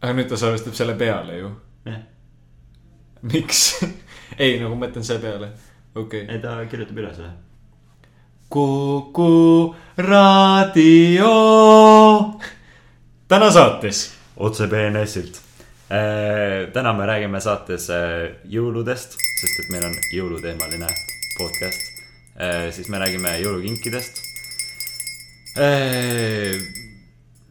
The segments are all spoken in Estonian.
aga nüüd ta salvestab selle peale ju. miks? ei, nagu ma mõtlen selle peale, okei okay.. ei ta kirjutab üle selle. Kuku raadio. täna saates. otse BNS-ilt. täna me räägime saates äh, jõuludest, sest et meil on jõuluteemaline podcast. siis me räägime jõulukinkidest.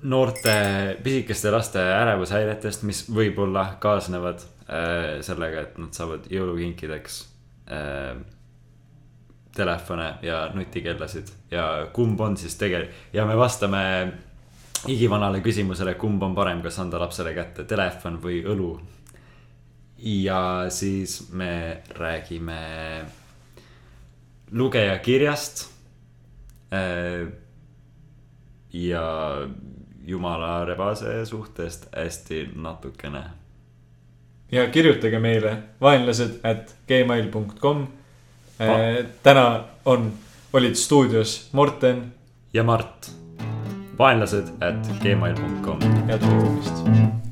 Noorte pisikeste laste ärevushäiretest, mis võib-olla kaasnevad äh, sellega, et nad saavad jõulukinkideks äh, telefone ja nutikellasid ja kumb on siis tegelikult ja me vastame igivanale küsimusele, kumb on parem, kas anda lapsele kätte telefon või õlu. ja siis me räägime lugejakirjast. ja jumala rebase suhtest hästi natukene. ja kirjutage meile vaenlased at gmail.com. täna on, olid stuudios Morten, ja Mart, vaenlased at gmail.com. head kuulamist.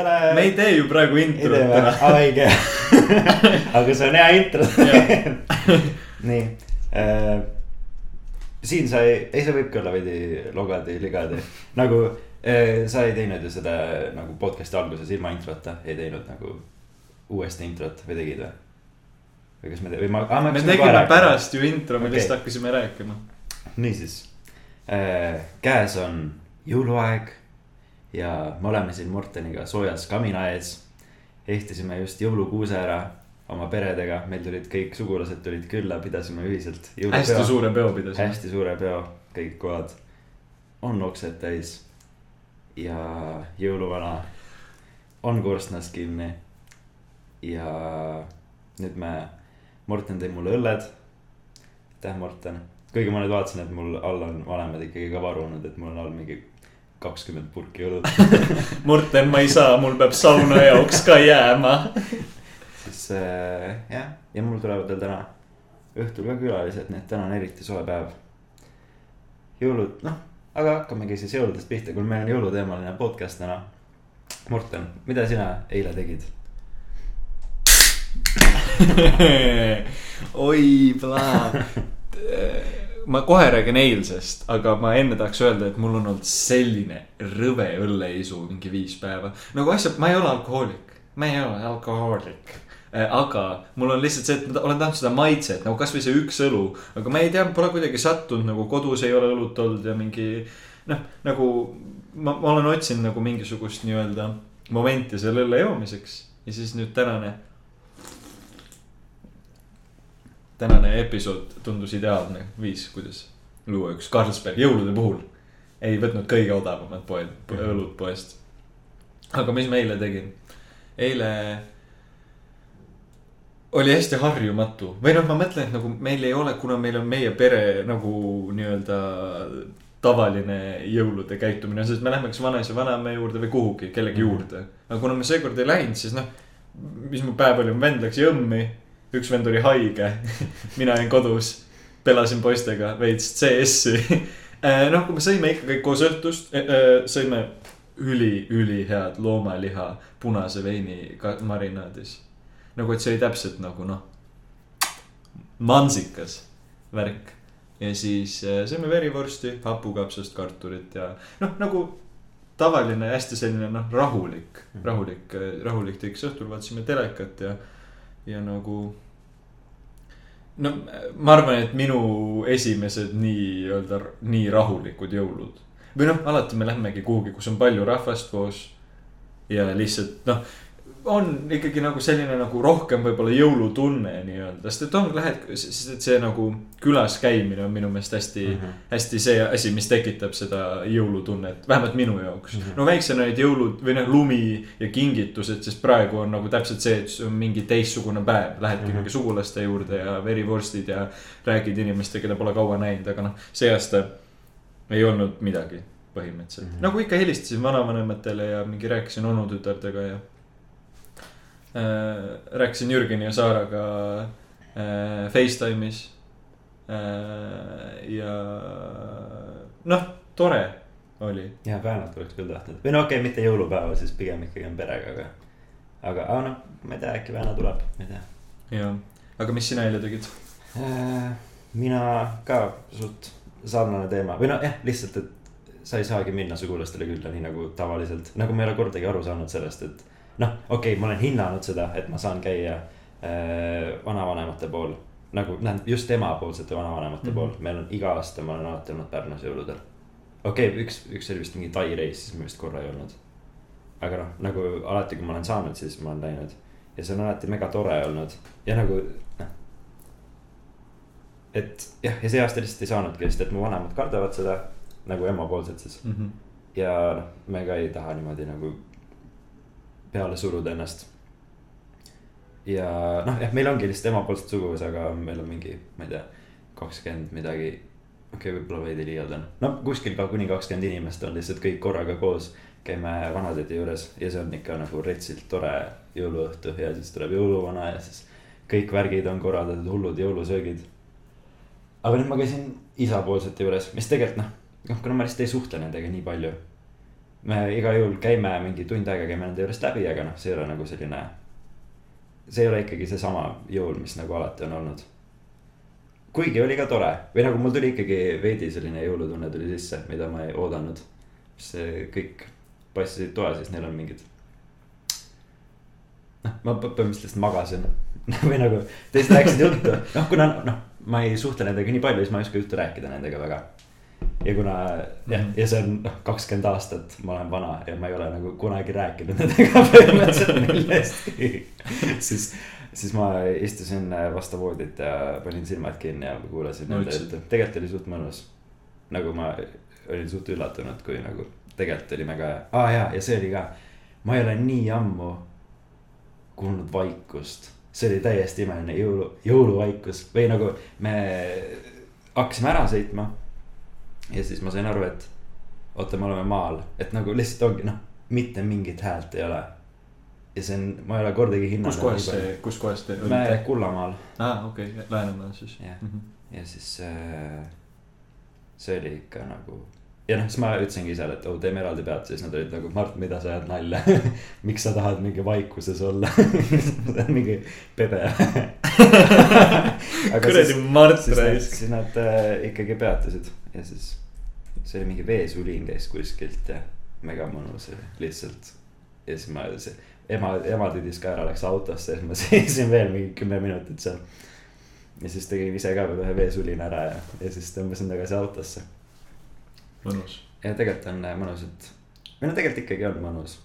kõikidele. me ei tee ju praegu introt täna. õige, aga see on hea intro. nii äh,, siin sai, ei see võibki olla veidi logadi-ligadi, nagu äh, sa ei teinud ju seda nagu podcast'i alguses ilma introta, ei teinud nagu uuesti introt või tegid või? või kas me, või ma ah,. me tegime pärast ju intro, me Okei. lihtsalt hakkasime rääkima. niisiis äh,, käes on jõuluaeg ja me oleme siin Morteniga soojas kamina ees. ehtisime just jõulukuuse ära oma peredega, meil tulid kõik sugulased tulid külla, pidasime ühiselt. hästi suure peo pidasime. hästi suure peo, kõik kohad on oksed täis. ja jõuluvana on korstnas kinni. ja nüüd me, Morten tõi mulle õlled. aitäh, Morten. kuigi ma nüüd vaatasin, et mul all on vanemad ikkagi ka varunud, et mul on all mingi kakskümmend purki õlut. Morten, ma ei saa, mul peab sauna jaoks ka jääma. siis äh, jah, ja mul tulevad veel täna õhtul ka külalised, nii et täna on eriti soe päev. jõulud, noh, aga hakkamegi siis jõuludest pihta, kui meil on jõuluteemaline podcast täna. Morten, mida sina eile tegid? oi, plaan. ma kohe räägin eilsest, aga ma enne tahaks öelda, et mul on olnud selline rõve õlleisu mingi viis päeva. nagu asjad, ma ei ole alkohoolik, ma ei ole alkohoolik. aga mul on lihtsalt see, et ma olen tahtnud seda maitset nagu kasvõi see üks õlu, aga ma ei tea, pole kuidagi sattunud nagu kodus ei ole õlut olnud ja mingi noh, nagu ma, ma olen otsinud nagu mingisugust nii-öelda momenti selle õlle joomiseks ja siis nüüd tänane tänane episood tundus ideaalne viis, kuidas luua üks Carlsberg jõulude puhul. ei võtnud kõige odavamat poed, õlut poest. aga mis ma eile tegin? eile oli hästi harjumatu või noh, ma mõtlen, et nagu meil ei ole, kuna meil on meie pere nagu nii-öelda tavaline jõulude käitumine, sest me lähme kas vanaisa, vanaema juurde või kuhugi kellegi Mhm. juurde. aga kuna me seekord ei läinud, siis noh, mis mu päev oli, mu vend läks jõmmi, üks vend oli haige, mina jäin kodus, pelasin poistega veits CS-i. noh, kui me sõime ikka kõik koos õhtust, sõime üli, ülihead loomaliha punase veini marinaadis. nagu, et see oli täpselt nagu noh, mansikas värk ja siis äh, sõime verivorsti, hapukapsast kartulit ja noh, nagu tavaline hästi selline noh, rahulik, rahulik, rahulik teiks õhtul vaatasime telekat ja, ja nagu. no ma arvan, et minu esimesed nii-öelda nii rahulikud jõulud või noh, alati me lähmegi kuhugi, kus on palju rahvast koos. ja lihtsalt noh, on ikkagi nagu selline nagu rohkem võib-olla jõulutunne nii-öelda, sest et on, lähed, sest et see nagu külas käimine on minu meelest hästi mm, -hmm. hästi see asi, mis tekitab seda jõulutunnet, vähemalt minu jaoks mm. -hmm. no väiksena olid jõulud või noh, lumi ja kingitused, sest praegu on nagu täpselt see, et see on mingi teistsugune päev, lähedki mm -hmm. sugulaste juurde ja verivorstid ja räägid inimestega, keda pole kaua näinud, aga noh, see aasta ei olnud midagi põhimõtteliselt mm, -hmm. nagu ikka helistasin vanavanematele ja mingi rääkisin onutütardega ja. Rääkisin Jürgeni ja Saaraga äh, Facetime'is äh,. ja noh, tore oli. ja päevad oleks küll tahtnud või no okei okay,, mitte jõulupäeval, siis pigem ikkagi on perega, aga. aga, aga noh, ma ei tea, äkki Väna tuleb, ma ei tea. ja, aga mis sina eile tegid äh,? mina ka suht sarnane teema või noh, jah, lihtsalt, et sa ei saagi minna sugulastele külla, nii nagu tavaliselt, nagu ma ei ole kordagi aru saanud sellest, et noh, okei okay,, ma olen hinnanud seda, et ma saan käia äh, vanavanemate pool. nagu tähendab just emapoolsete vanavanemate mm -hmm. pool, meil on iga aasta, ma olen alati olnud Pärnus jõuludel. okei okay,, üks, üks oli vist mingi Tai reis, siis ma vist korra ei olnud. aga noh, nagu alati, kui ma olen saanud, siis ma olen läinud ja see on alati mega tore olnud ja nagu noh. et jah, ja see aasta lihtsalt ei saanudki, sest et mu vanemad kardavad seda nagu emapoolsed siis mm. -hmm. ja noh, me ka ei taha niimoodi nagu peale suruda ennast. ja noh, jah, meil ongi lihtsalt emapoolset suguvõsa, aga meil on mingi, ma ei tea, kakskümmend midagi. okei okay,, võib-olla veidi liialdan, no kuskil ka kuni kakskümmend inimest on lihtsalt kõik korraga koos. käime vanatädi juures ja see on ikka nagu retsilt tore jõuluõhtu ja siis tuleb jõuluvana ja siis kõik värgid on korraldatud, hullud jõulusöögid. aga nüüd ma käisin isapoolsete juures, mis tegelikult noh, noh, kuna ma lihtsalt ei suhtle nendega nii palju me igal juhul käime mingi tund aega käime nende juurest läbi, aga noh, see ei ole nagu selline. see ei ole ikkagi seesama jõul, mis nagu alati on olnud. kuigi oli ka tore või nagu mul tuli ikkagi veidi selline jõulutunne tuli sisse, mida ma ei oodanud. see kõik passisid toa, siis neil on mingid. noh, ma põhimõtteliselt magasin või nagu teised rääkisid juttu, noh, kuna noh, ma ei suhtle nendega nii palju, siis ma ei oska juttu rääkida nendega väga ja kuna jah, mhm. ja see on noh, kakskümmend aastat, ma olen vana ja ma ei ole nagu kunagi rääkinud nendega põhimõtteliselt millestki. siis, siis ma istusin vastu voodit ja panin silmad kinni ja kuulasin no, nende juttu, tegelikult oli suht mõnus. nagu ma olin suht üllatunud, kui nagu tegelikult oli mega hea, aa ah, jaa, ja see oli ka. ma ei ole nii ammu kuulnud vaikust, see oli täiesti imeline jõulu, jõuluvaikus või nagu me hakkasime ära sõitma ja siis ma sain aru, et oota, me oleme maal, et nagu lihtsalt ongi noh, mitte mingit häält ei ole. ja see on, ma ei ole kordagi hinnanud. kus kohas see, kus kohas te olite? Kullamaal. aa ah,, okei okay., Läänemaal siis. jah -hmm., ja siis äh, see oli ikka nagu ja noh, siis ma ütlesingi isale, et oh, teeme eraldi pead, siis nad olid nagu, Mart, mida sa ajad nalja miks sa tahad mingi vaikuses olla mingi pede kuradi Mart raisk. siis nad äh, ikkagi peatasid ja siis see oli mingi veesulin käis kuskilt ja mega mõnus oli lihtsalt. ja siis ma, see ema, ema tüdis ka ära, läks autosse ja siis ma seisin veel mingi kümme minutit seal. ja siis tegin ise ka veel ühe veesulina ära ja, ja siis tõmbasin tagasi autosse. mõnus. ja tegelikult on äh, mõnus, et, või no tegelikult ikkagi on mõnus.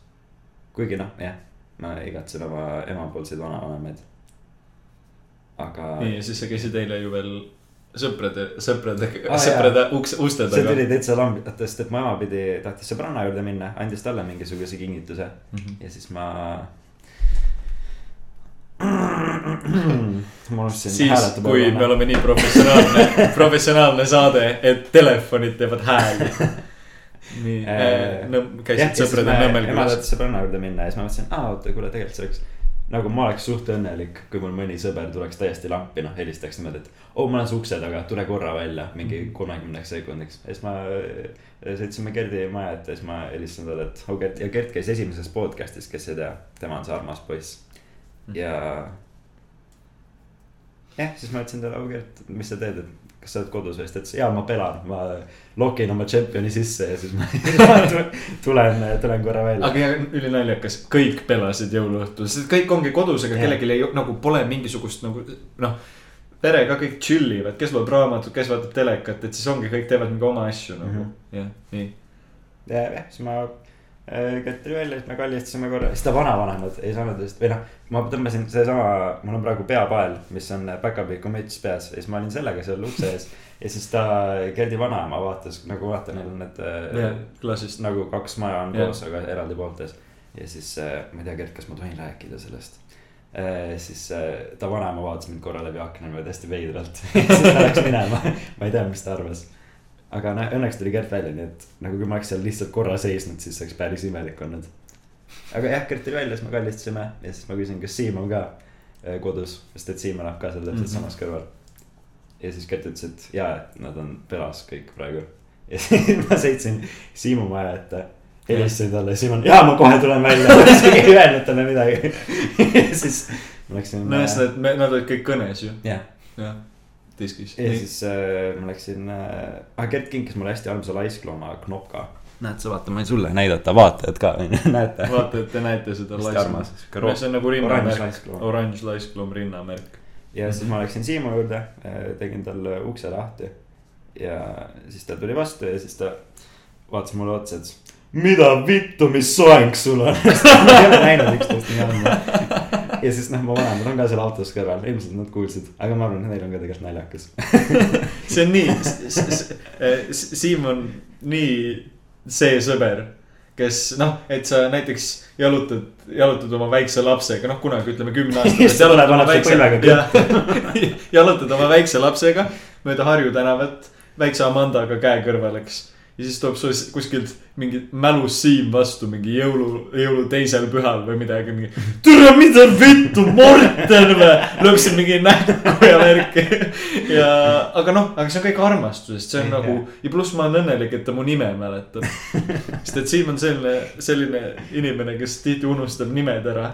kuigi noh, jah, ma igatsen oma emapoolseid vanavanemaid. aga. nii, ja siis sa käisid eile ju veel sõprade, sõpradega ah,, sõprade uks, uste taga. see tuli täitsa lambitest, et mu ema pidi, tahtis sõbranna juurde minna, andis talle mingisuguse kingituse mm -hmm. ja siis ma ma unustasin siis, kui me oleme nii professionaalne professionaalne saade, et telefonid teevad hääli. nii äh,, no käisid sõprade nõmmel. ema tahtis sõbranna juurde minna ja siis ma mõtlesin, aa oota, kuule tegelikult see oleks nagu ma oleks suht õnnelik, kui mul mõni sõber tuleks täiesti lampi, noh helistaks niimoodi, et. oo, ma olen su ukse taga, tule korra välja mingi mhm. kolmekümneks sekundiks. ja siis ma sõitsime Gerdi maja ette ja siis ma helistasin talle, et oh Gert ja Gert käis esimeses podcast'is, kes ei tea, tema on see armas poiss. Mhm. ja. jah, siis ma ütlesin talle, oh Gert, mis sa teed, et kas sa oled kodus või, siis ta ütles, jaa, ma pelan, ma lokin oma tšempioni sisse ja siis ma tulen, tulen korra välja. aga ülinaljakas, kõik pelasid jõuluõhtul, sest kõik ongi kodus, aga kellelgi ei nagu pole mingisugust nagu noh. perega kõik chill ivad, kes loeb raamatut, kes vaatab telekat, et siis ongi, kõik teevad mingi oma asju nagu mm -hmm. jah, nii. ja jah, siis ma Gert tuli välja, siis me kallistasime korra, siis ta vanavanemad ei saanud vist või noh. ma tõmbasin seesama, mul on praegu peapael, mis on päkapiku müts peas ja siis ma olin sellega seal ukse ees. ja siis ta, Gerdi vanaema vaatas nagu vaata, neil on need jah, klassist. nagu kaks maja on Jah. koos, aga eraldi pooltes. ja siis äh, ma ei tea, Gert, kas ma tohin rääkida sellest. siis äh, ta vanaema vaatas mind korra läbi akna niimoodi hästi veidralt. siis ta läks minema, ma ei tea, mis ta arvas. Aga noh, õnneks tuli Gert välja, nii et nagu kui ma oleks seal lihtsalt korra seisnud, siis oleks päris imelik olnud. aga jah, Gert tuli välja, siis me kallistasime ja siis ma küsin, kas Siim on ka äh, kodus, sest et Siim elab ka seal täpselt mm. -hmm. samas kõrval. ja siis Gert ütles, et jaa, et nad on pelas kõik praegu. ja siis ma sõitsin Siimu maja ette, helistasin talle, Siim on, jaa, ma kohe tulen välja, isegi ei öelnud talle midagi. ja siis ma läksin. nojah, sest et me, nad olid kõik kõnes ju, jah, jah, diskis. ja siis äh, ma läksin äh,, ah Gert kinkis mulle hästi armsa laisklooma knopka. näed sa, vaata, ma võin sulle näidata, vaatajad ka, näete. vaata, et te näete seda roos- see on nagu oranž rinnamärk, laiskloom. oranž laiskloom rinnamärk. ja siis ma läksin Siimu juurde, tegin talle ukse lahti. ja siis ta tuli vastu ja siis ta vaatas mulle otsa, ütles. mida vittu, mis soeng sul on? me ei ole näinud üksteist nii ammu. Ja siis noh, mu vanemad on ka seal autos kõrval, ilmselt nad kuulsid, aga ma arvan, et neil on ka tegelikult naljakas. see on nii, Siim on nii see sõber, kes noh, et sa näiteks jalutad, jalutad oma väikse lapsega, noh kunagi ütleme su põlvega jalutad oma väikse lapsega mööda Harju tänavat, väikse Amandaga käe kõrval, eks. ja siis tuleb sul kuskilt mingi mälus Siim vastu mingi jõulu, jõulu teisel pühal või midagi, mingi. türa, mida vittu, Morten või, lööb siin mingi näkku ja värki. ja, aga noh, aga see on kõik armastusest, see on Jah. nagu ja pluss ma olen õnnelik, et ta mu nime mäletab. sest et Siim on selline, selline inimene, kes tihti unustab nimed ära.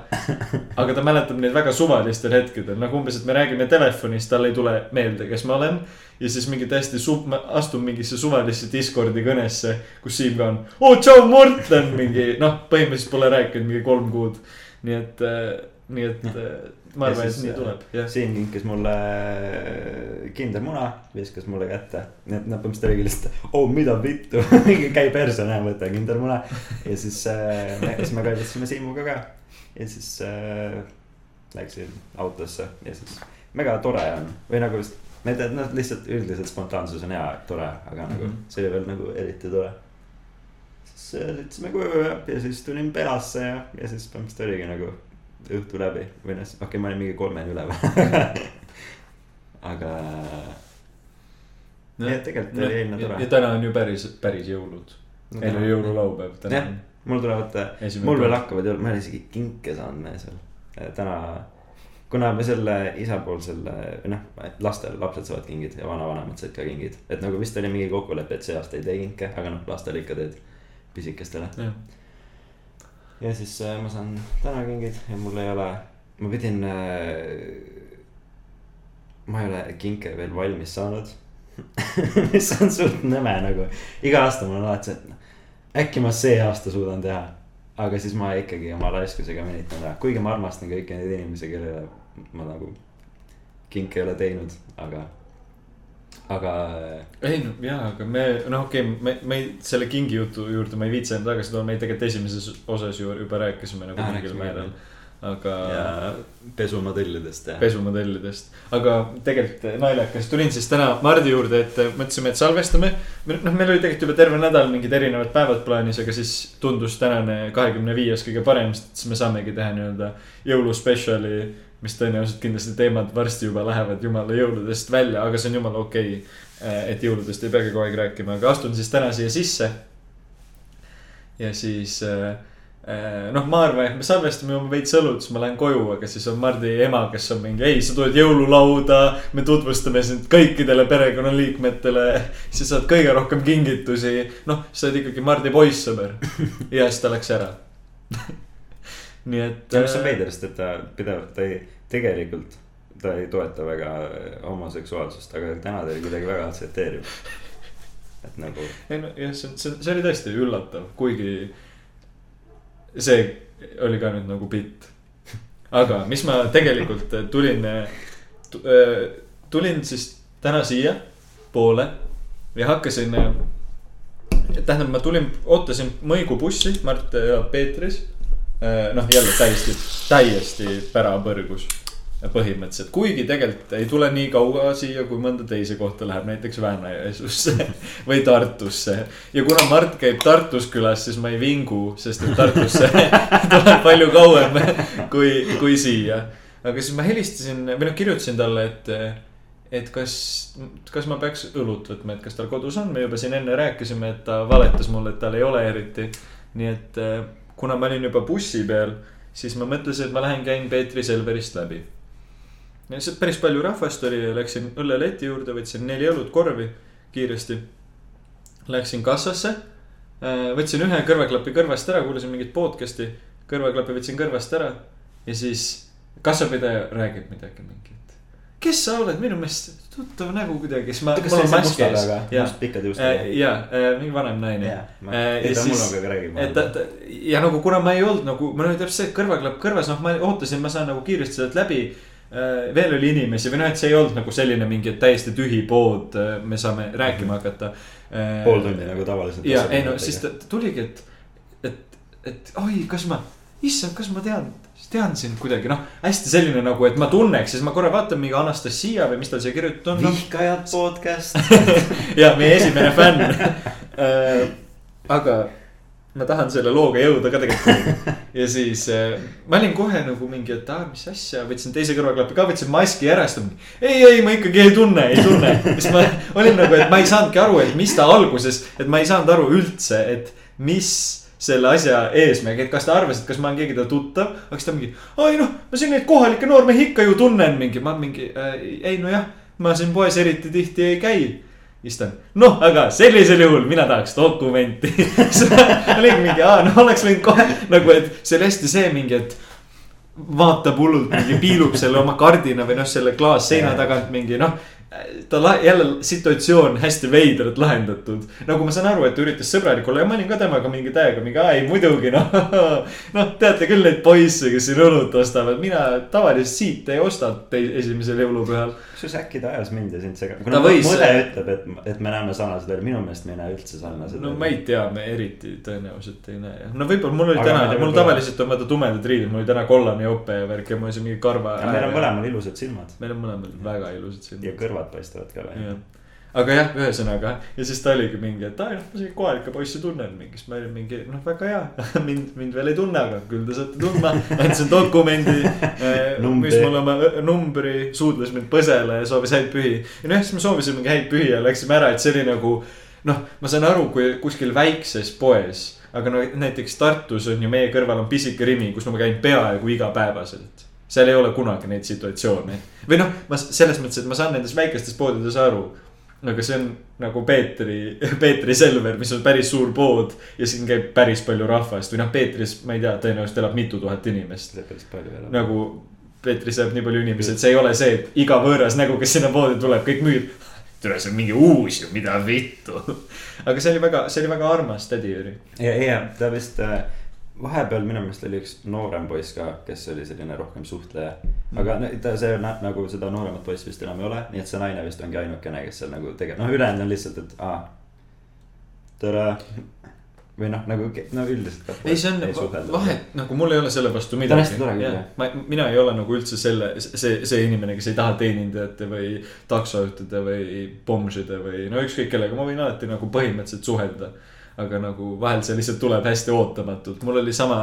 aga ta mäletab neid väga suvalistel hetkedel, nagu umbes, et me räägime telefonis, tal ei tule meelde, kes ma olen. ja siis mingi täiesti su-, ma astun mingisse suvalisse Discordi kõnesse, kus Siim ka on. oo, tšau, Morten, mingi noh, põhimõtteliselt pole rääkinud mingi kolm kuud. nii et, nii et äh, ma Ja arvan, et nii tuleb, jah. Siim kinkis mulle kindermuna, viskas mulle kätte, nii et noh, põhimõtteliselt oligi lihtsalt, oo mida vittu, käi perse, näe, võta kindermuna. ja siis äh,, siis me kallistasime Siimuga ka ja siis äh, läksin autosse ja siis mega tore on või nagu, ma ei tea, noh lihtsalt üldiselt spontaansus on hea, tore, aga nagu Mhm. see oli veel nagu eriti tore. Äh, sõitsime koju ja, ja siis tulin pelasse ja, ja siis põhimõtteliselt oligi nagu õhtu läbi või noh, okei okay,, ma olin mingi kolmeni üleval. aga Nii et tegelikult oli eilne tore. ja täna on ju päris, päris jõulud. meil oli jõululaupäev täna Jah. mul tulevad, mul veel hakkavad jõulud, ma ei ole isegi kinke saanud me seal täna. kuna me selle isapoolsel, või noh, lastel, lapsed saavad kingid ja vanavanemad said ka kingid. et nagu vist oli mingi kokkulepe, et see aasta ei tee kinke, aga noh, lastele ikka teed pisikestele. ja siis äh, ma saan täna kingid ja mul ei ole, ma pidin äh,. ma ei ole kinke veel valmis saanud. mis on suht nõme nagu, iga aasta mul on alati see, et noh, äkki ma see aasta suudan teha. aga siis ma ikkagi oma raiskusega venitan ära, kuigi ma armastan kõiki neid inimesi, kellele ma nagu kinke ei ole teinud, aga, aga ei no jaa, aga me noh, okei okay,, me, me selle kingi jutu juurde ma ei viitsi enam tagasi tuua, me tegelikult esimeses osas ju juba rääkisime nagu mingil määral. aga ja pesumodellidest ja. pesumodellidest, aga tegelikult naljakas, tulin siis täna Mardi juurde, et mõtlesime, et salvestame. noh, meil oli tegelikult juba terve nädal mingid erinevad päevad plaanis, aga siis tundus tänane kahekümne viies kõige parem, sest siis me saamegi teha nii-öelda jõuluspetsiali. Mis tõenäoliselt kindlasti teemad varsti juba lähevad jumala jõuludest välja, aga see on jumala okei okay,. et jõuludest ei peagi kogu aeg rääkima, aga astun siis täna siia sisse. ja siis äh, noh, ma arvan, et me salvestame oma veits õlut, siis ma lähen koju, aga siis on Mardi ema, kes on mingi, ei, sa tuled jõululauda. me tutvustame sind kõikidele perekonnaliikmetele, sa saad kõige rohkem kingitusi. noh, sa oled ikkagi Mardi poissõber. ja siis ta läks ära. nii et. ja mis on veider, sest et ta pidevalt, ta ei, tegelikult ta ei toeta väga homoseksuaalsust, aga täna ta oli kuidagi väga aktsepteeriv. et nagu, ei no jah, see, see, see oli tõesti üllatav, kuigi see oli ka nüüd nagu bitt. aga mis ma tegelikult tulin, tulin siis täna siia poole ja hakkasin tähendab, ma tulin, ootasin Mõigu bussi, Mart elab Peetris. noh, jälle täiesti, täiesti pärapõrgus põhimõtteliselt, kuigi tegelikult ei tule nii kaua siia, kui mõnda teise kohta läheb, näiteks Väänä-Jõesuusse või Tartusse. ja kuna Mart käib Tartus külas, siis ma ei vingu, sest et Tartusse tuleb palju kauem kui, kui siia. aga siis ma helistasin või noh, kirjutasin talle, et, et kas, kas ma peaks õlut võtma, et kas tal kodus on, me juba siin enne rääkisime, et ta valetas mulle, et tal ei ole eriti. nii et kuna ma olin juba bussi peal, siis ma mõtlesin, et ma lähen käin Peetri Selverist läbi ja lihtsalt päris palju rahvast oli ja läksin õlleleti juurde, võtsin neli õlut korvi kiiresti. Läksin kassasse, võtsin ühe kõrvaklapi kõrvast ära, kuulasin mingit podcast'i, kõrvaklapi võtsin kõrvast ära ja siis kassapidaja räägib midagi mingit. Kes sa oled, minu meelest tuttav nägu kuidagi, siis ma, must pikkade juustega? ja, mingi vanem naine. ma, Äh, ja siis- räägib. et ta, ta ja nagu kuna ma ei olnud nagu, mul oli täpselt see kõrvaklapp kõrvas, noh, ma ootasin, ma saan nagu kiiresti sealt läbi. veel oli inimesi või noh, et see ei olnud nagu selline mingi täiesti tühi pood, me saame rääkima hakata. pool tundi nagu tavaliselt. ja ei no siis ta, ta tuligi, et, et, et oi, kas ma, issand, kas ma tean, tean sind kuidagi noh, hästi selline nagu, et ma tunneks, siis ma korra vaatan mingi Anastasia või mis tal siia kirjutatud on no,. vihkajad podcast. ja meie esimene fänn. aga ma tahan selle looga jõuda ka tegelikult. ja siis äh, ma olin kohe nagu mingi, et aa, mis asja, võtsin teise kõrvaklapi ka, võtsin maski ära, siis ta mingi. ei, ei, ma ikkagi ei tunne, ei tunne. siis ma olin nagu, et ma ei saanudki aru, et mis ta alguses, et ma ei saanud aru üldse, et mis selle asja eesmärk, et kas ta arvas, et kas ma olen keegi ta tuttav, aga siis ta mingi. ai noh, ma siin neid kohalikke noormehi ikka ju tunnen mingi, ma mingi äh,, ei nojah, ma siin poes eriti tihti ei käi on, noh, aga sellisel juhul mina tahaks dokumenti. olin mingi, aa, no oleks võinud kohe nagu, et see oli hästi see mingi, et. vaatab hullult mingi, piilub selle oma kardina või noh, selle klaasseina tagant mingi noh. Ta jälle situatsioon hästi veidralt lahendatud. nagu ma saan aru, et ta üritas sõbralik olla ja ma olin ka temaga mingi täiega mingi, aa ei muidugi noh. noh, teate küll neid poisse, kes siin õlut ostavad, mina tavaliselt siit ei osta esimesel jõulupühal kusjuures äkki ta ajas mind ja sind segama. Ta võis- mõde ütleb, et, et me näeme sarnased välja, minu meelest me ei näe üldse sarnased. no ma ei tea, me eriti tõenäoliselt ei näe jah, no võib-olla mul oli Aga täna mul tavaliselt on vaata tumedad riided, mul oli täna kollane jope ja värk ja mul oli see mingi karva. meil on. mõlemal ilusad silmad meil on mõlemal väga ilusad ja silmad. Kõrvad paistavad ka välja. aga jah, ühesõnaga ja siis ta oligi mingi, et aa noh, ma siin kohalikke poisse tunnen mingi, siis ma olin mingi noh, väga hea. mind, mind veel ei tunne, aga küll te saate tundma, andsin dokumendi. Numbri. mis mul oma ö- numbri, suudles mind põsele ja soovis häid pühi. ja noh, siis me soovisime häid pühi ja läksime ära, et see oli nagu noh, ma saan aru, kui kuskil väikses poes, aga no näiteks Tartus on ju meie kõrval on pisike Rimi, kus ma käin peaaegu igapäevaselt. Seal ei ole kunagi neid situatsioone või noh, ma selles mõttes, et ma saan nendes väikestes poodides aru. aga see on nagu Peetri, Peetri Selver, mis on päris suur pood ja siin käib päris palju rahvast või noh, Peetris, ma ei tea, tõenäoliselt elab mitu tuhat inimest päris palju veel. nagu Peetris elab nii palju inimesi, et see ei ole see, et iga võõras nägu, kes sinna poodi tuleb, kõik müüb. tule, see on mingi uus ju, mida vittu. aga see oli väga, see oli väga armas tädi Jüri. ja, ja ta vist äh, vahepeal minu meelest oli üks noorem poiss ka, kes oli selline rohkem suhtleja. aga ta, see on nagu seda nooremat poissi vist enam ei ole, nii et see naine vist ongi ainukene, kes seal nagu tegeleb, noh, ülejäänud on lihtsalt, et aa. tere või noh, nagu no üldiselt ei, see on vahet, nagu mul ei ole selle vastu Ta on midagi hästi tore küll, jah.. ma, mina ei ole nagu üldse selle, see, see inimene, kes ei taha teenindajate või taksojuhtide või bomžide või no ükskõik kellega, ma võin alati nagu põhimõtteliselt suhelda. Aga nagu vahel see lihtsalt tuleb hästi ootamatult, mul oli sama,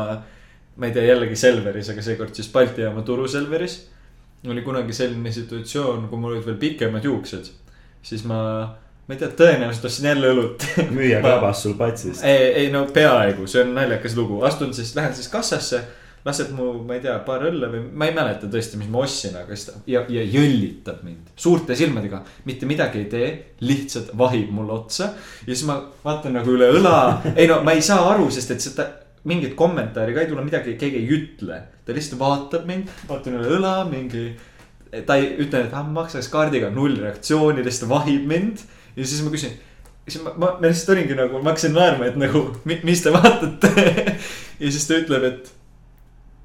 ma ei tea, jällegi Selveris, aga seekord siis Balti jaama Turu Selveris. oli kunagi selline situatsioon, kui mul olid veel pikemad juuksed, siis ma, ma ei tea, tõenäoliselt ostsin jälle õlut müüja krabas sul patsist. ei, ei no peaaegu, see on naljakas lugu, astun siis, lähen siis kassasse. Laseb mu, ma ei tea, paar õlle või ma ei mäleta tõesti, mis ma ostsin, aga siis ta ja, ja jõllitab mind suurte silmadega. mitte midagi ei tee, lihtsalt vahib mulle otsa ja siis ma vaatan nagu üle õla. ei no ma ei saa aru, sest et seda mingit kommentaari ka ei tule, midagi keegi ei ütle. ta lihtsalt vaatab mind, vaatan üle õla, mingi. ta ei ütle, et ah ma maksaks kaardiga, null reaktsiooni, lihtsalt vahib mind ja siis ma küsin siis ma, ma, ma lihtsalt olingi nagu, ma hakkasin naerma, et nagu, mis te vaatate. ja siis ta ütleb, et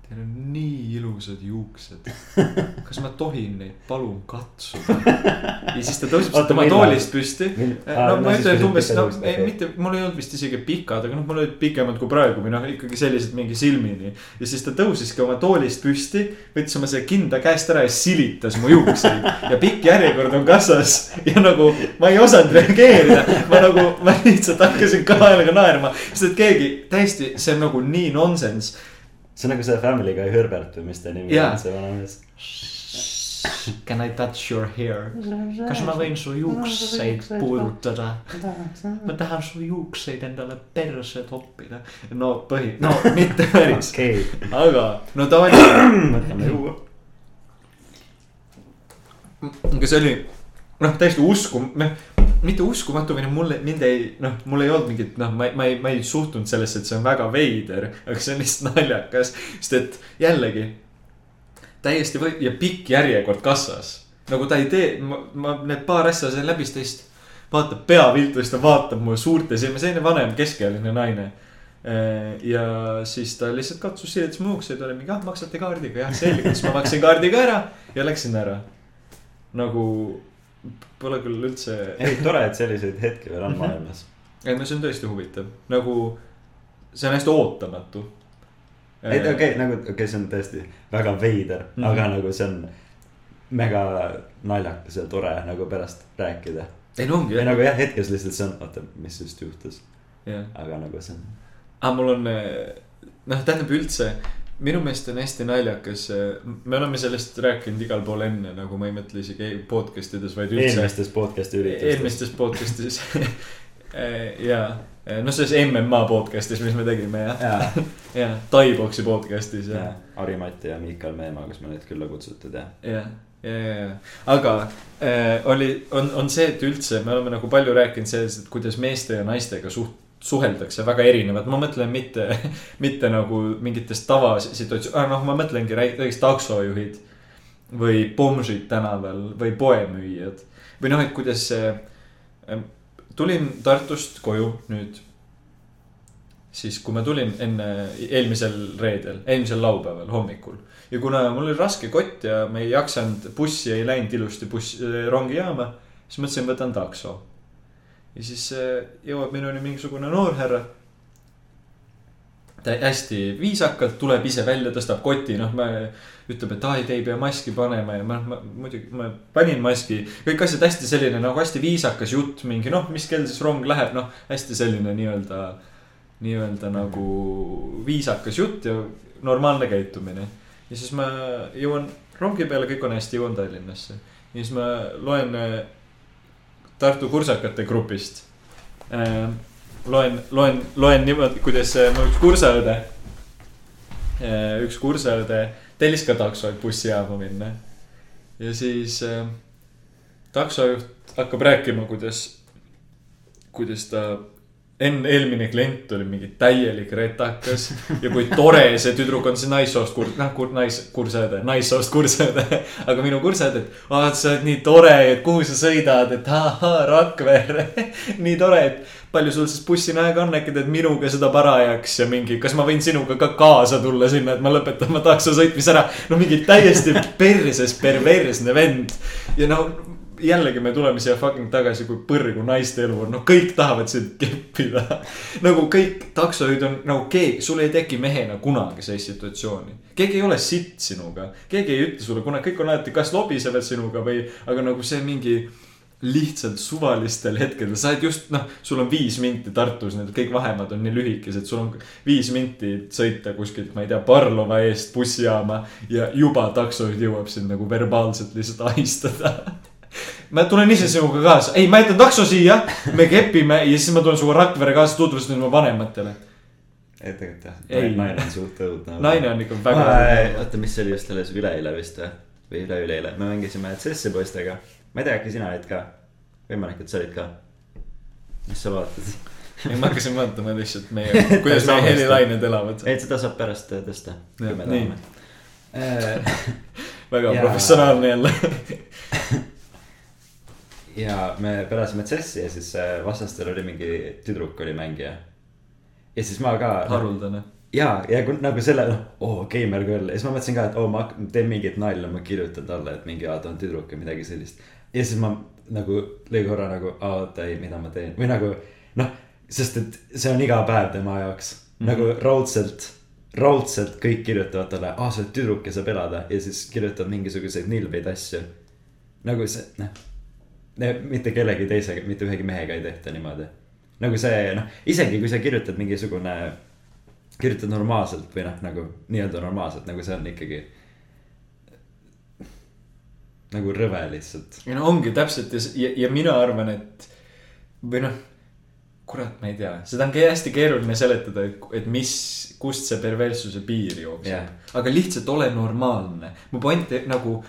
teil on nii ilus ilusad juuksed. kas ma tohin neid palun katsuda? ja siis ta tõuseb sealt oma toolist püsti. no ma ütlen, et umbes, no ei, mitte, mul ei olnud vist isegi pikad, aga noh, mul olid pikemad kui praegu või noh, ikkagi sellised mingi silmini. ja siis ta tõusiski oma toolist püsti, võttis oma selle kinda käest ära ja silitas mu juukseid. ja pikk järjekord on kassas ja nagu ma ei osanud reageerida. ma nagu, ma lihtsalt hakkasin kaelaga naerma, sest et keegi täiesti, see on nagu nii nonsense. See on nagu see Family Guy Herbert või mis ta nimi Jaa. on, see vanamees. Can I touch your hair? kas ma võin su juukseid puudutada? ma tahan su juukseid endale perse toppida. no põhi, no mitte päris, okei, aga no ta oli, võtame juua. aga see oli noh, täiesti uskum-, noh, mitte uskumatu või noh, mulle, mind ei, noh, mul ei olnud mingit, noh, ma ma ei, ma ei suhtunud sellesse, et see on väga veider, aga see on lihtsalt naljakas, sest et jällegi täiesti või- ja pikk järjekord kassas. nagu ta ei tee, ma, ma need paar asja sain läbi, siis ta lihtsalt vaatab peaviltu, siis ta vaatab mu suurte silma, selline vanem keskealine naine. ja siis ta lihtsalt katsus silitas mu juukseid, oli mingi, ah maksate kaardiga, jah selge, siis ma maksin kaardiga ära ja läksin ära. nagu pole küll üldse, ei, tore, et selliseid hetki veel on maailmas. ei no see on tõesti huvitav, nagu see on hästi ootamatu. ei, okei okay,, nagu okei okay,, see on tõesti väga veider mm. -hmm. aga nagu see on mega naljakas ja tore nagu pärast rääkida. ei no ongi või nagu jah, hetkes lihtsalt see on, oota, mis just juhtus, jah. aga nagu see on. aga mul on, noh, tähendab üldse, minu meelest on hästi naljakas, me oleme sellest rääkinud igal pool enne, nagu ma ei mõtle isegi podcast ides, vaid üldse. eelmistes podcast'i üritustes. eelmistes podcast'is ja, no selles MMA podcast'is, mis me tegime ja, jaa, ja Tai-boksi podcast'is ja, jaa, Harri-Mati ja Miikal Meemaa, kus me neid külla kutsutud ja. ja, ja, ja, ja, aga äh, oli, on, on see, et üldse me oleme nagu palju rääkinud sellest, et kuidas meeste ja naistega suht-, suheldakse väga erinevad, ma mõtlen mitte, mitte nagu mingitest tavasituatsioon, noh, ma mõtlengi näiteks taksojuhid. või pomžid tänaval või poemüüjad või noh, et kuidas see, tulin Tartust koju nüüd. siis, kui ma tulin enne, eelmisel reedel, eelmisel laupäeval hommikul ja kuna mul oli raske kott ja ma ei jaksanud, bussi ei läinud ilusti buss, rongijaama, siis mõtlesin, võtan takso. Ja siis jõuab minuni mingisugune noorhärra. ta hästi viisakalt tuleb ise välja, tõstab koti, noh, ma, ütleb, et aa, ei, te ei pea maski panema ja ma, ma muidugi, ma panin maski. kõik asjad hästi selline nagu hästi viisakas jutt, mingi noh, mis kell siis rong läheb, noh, hästi selline nii-öelda, nii-öelda nagu viisakas jutt ja normaalne käitumine ja siis ma jõuan rongi peale, kõik on hästi, jõuan Tallinnasse. ja siis ma loen Tartu kursakate grupist äh,. loen, loen, loen niimoodi, kuidas äh, mu üks kursaõde äh,, üks kursaõde tellis ka takso, et bussijaama minna. ja siis äh, taksojuht hakkab rääkima, kuidas, kuidas ta enne, eelmine klient oli mingi täielik retakas ja kui tore see tüdruk on, see naissoost kur-, noh, kur-, nais-, kursaõde, naissoost kursaõde. aga minu kursaõde, et aa, sa oled nii tore, et kuhu sa sõidad, et ahaa, Rakvere. nii tore, et palju sul siis bussinaega on, äkki teed minuga seda parajaks ja mingi, kas ma võin sinuga ka kaasa tulla sinna, et ma lõpetan oma takso sõitmise ära. no mingi täiesti perses perversne vend ja no jällegi me tuleme siia fucking tagasi, kui põrgu naiste elu on, no kõik tahavad sind keppida. nagu kõik taksojuhid on nagu keegi, sul ei teki mehena kunagi sellist situatsiooni. keegi ei ole sitt sinuga, keegi ei ütle sulle kunagi, kõik on alati kas lobisevad sinuga või, aga nagu see mingi lihtsalt suvalistel hetkedel, sa oled just noh, sul on viis minti Tartus, need kõik vahemaad on nii lühikesed, sul on viis minti sõita kuskilt, ma ei tea, Parlova eest bussijaama ja juba taksojuht jõuab sind nagu verbaalselt lihtsalt ahistada ma tulen ise sinuga kaasa, ei, ma jätan takso siia, me kepime ja siis ma tulen sinuga Rakvere kaasa tutvustan oma vanematele. ei, tegelikult jah Ei., naine on suht õudne. naine on ikka väga. oota, mis see oli just alles üleeile vist või? või üle-üleeile, me mängisime CS-i poistega. ma ei tea, äkki sina olid ka? võimalik, et sa olid ka. mis sa vaatad? ei, ma hakkasin vaatama lihtsalt meie, kuidas meie helilained elavad. ei, seda saab pärast tõsta. Väga professionaalne jälle. ja me pelasime CS-i ja siis äh, vastastel oli mingi tüdruk oli mängija. ja siis ma ka. haruldane. ja, ja kui nagu selle, noh, oo, gamer girl ja siis ma mõtlesin ka, et oo, ma hak- teen mingit nalja, ma kirjutan talle, et mingi, aa, ta on tüdruk või midagi sellist. ja siis ma nagu lõi korra nagu, aa, oota, ei, mida ma teen või nagu noh, sest et see on iga päev tema jaoks mm -hmm. nagu raudselt, raudselt kõik kirjutavad talle, aa, sa oled tüdruk ja saab elada ja siis kirjutavad mingisuguseid nilbeid asju. nagu see, noh, mitte kellegi teisega, mitte ühegi mehega ei tehta niimoodi. nagu see, noh, isegi kui sa kirjutad mingisugune kirjutad normaalselt või noh, nagu nii-öelda normaalselt, nagu see on ikkagi. nagu rõve lihtsalt. ja no ongi täpselt ja, ja, ja mina arvan, et või noh, kurat, ma ei tea, seda on hästi keeruline seletada, et, mis, kust see perverssuse piir jookseb yeah.. aga lihtsalt ole normaalne, mu point nagu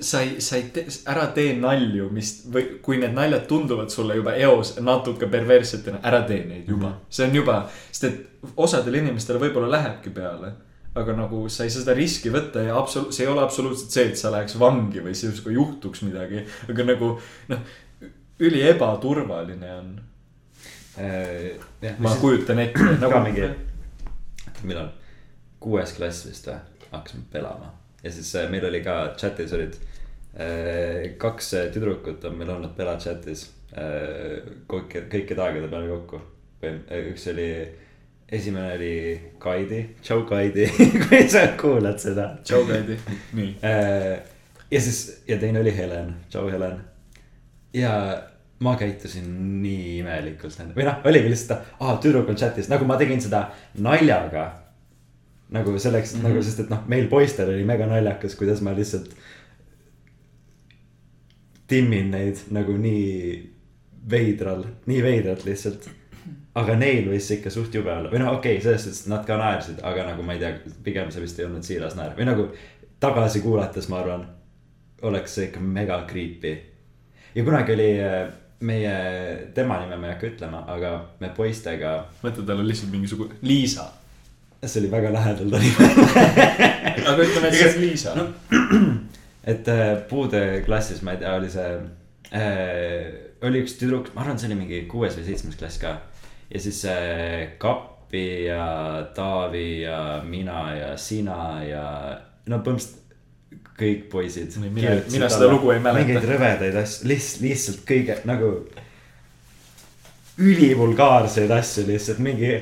sa ei, sa ei tee, ära tee nalju, mis või kui need naljad tunduvad sulle juba eos natuke perverssetena, ära tee neid juba mm. -hmm. see on juba, sest et osadele inimestele võib-olla lähebki peale. aga nagu sa ei saa seda riski võtta ja absoluut-, see ei ole absoluutselt see, et sa läheks vangi või sinuga juhtuks midagi. aga nagu noh, üli ebaturvaline on. ma kujutan ette nagu millal, kuues klass vist või, hakkasime pelama ja siis äh, meil oli ka chat'is olid äh, kaks äh, tüdrukut on meil olnud pela chat'is kõike, kõikide aegade peale kokku. üks oli, esimene oli Kaidi, tšau Kaidi, kui sa kuulad seda. tšau, Kaidi, nii. Ja siis, ja teine oli Helen, tšau Helen. ja ma käitusin nii imelikult või noh, oligi lihtsalt, aa tüdruk on chat'is, nagu ma tegin seda naljaga. Nagu selleks mm, -hmm. nagu sest, et noh, meil poistel oli mega naljakas, kuidas ma lihtsalt. timmin neid nagu nii veidral, nii veidralt lihtsalt. aga neil võis see ikka suht jube olla või noh, okei okay,, selles suhtes nad ka naersid, aga nagu ma ei tea, pigem see vist ei olnud siiras naer või nagu tagasi kuulates, ma arvan, oleks see ikka mega creepy. ja kunagi oli äh, meie, tema nime ma ei hakka ütlema, aga me poistega, mõtle, tal on lihtsalt mingisugune Liisa. See oli väga lähedal ta nimi. aga ütleme, et see on Liisa no. et äh, puude klassis, ma ei tea, oli see äh,, oli üks tüdruk, ma arvan, see oli mingi kuues või seitsmes klass ka. ja siis äh, Kappi ja Taavi ja mina ja sina ja no põhimõtteliselt kõik poisid. Mina- mina seda lugu ei mäleta. mingeid rõvedaid asju, lihtsalt, lihtsalt kõige nagu ülivulgaarseid asju lihtsalt mingi,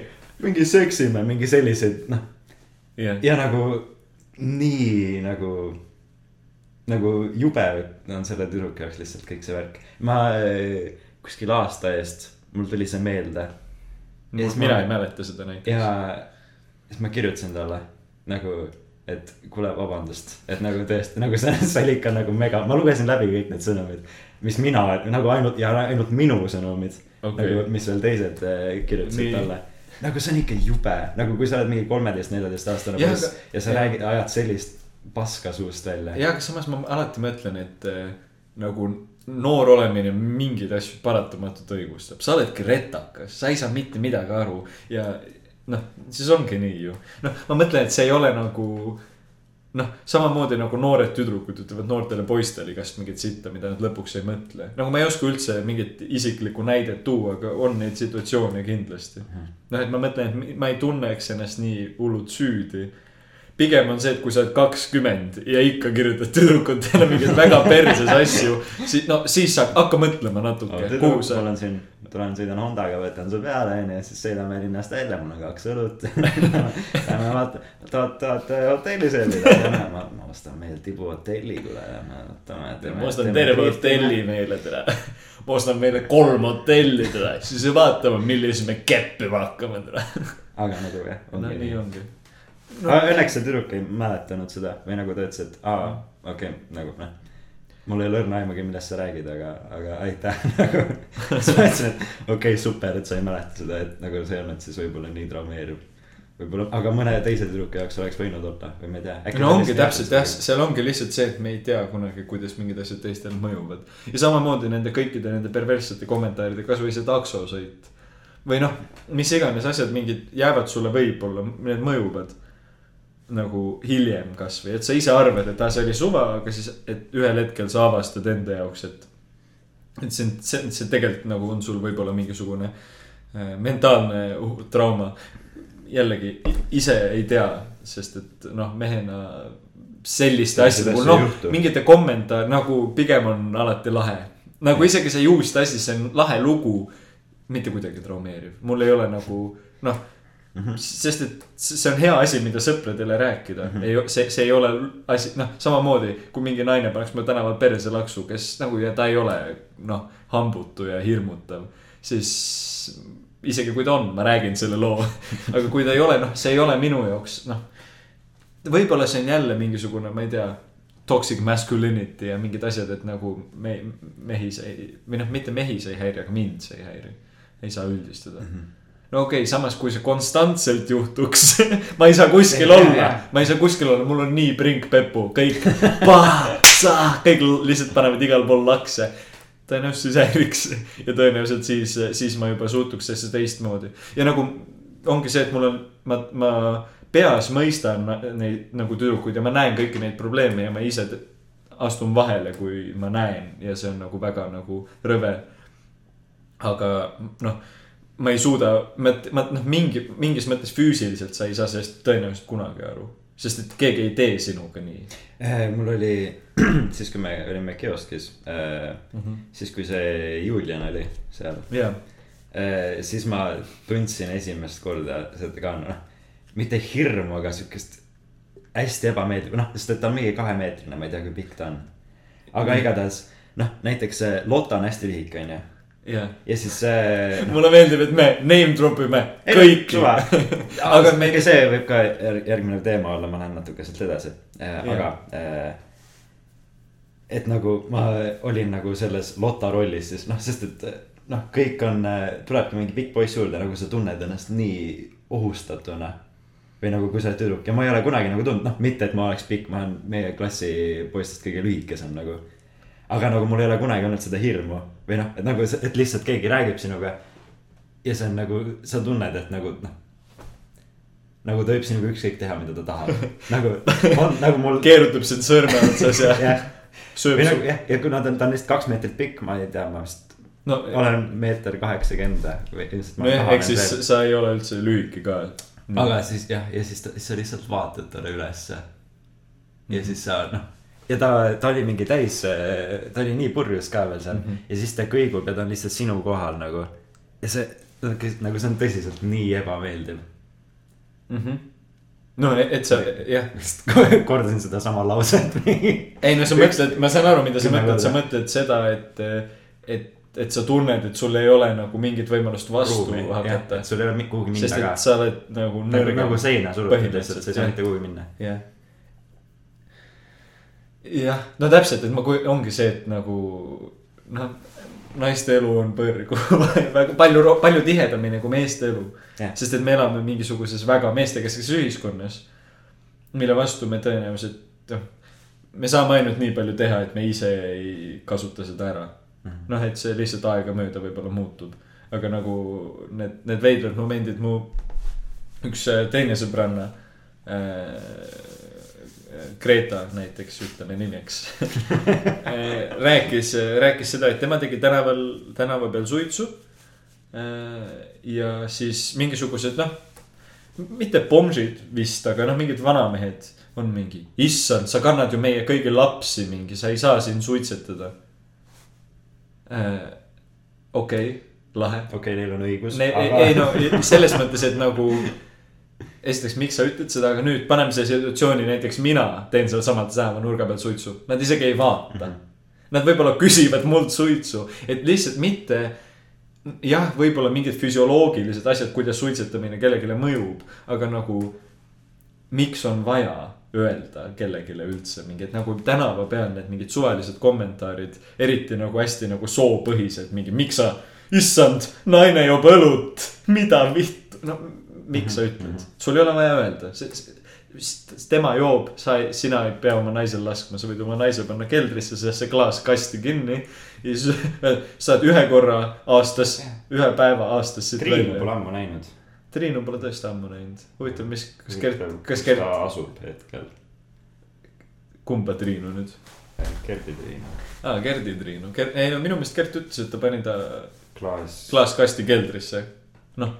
mingi seksime, mingi selliseid, noh jah, ja nagu nii nagu, nagu jube on selle tüdruku jaoks lihtsalt kõik see värk. ma kuskil aasta eest, mul tuli see meelde mina ma- ei mäleta seda näiteks. ja siis ma kirjutasin talle nagu, et kuule, vabandust, et nagu tõesti nagu see, oli ikka nagu mega, ma lugesin läbi kõik need sõnumid, mis mina nagu ainult ja ainult minu sõnumid okay.. nagu, mis veel teised eh, kirjutasid talle. Nagu see on ikka jube, nagu kui sa oled mingi kolmeteist, neljateist aastane Jah, poiss aga- ja sa jah. räägid, ajad sellist paska suust välja. ja, aga samas ma alati mõtlen, et äh, nagu noor olemine mingeid asju paratamatult õigustab, sa oledki retakas, sa ei saa mitte midagi aru ja noh, siis ongi nii ju. noh, ma mõtlen, et see ei ole nagu noh, samamoodi nagu noored tüdrukud ütlevad noortele poistele igast mingit sitta, mida nad lõpuks ei mõtle. nagu ma ei oska üldse mingit isiklikku näidet tuua, aga on neid situatsioone kindlasti. noh, et ma mõtlen, et ma ei tunneks ennast nii hullult süüdi pigem on see, et kui sa oled kakskümmend ja ikka kirjutad tüdrukutele mingeid väga perses asju, siis no siis sa hakka mõtlema natuke, kuhu mul on siin, tulen sõidan Hondaga, võtan su peale onju siis sõidame linnast välja, mul on kaks õlut. Lähme vaata, tahad, tahad hotellis ööbida? ma, ma ostan meile tibu hotelli, kuule ja me võtame. ma ostan terve hotelli. meile täna. ma ostan meile kolm hotelli täna, siis vaatame, millise me keppima hakkame täna. aga nagu jah, no ongi nii nii. ongi. aga õnneks see tüdruk ei mäletanud seda või nagu ta ütles, et aa, okei okay,, nagu noh. mul ei ole õrna aimugi, millest sa räägid, aga, aga aitäh nagu. siis ma ütlesin, et okei okay,, super, et sa ei mäleta seda, et nagu see ei olnud siis võib-olla nii traumeeriv. võib-olla, aga mõne teise tüdruku jaoks oleks võinud olla või ma ei tea. no ongi täpselt jah, seal ongi lihtsalt see, et me ei tea kunagi, kuidas mingid asjad teistel mõjuvad. ja samamoodi nende kõikide nende perverssete kommentaaride, kasvõi see taksosõit. või noh, mis iganes asjad mingid jäävad sulle võib-olla, need mõjuvad nagu hiljem kasvõi, et sa ise arvad, et aa, see oli suva, aga siis, et ühel hetkel sa avastad enda jaoks, et. et see on, see, see tegelikult nagu on sul võib-olla mingisugune äh, mentaalne uh, trauma. jällegi ise ei tea, sest et noh, mehena selliste asjade puhul, noh mingite kommentaar nagu pigem on alati lahe. nagu isegi see juuste asi, see on lahe lugu, mitte kuidagi traumeeriv, mul ei ole nagu noh mm. -hmm. sest et see on hea asi, mida sõpradele rääkida mm, -hmm. ei, see, see ei ole asi, noh, samamoodi kui mingi naine paneks mulle tänaval perse laksu, kes nagu ja ta ei ole noh, hambutu ja hirmutav, siis isegi kui ta on, ma räägin selle loo. aga kui ta ei ole, noh, see ei ole minu jaoks, noh. võib-olla see on jälle mingisugune, ma ei tea, toxic masculinity ja mingid asjad, et nagu me, mehi see ei, või noh, mitte mehi see ei häiri, aga mind see ei häiri. ei saa üldistada mm. -hmm no okei okay,, samas kui see konstantselt juhtuks, ma ei saa kuskil Jah, olla ma ei saa kuskil olla, mul on nii prink-pepu, kõik, kõik lihtsalt panevad igal pool lakse. tõenäoliselt siis häiriks ja tõenäoliselt siis, siis ma juba suhtuks sellesse teistmoodi ja nagu ongi see, et mul on, ma, ma peas mõistan neid nagu tüdrukuid ja ma näen kõiki neid probleeme ja ma ise astun vahele, kui ma näen ja see on nagu väga nagu rõve. aga noh, ma ei suuda, ma, ma noh, mingi, mingis mõttes füüsiliselt sa ei saa sellest tõenäoliselt kunagi aru. sest et keegi ei tee sinuga nii. Eh, mul oli siis, kui me olime kioskis äh,, siis kui see Julian oli seal ja, äh,, siis ma tundsin esimest korda seda ka noh, mitte hirmu, aga siukest hästi ebameeldiv, noh, sest et ta on mingi kahemeetrine, ma ei tea, kui pikk ta on. aga igatahes noh, näiteks see Lotta on hästi lühike, onju. ja. ja siis see no,. mulle meeldib, et me name drop ime kõiki. aga meil see võib ka järg- järgmine teema olla, ma lähen natuke sealt edasi, aga äh, et nagu ma olin nagu selles Lotta rollis siis noh, sest et noh, kõik on, tulebki mingi pikk poiss juurde, nagu sa tunned ennast nii ohustatuna. või nagu, kui sa oled tüdruk ja ma ei ole kunagi nagu tundnud, noh, mitte, et ma oleks pikk, ma olen meie klassi poistest kõige lühikesem nagu. Aga nagu mul ei ole kunagi olnud seda hirmu või noh, et nagu, et lihtsalt keegi räägib sinuga. ja see on nagu, sa tunned, et nagu noh nagu ta võib sinuga ükskõik teha, mida ta tahab. nagu, on nagu mul. keerutab sind sõrme otsas ja jah, sööb või nagu. jah, ja kuna ta on, ta on lihtsalt kaks meetrit pikk, ma ei tea, ma vist no olen meeter kaheksakümmend või ilmselt. nojah, eks siis sa ei ole üldse lühike ka. aga siis jah, ja siis ta, siis sa lihtsalt vaatad talle ülesse. Ja siis sa noh, ja ta, ta oli mingi täis, ta oli nii purjus ka veel seal mm. -hmm. ja siis ta kõigub ja ta on lihtsalt sinu kohal nagu. ja see, nagu see on tõsiselt nii ebameeldiv. Mhm. no et sa, jah. kordasin sedasama lauset ei no sa mõtled, ma saan aru, mida sa mõtled, sa mõtled seda, et, et, et sa tunned, et sul ei ole nagu mingit võimalust vastu ruumi, hakata et. sul ei ole kuhugi minna sest ka et. sa oled nagu nagu, nõrgem nagu. seina surutud lihtsalt, sa ei saa mitte kuhugi minna. jah. jah, no täpselt, et ma, ongi see, et nagu noh, naiste elu on põrgu väga palju, palju tihedamini kui meeste elu sest et me elame mingisuguses väga meestekeskses ühiskonnas, mille vastu me tõenäoliselt, noh, me saame ainult nii palju teha, et me ise ei kasuta seda ära. noh, et see lihtsalt aegamööda võib-olla muutub, aga nagu need, need veidrad momendid, mu üks äh, teine sõbranna äh,. Greta näiteks, ütleme nimeks äh, rääkis, rääkis seda, et tema tegi tänaval, tänava peal suitsu äh,. ja siis mingisugused noh, mitte pomžid vist, aga noh, mingid vanamehed on mingi, issand, sa kannad ju meie kõigi lapsi mingi, sa ei saa siin suitsetada äh,. okei okay,, lahe. okei okay,, neil on õigus. ei, ei no selles mõttes, et nagu esiteks, miks sa ütled seda, aga nüüd paneme selle situatsiooni, näiteks mina teen sealsamalt Sääma nurga peal suitsu, nad isegi ei vaata mm. -hmm. Nad võib-olla küsivad mult suitsu, et lihtsalt mitte. jah, võib-olla mingid füsioloogilised asjad, kuidas suitsetamine kellelegi mõjub, aga nagu. miks on vaja öelda kellelegi üldse mingid nagu tänava peal need mingid suvalised kommentaarid, eriti nagu hästi nagu soopõhised, mingi, miks sa, issand, naine joob õlut, mida vittu, no miks sa ütled, sul ei ole vaja öelda, tema joob, sa, sina ei pea oma naisel laskma, sa võid oma naise panna keldrisse, sellesse klaaskasti kinni. ja siis saad ühe korra aastas, ühe päeva aastas siit Triinu pole ammu näinud. Triinu pole tõesti ammu näinud, huvitav, mis, kas Gert, kas Gert, ta asub hetkel? kumba Triinu nüüd? Gerdi Triinu. aa, Gerdi Triinu, ei no minu meelest Gert ütles, et ta pani ta klaas. klaaskasti keldrisse. noh,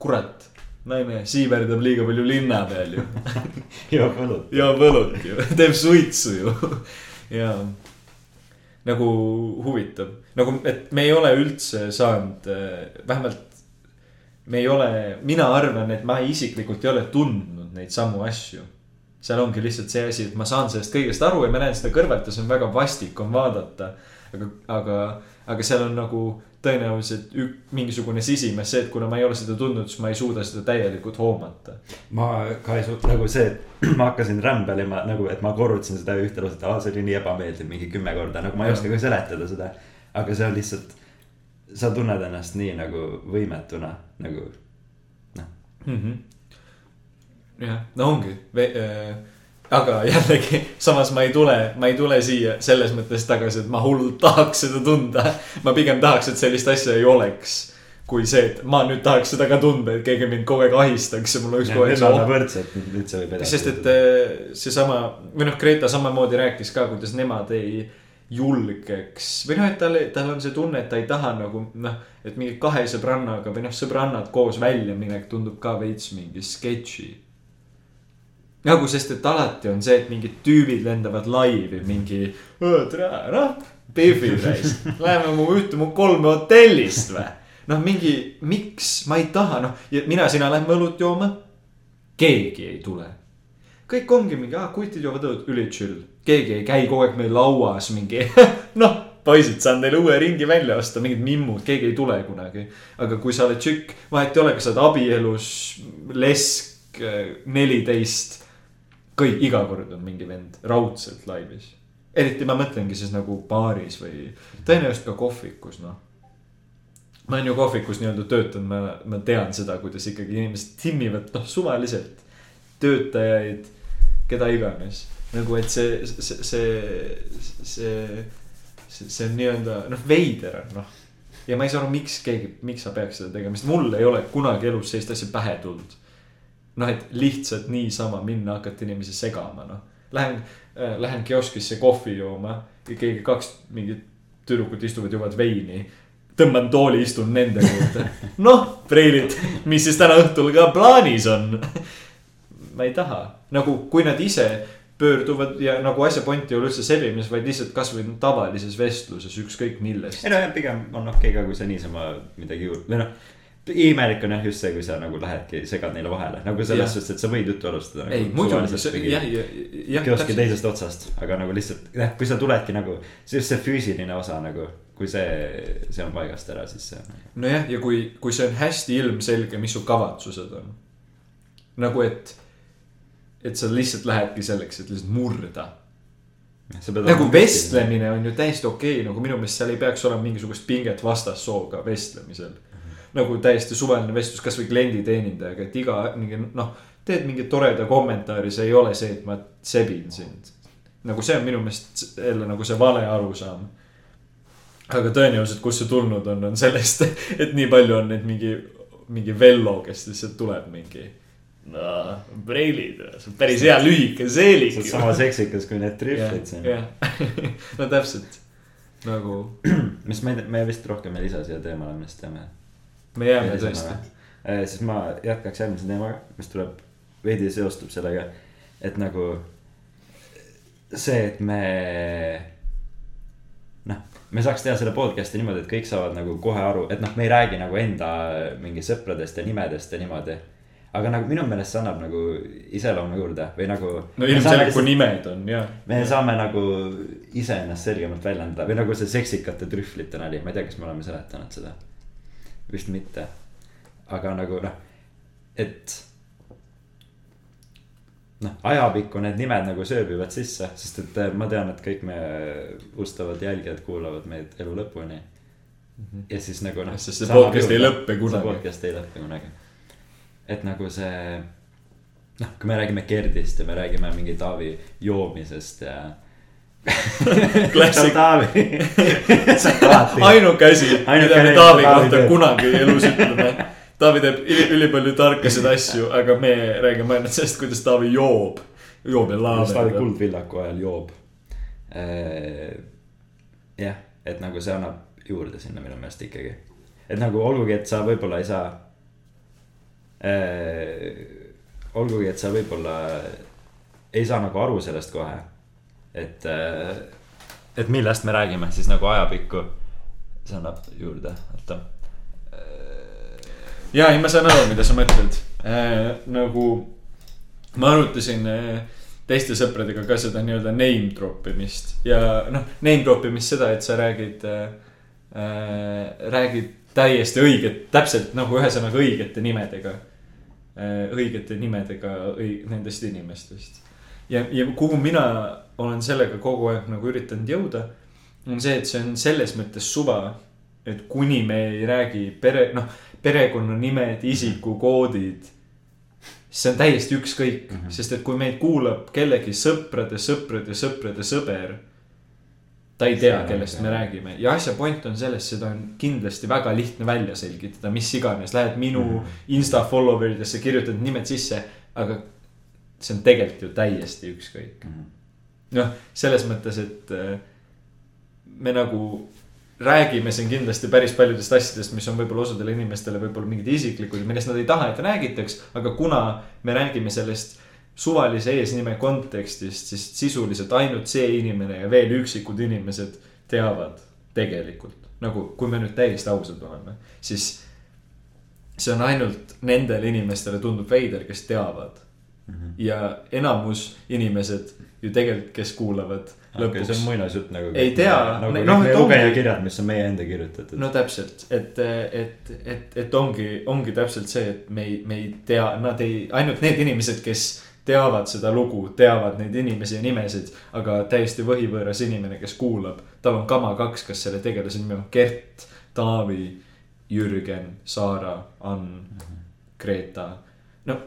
kurat, naine siiverdab liiga palju linna peal ju. joob õlut. ja võlut ju, teeb suitsu ju. ja nagu huvitav, nagu, et me ei ole üldse saanud, vähemalt me ei ole, mina arvan, et ma isiklikult ei ole tundnud neid samu asju. seal ongi lihtsalt see asi, et ma saan sellest kõigest aru ja ma näen seda kõrvalt ja see on väga vastik on vaadata. aga, aga, aga seal on nagu tõenäoliselt ük-, mingisugune sisimas see, et kuna ma ei ole seda tundnud, siis ma ei suuda seda täielikult hoomata. ma ka ei suutnud nagu see, et ma hakkasin rämbelima nagu, et ma korrutasin seda ühte lauset, aa, see oli nii ebameeldiv mingi kümme korda, nagu ma ei oska ka seletada seda. aga see on lihtsalt, sa tunned ennast nii nagu võimetuna nagu, mm. -hmm. jah, no ongi äh,. Aga jällegi, samas ma ei tule, ma ei tule siia selles mõttes tagasi, et ma hullult tahaks seda tunda. ma pigem tahaks, et sellist asja ei oleks. kui see, et ma nüüd tahaks seda ka tunda, et keegi mind kogu aeg ahistaks ja mul oleks kogu aeg oleme oht. võrdsed, nüüd see võib edasi. sest et äh, seesama, või noh, Greta samamoodi rääkis ka, kuidas nemad ei julgeks või noh, et tal, tal on see tunne, et ta ei taha nagu noh, et mingi kahe sõbrannaga või noh, sõbrannad koos välja minek tundub ka veits mingi sketši. nagu, sest et alati on see, et mingid tüübid lendavad laivi mingi, tere, noh, Biffi reis, läheme mu ühte mu kolme hotellist või. noh, mingi, miks ma ei taha, noh, mina, sina lähme õlut jooma. keegi ei tule kõik ongi mingi, aa, kutid joovad õlut, üli chill. keegi ei käi kogu aeg meil lauas mingi, noh, poisid, saan teile uue ringi välja osta, mingid mimmud, keegi ei tule kunagi. aga kui sa oled tšükk, vahet ei ole, kas sa oled abielus, lesk, neliteist. kõik, iga kord on mingi vend raudselt laivis. eriti ma mõtlengi siis nagu baaris või tõenäoliselt ka kohvikus, noh ma olen ju kohvikus nii-öelda töötanud, ma, ma tean seda, kuidas ikkagi inimesed timmivad, noh, suvaliselt töötajaid, keda iganes. nagu, et see, see, see, see, see, see on nii-öelda noh, veider on noh. ja ma ei saa aru, miks keegi, miks sa peaks seda tegema, sest mul ei ole kunagi elus sellist asja pähe tulnud. noh, et lihtsalt niisama minna, hakata inimesi segama, noh. Lähen äh,, lähen kioskisse kohvi jooma ja keegi kaks mingit tüdrukut istuvad, joovad veini tõmban tooli, istun nende juurde. noh, preilid, mis siis täna õhtul ka plaanis on? ma ei taha, nagu kui nad ise pöörduvad ja nagu asja point ei ole üldse sellimises, vaid lihtsalt kasvõi tavalises vestluses, ükskõik millest ei. no jah, pigem on okei ka, kui sa niisama midagi juurde, või noh. Imelik on jah just see, kui sa nagu lähedki, segad neile vahele, nagu selles suhtes, et sa võid juttu alustada. ei, muidugi, jah, jah. kioski. teisest otsast, aga nagu lihtsalt, jah, kui sa tuledki nagu, see just see füüsiline osa nagu, kui see, see on paigast ära, siis see. nojah, ja kui, kui see on hästi ilmselge, mis su kavatsused on. nagu et, et sa lihtsalt lähedki selleks, et lihtsalt murda nagu vestlemine on ju täiesti okei okay,, nagu minu meelest seal ei peaks olema mingisugust pinget vastassooga vestlemisel. Nagu täiesti suvaline vestlus kasvõi klienditeenindajaga, et iga mingi noh, teed mingi toreda kommentaari, see ei ole see, et ma sebin sind. nagu see on minu meelest jälle nagu see vale arusaam. aga tõenäoliselt, kust see tulnud on, on sellest, et nii palju on neid mingi, mingi Vello, kes lihtsalt tuleb mingi. no, preilid, see on päris hea lühike seelik see on. sama seksikas kui need trihvlid siin. no täpselt nagu mis me, me vist rohkem ei lisa siia teemale, vist teame. Me jääme tõesti. siis ma jätkaks järgmise teemaga, mis tuleb, veidi seostub sellega, et nagu see, et me. noh, me saaks teha selle podcast'i niimoodi, et kõik saavad nagu kohe aru, et noh, me ei räägi nagu enda mingi sõpradest ja nimedest ja niimoodi. aga nagu minu meelest see annab nagu iseloomu juurde või nagu. no ilmselgelt, kui nimed on ja. me saame nagu iseennast selgemalt väljendada või nagu see seksikate trühvlite nali, ma ei tea, kas me oleme seletanud seda. Vist mitte. aga nagu noh, et. noh, ajapikku need nimed nagu sööbivad sisse, sest et eh, ma tean, et kõik meie ustavad jälgijad kuulavad meid elu lõpuni. ja siis nagu noh. Sest see podcast ei lõppe kunagi. podcast ei lõppe kunagi. et nagu see, noh, kui me räägime Gerdist ja me räägime mingi Taavi joomisest ja Klassik. Taavi. ainuke asi, mida me Taavi kohta kunagi elus ütleme. Taavi teeb üli, ülipalju tarkasid asju, aga me räägime ainult sellest, kuidas Taavi joob. joob ja kuidas Taavi. Kuldvillaku ajal joob. jah, et nagu see annab juurde sinna minu meelest ikkagi. et nagu olgugi, et sa võib-olla ei saa. äh,. olgugi, et sa võib-olla ei saa nagu aru sellest kohe, et et millest me räägime siis nagu ajapikku. see annab juurde, oota. ja ei, ma saan aru, mida sa mõtled äh,. nagu ma arutasin äh, teiste sõpradega ka seda nii-öelda name drop imist ja noh, name drop imist seda, et sa räägid äh,, äh, räägid täiesti õiget, täpselt nagu ühesõnaga õigete nimedega äh,. õigete nimedega õi-, nendest inimestest. ja, ja kuhu mina olen sellega kogu aeg nagu üritanud jõuda, on see, et see on selles mõttes suva, et kuni me ei räägi pere, noh, perekonnanimed, isikukoodid. see on täiesti ükskõik mm. -hmm. sest et kui meid kuulab kellegi sõprade, sõprade, sõprade sõber. ta ei tea kellest me räägime ja asja point on selles, seda on kindlasti väga lihtne välja selgitada, mis iganes, lähed minu mm. -hmm. insta follower idesse, kirjutad nimed sisse, aga see on tegelikult ju täiesti ükskõik noh, selles mõttes, et äh, me nagu räägime siin kindlasti päris paljudest asjadest, mis on võib-olla osadele inimestele võib-olla mingid isiklikud, millest nad ei taha, et räägitaks. aga kuna me räägime sellest suvalise eesnime kontekstist, siis sisuliselt ainult see inimene ja veel üksikud inimesed teavad tegelikult. nagu, kui me nüüd täiesti ausad oleme, siis see on ainult nendele inimestele tundub veider, kes teavad Mhm. ja enamus inimesed ju tegelikult, kes kuulavad okei, see on lõpuks. muinasjutt nagu. Ei tea, nagu noh, kõik meie et ongi- lugejakirjad, mis on meie enda kirjutatud no täpselt, et, et, et, et ongi, ongi täpselt see, et me ei, me ei tea, nad ei, ainult need inimesed, kes teavad seda lugu, teavad neid inimesi ja nimesid. aga täiesti võhivõõras inimene, kes kuulab, tal on kama kaks, kas selle tegelase nimi on Gert, Taavi, Jürgen, Saara, Ann, Greta. no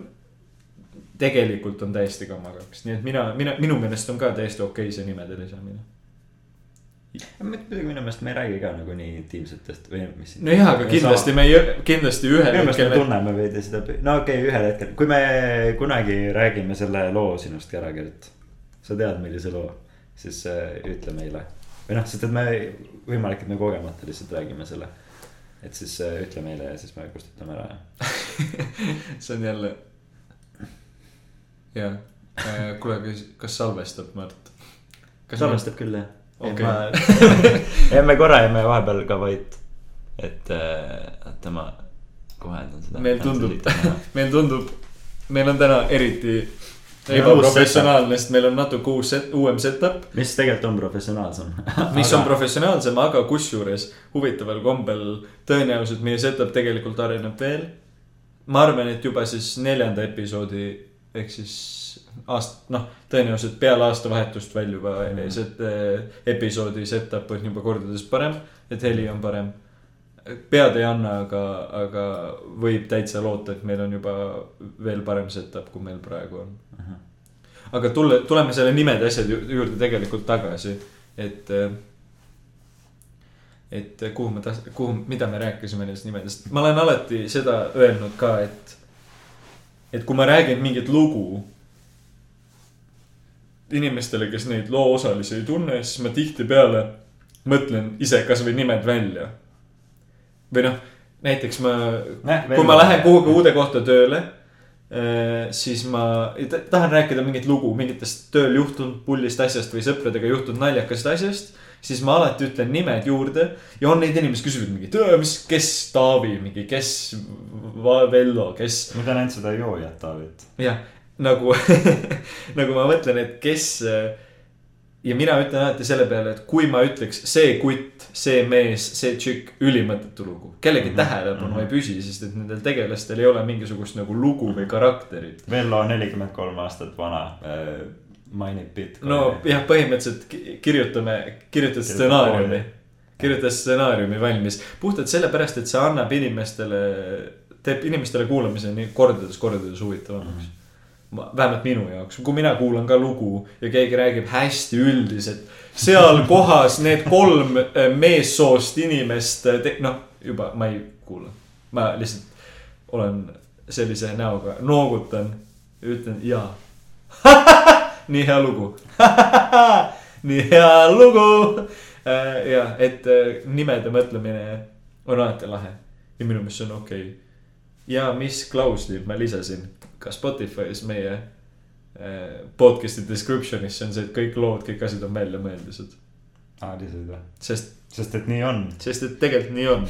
tegelikult on täiesti kama kaks, nii et mina, mina, minu meelest on ka täiesti okei see nimede lisamine. muidugi minu meelest me ei räägi ka nagu nii intiimsetest või mis. nojah, aga kindlasti me ei, kindlasti ühel minu hetkel me me tunneme veidi seda, no okei okay,, ühel hetkel, kui me kunagi räägime selle loo sinust ära, Gert. sa tead, millise loo, siis äh, ütle meile. või noh, sest et me, võimalik, et me kogemata lihtsalt räägime selle. et siis äh, ütle meile ja siis me kustutame ära ja. see on jälle. jah, kuule, kas, kas salvestab Mart? salvestab küll jah. Okei. ja me korra jäime vahepeal ka vait. et äh, oota, ma kohendan seda. meil tundub, meil tundub, meil on täna eriti ebaprofessionaalne, sest meil on natuke uus set,, uuem setup. mis tegelikult on professionaalsem. mis on professionaalsem, aga kusjuures huvitaval kombel tõenäoliselt meie setup tegelikult areneb veel. ma arvan, et juba siis neljanda episoodi ehk siis aast-, noh, tõenäoliselt peale aastavahetust väljuva mm Mhm. -hmm. set-, episoodi setup on juba kordades parem, et heli on parem. pead ei anna, aga, aga võib täitsa loota, et meil on juba veel parem setup, kui meil praegu on aga tulle, tuleme selle nimede asjade ju- juurde tegelikult tagasi, et. et kuhu ma tahtsin, kuhu, mida me rääkisime nendest nimedest, ma olen alati seda öelnud ka, et. Et kui ma räägin mingit lugu. inimestele, kes neid loo osalisi ei tunne, siis ma tihtipeale mõtlen ise kasvõi nimed välja. või noh, näiteks ma kui ma lähen kuhugi uude kohta tööle, siis ma tahan rääkida mingit lugu mingitest tööl juhtunud pullist asjast või sõpradega juhtunud naljakast asjast. Siis ma alati ütlen nimed juurde ja on neid inimesi, küsivad mingi, mis, kes Taavi, mingi, kes Vello, kes ma tean ainult seda joojat Taavit. jah, nagu, nagu ma mõtlen, et kes. ja mina ütlen alati selle peale, et kui ma ütleks see kutt, see mees, see tšikk, ülimõttetu lugu. kellegi mm -hmm. tähelepanu mm. -hmm. ei püsi, sest et nendel tegelastel ei ole mingisugust nagu lugu või karakterit. Vello nelikümmend kolm aastat vana äh,, mainib Bitcoini. no jah, põhimõtteliselt ki- kirjutame, kirjutas stsenaariumi, kirjutas stsenaariumi valmis. puhtalt sellepärast, et see annab inimestele, teeb inimestele kuulamise nii kordades, kordades huvitavamaks Mhm. Ma- vähemalt minu jaoks, kui mina kuulan ka lugu ja keegi räägib hästi üldiselt. seal kohas need kolm eh, meessoost inimest, noh juba ma ei kuula. ma lihtsalt olen sellise näoga, noogutan ja ütlen jaa. nii hea lugu. nii hea lugu. ja, et eh, nimede mõtlemine on alati lahe ja minu meelest see on okei okay. ja mis klausli ma lisasin ka Spotify's meie äh, podcast'i description'isse on see, et kõik lood, kõik asjad on väljamõeldised. aa, lisasid või? sest, sest et nii on. sest et tegelikult nii on.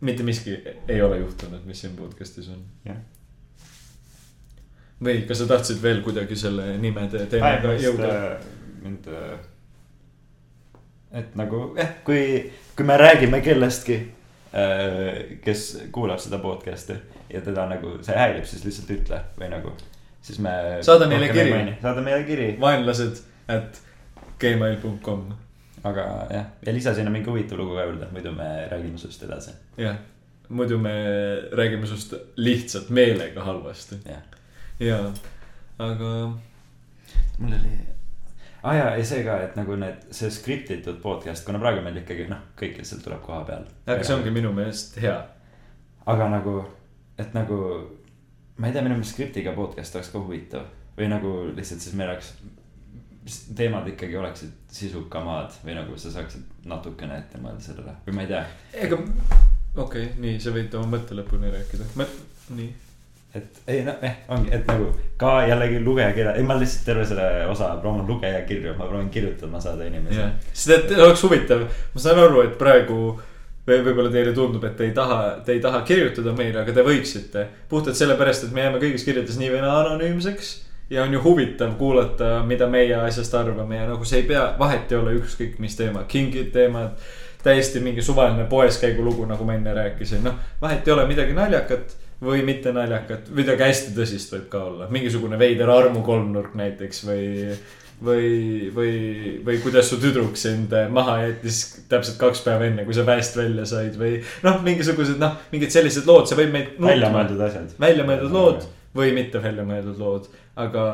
mitte miski ei ole juhtunud, mis siin podcast'is on. jah. Või kas sa tahtsid veel kuidagi selle nimede teemaga jõuda? mind, et nagu jah, kui, kui me räägime kellestki, kes kuulab seda podcast'i ja teda nagu see häirib, siis lihtsalt ütle või nagu, siis me. Saada meile kiri.. saada meile kiri, vaenlased at gmail.com, aga jah, ja lisa sinna mingi huvitav lugu ka juurde, muidu me räägime sinust edasi, jah. muidu me räägime sinust lihtsalt meelega halvasti jah. ja, aga mul oli, aa jaa, ja see ka, et nagu need, see skriptitud podcast, kuna praegu meil ikkagi noh, kõik lihtsalt tuleb koha peal. aga see ongi minu meelest hea. aga nagu, et nagu, ma ei tea, minu meelest skriptiga podcast oleks ka huvitav või nagu lihtsalt siis meil oleks. teemad ikkagi oleksid sisukamad või nagu sa saaksid natukene ette mõelda sellele või ma ei tea. ega, okei okay,, nii, sa võid oma mõtte lõpuni rääkida, ma, nii. Et ei noh, eh ongi, et nagu ka jällegi lugejakirja, ei ma lihtsalt terve selle osa proovin lugejakirju, ma proovin kirjutama saada inimesi jah, sest et oleks huvitav, ma saan aru, et praegu või võib-olla teile tundub, et te ei taha, te ei taha kirjutada meile, aga te võiksite. puhtalt sellepärast, et me jääme kõigis kirjades nii või naa anonüümseks. ja on ju huvitav kuulata, mida meie asjast arvame ja nagu see ei pea, vahet ei ole ükskõik mis teema, kingid teemad. täiesti mingi suvaline poeskäigu lugu, nagu ma enne rääkisin, noh, vahet ei ole midagi naljakat või mitte naljakat, midagi hästi tõsist võib ka olla, mingisugune veider armukolmnurk näiteks või või, või, või kuidas su tüdruk sind maha jättis täpselt kaks päeva enne, kui sa väest välja said või noh, mingisugused noh, mingid sellised lood, see võib meid. väljamõeldud asjad. väljamõeldud lood või mitte väljamõeldud lood, aga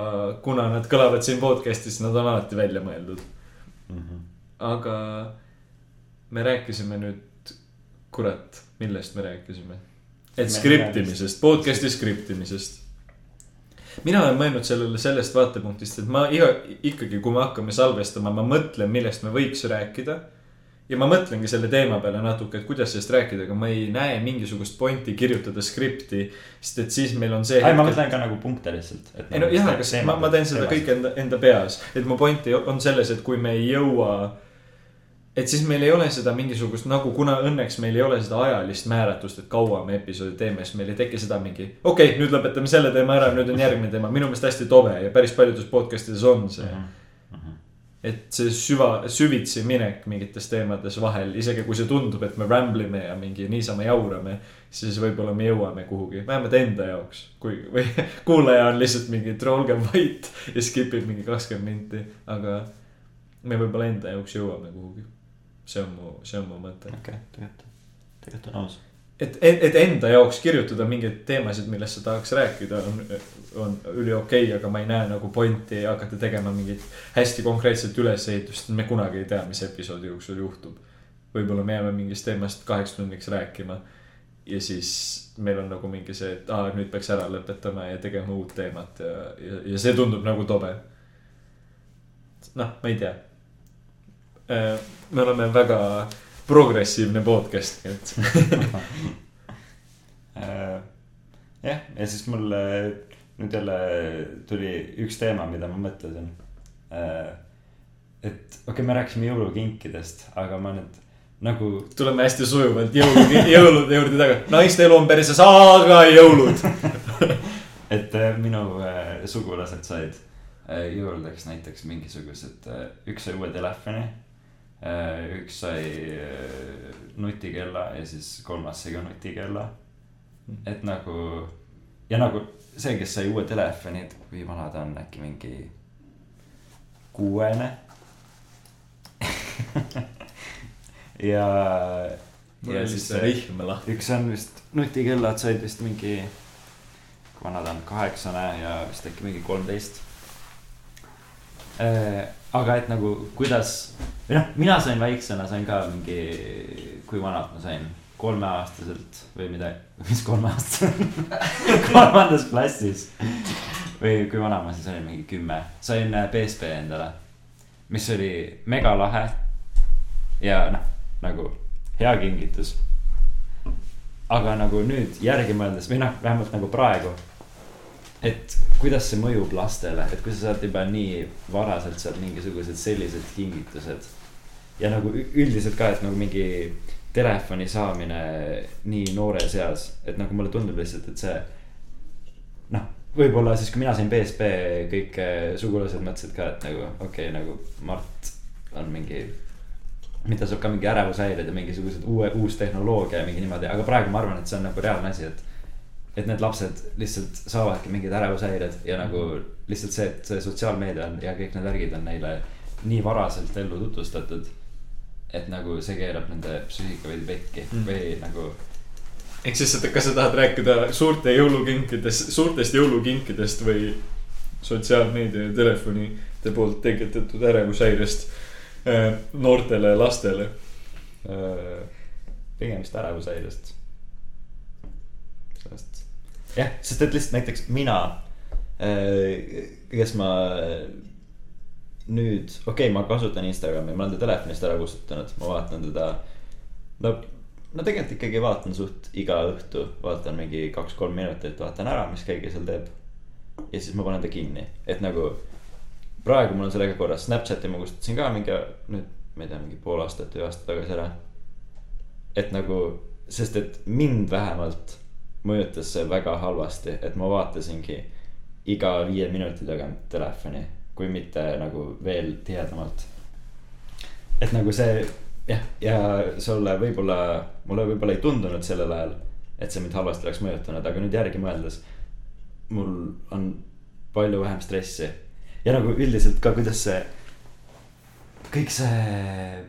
kuna nad kõlavad siin podcast'is, nad on alati välja mõeldud. Mhm. aga me rääkisime nüüd, kurat, millest me rääkisime? Et skriptimisest, podcast'i skriptimisest. mina olen mõelnud sellele sellest vaatepunktist, et ma iga, ikkagi, kui me hakkame salvestama, ma mõtlen, millest me võiks rääkida. ja ma mõtlengi selle teema peale natuke, et kuidas sellest rääkida, aga ma ei näe mingisugust pointi kirjutada skripti. sest et siis meil on see. ei, ma mõtlen ka nagu punkte lihtsalt. ei no jah, aga ma, ma teen seda kõik enda, enda peas, et mu point on selles, et kui me ei jõua. Et siis meil ei ole seda mingisugust nagu, kuna õnneks meil ei ole seda ajalist määratust, et kaua me episoodi teeme, siis meil ei teki seda mingi. okei okay,, nüüd lõpetame selle teema ära, nüüd on järgmine teema, minu meelest hästi tobe ja päris paljudes podcast ides on see mm. -hmm. et see süva, süvitsi minek mingites teemades vahel, isegi kui see tundub, et me ramble ime ja mingi niisama jaurame. siis võib-olla me jõuame kuhugi, vähemalt enda jaoks, kui, või kuulaja on lihtsalt mingi, et olge vait ja skip ib mingi kakskümmend minti, aga me võib-olla enda jaoks jõuame kuhugi. See on mu, see on mu mõte. okei, tegelikult, tegelikult on aus. et, et, et enda jaoks kirjutada mingeid teemasid, millest sa tahaks rääkida, on, on üliokei okay,, aga ma ei näe nagu pointi hakata tegema mingit hästi konkreetset ülesehitust, me kunagi ei tea, mis episoodi jooksul juhtub. võib-olla me jääme mingist teemast kaheks tunniks rääkima ja siis meil on nagu mingi see, et aa, nüüd peaks ära lõpetama ja tegema uut teemat ja, ja, ja see tundub nagu tobe. noh, ma ei tea. Me oleme väga progressiivne podcast, et Äh, jah, ja siis mul äh, nüüd jälle tuli üks teema, mida ma mõtlesin. et okei okay,, me rääkisime jõulukinkidest, aga ma nüüd nagu tuleme hästi sujuvalt jõulu, jõulude juurde tagasi. naiste elu on perses, aga jõulud. et äh, minu äh, sugulased said äh, jõuludeks näiteks mingisugused, üks sai uue telefoni. Üks sai äh, nutikella ja siis kolmas sai ka nutikella. et nagu ja nagu see, kes sai uue telefoni, et kui vana ta on, äkki mingi kuuene. ja, ja siis see rihm lahti. üks on vist nutikellad said vist mingi, kui vana ta on, kaheksane ja vist äkki mingi kolmteist. Aga et nagu kuidas, või noh, mina sain väiksena sain ka mingi, kui vanalt ma sain, kolmeaastaselt või midagi, mis kolmeaastaselt kolmandas klassis. või kui vana ma siis olin, mingi kümme, sain äh, BSB endale, mis oli megalahe. ja noh, nagu hea kingitus aga nagu nüüd järgi mõeldes või noh, vähemalt nagu praegu. Et kuidas see mõjub lastele, et kui sa saad juba nii varaselt sealt mingisugused sellised kingitused. ja nagu üldiselt ka, et nagu mingi telefoni saamine nii noores eas, et nagu mulle tundub lihtsalt, et see. noh, võib-olla siis, kui mina sain BSB, kõik eh, sugulased mõtlesid ka, et nagu okei okay,, nagu Mart on mingi mida saab ka mingi ärevushäired ja mingisugused uue, uus tehnoloogia ja mingi niimoodi, aga praegu ma arvan, et see on nagu reaalne asi, et. Et need lapsed lihtsalt saavadki mingid ärevushäired ja nagu lihtsalt see, et see sotsiaalmeedia on ja kõik need värgid on neile nii varaselt ellu tutvustatud. et nagu see keerab nende psüühika veidi pekki Mm. või nagu ehk siis, et kas sa tahad rääkida suurte jõulukinkidest, suurtest jõulukinkidest või sotsiaalmeedia ja telefonide poolt tekitatud ärevushäirest äh, noortele lastele äh,. pigem vist ärevushäirest. jah, sest et lihtsalt näiteks mina, kes ma nüüd, okei okay,, ma kasutan Instagrami, ma olen ta telefonist ära kustutanud, ma vaatan teda. no, no tegelikult ikkagi vaatan suht iga õhtu, vaatan mingi kaks-kolm minutit, vaatan ära, mis keegi seal teeb. ja siis ma panen ta kinni, et nagu praegu mul on sellega korras, Snapchati ma kustutasin ka mingi nüüd, ma ei tea, mingi pool aastat või aasta tagasi ära et nagu, sest et mind vähemalt mõjutas see väga halvasti, et ma vaatasingi iga viie minuti tagant telefoni, kui mitte nagu veel tihedamalt. et nagu see jah, ja sulle võib-olla, mulle võib-olla ei tundunud sellel ajal, et see mind halvasti oleks mõjutanud, aga nüüd järgi mõeldes. mul on palju vähem stressi ja nagu üldiselt ka, kuidas see, kõik see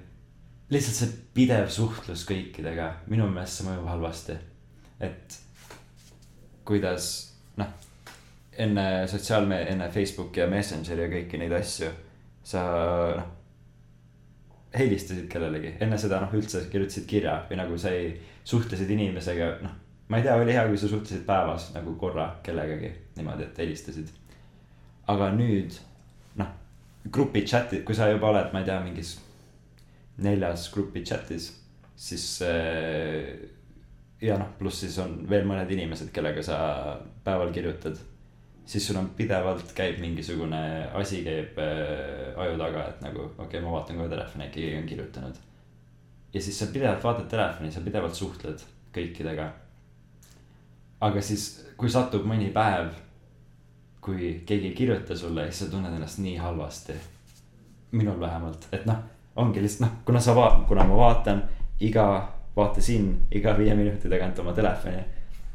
lihtsalt see pidev suhtlus kõikidega, minu meelest see mõjub halvasti. et kuidas noh, enne sotsiaalmeedia, enne Facebooki ja Messengeri ja kõiki neid asju, sa noh. helistasid kellelegi, enne seda noh, üldse kirjutasid kirja või nagu sa ei, suhtlesid inimesega, noh. ma ei tea, oli hea, kui sa suhtlesid päevas nagu korra kellegagi niimoodi, et helistasid. aga nüüd noh, grupi chat'id, kui sa juba oled, ma ei tea, mingis neljas grupi chat'is, siis äh, ja noh, pluss siis on veel mõned inimesed, kellega sa päeval kirjutad. siis sul on pidevalt käib mingisugune asi käib äh, aju taga, et nagu okei okay,, ma vaatan kohe telefoni, äkki keegi on kirjutanud. ja siis sa pidevalt vaatad telefoni, sa pidevalt suhtled kõikidega. aga siis, kui satub mõni päev, kui keegi ei kirjuta sulle, siis sa tunned ennast nii halvasti. minul vähemalt, et noh ongi lihtsalt noh, kuna sa vaat-, kuna ma vaatan iga, vaatasin iga viie minuti tagant oma telefoni.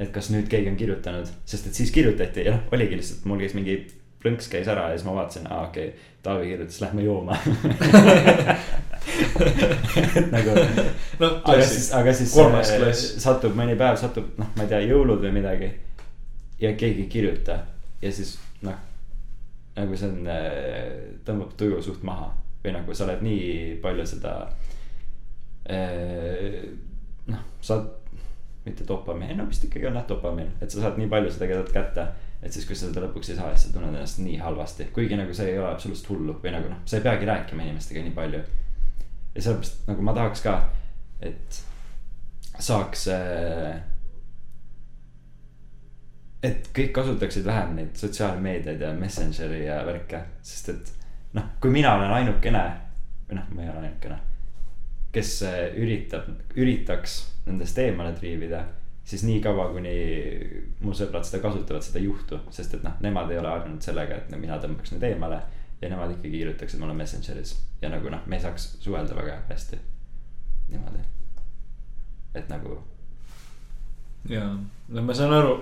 et kas nüüd keegi on kirjutanud, sest et siis kirjutati ja noh, oligi lihtsalt, mul käis mingi plõnks käis ära ja siis ma vaatasin, aa okei okay,, Taavi kirjutas, lähme jooma et nagu, noh, aga siis, aga siis äh, satub mõni päev, satub noh, ma ei tea, jõulud või midagi. ja keegi ei kirjuta ja siis noh, nagu see on, tõmbab tuju suht maha või nagu sa oled nii palju seda. noh, saad, mitte dopamiin, no vist ikkagi on jah dopamiin, et sa saad nii palju seda keset kätte. et siis, kui sa seda lõpuks ei saa, siis sa tunned ennast nii halvasti, kuigi nagu see ei ole absoluutselt hullu või nagu noh, sa ei peagi rääkima inimestega nii palju. ja sellepärast nagu ma tahaks ka, et saaks äh, et kõik kasutaksid vähem neid sotsiaalmeediaid ja Messengeri ja värke, sest et noh, kui mina olen ainukene või noh, ma ei ole ainukene, kes äh, üritab, üritaks nendest eemale triivida, siis niikaua, kuni mu sõbrad seda kasutavad, seda ei juhtu, sest et noh, nemad ei ole harjunud sellega, et mina tõmbaks need eemale ja nemad ikkagi kirjutaksid mulle Messengeris. Ja nagu noh, me saaks suhelda väga hästi. Niimoodi, et nagu jaa, no ma saan aru,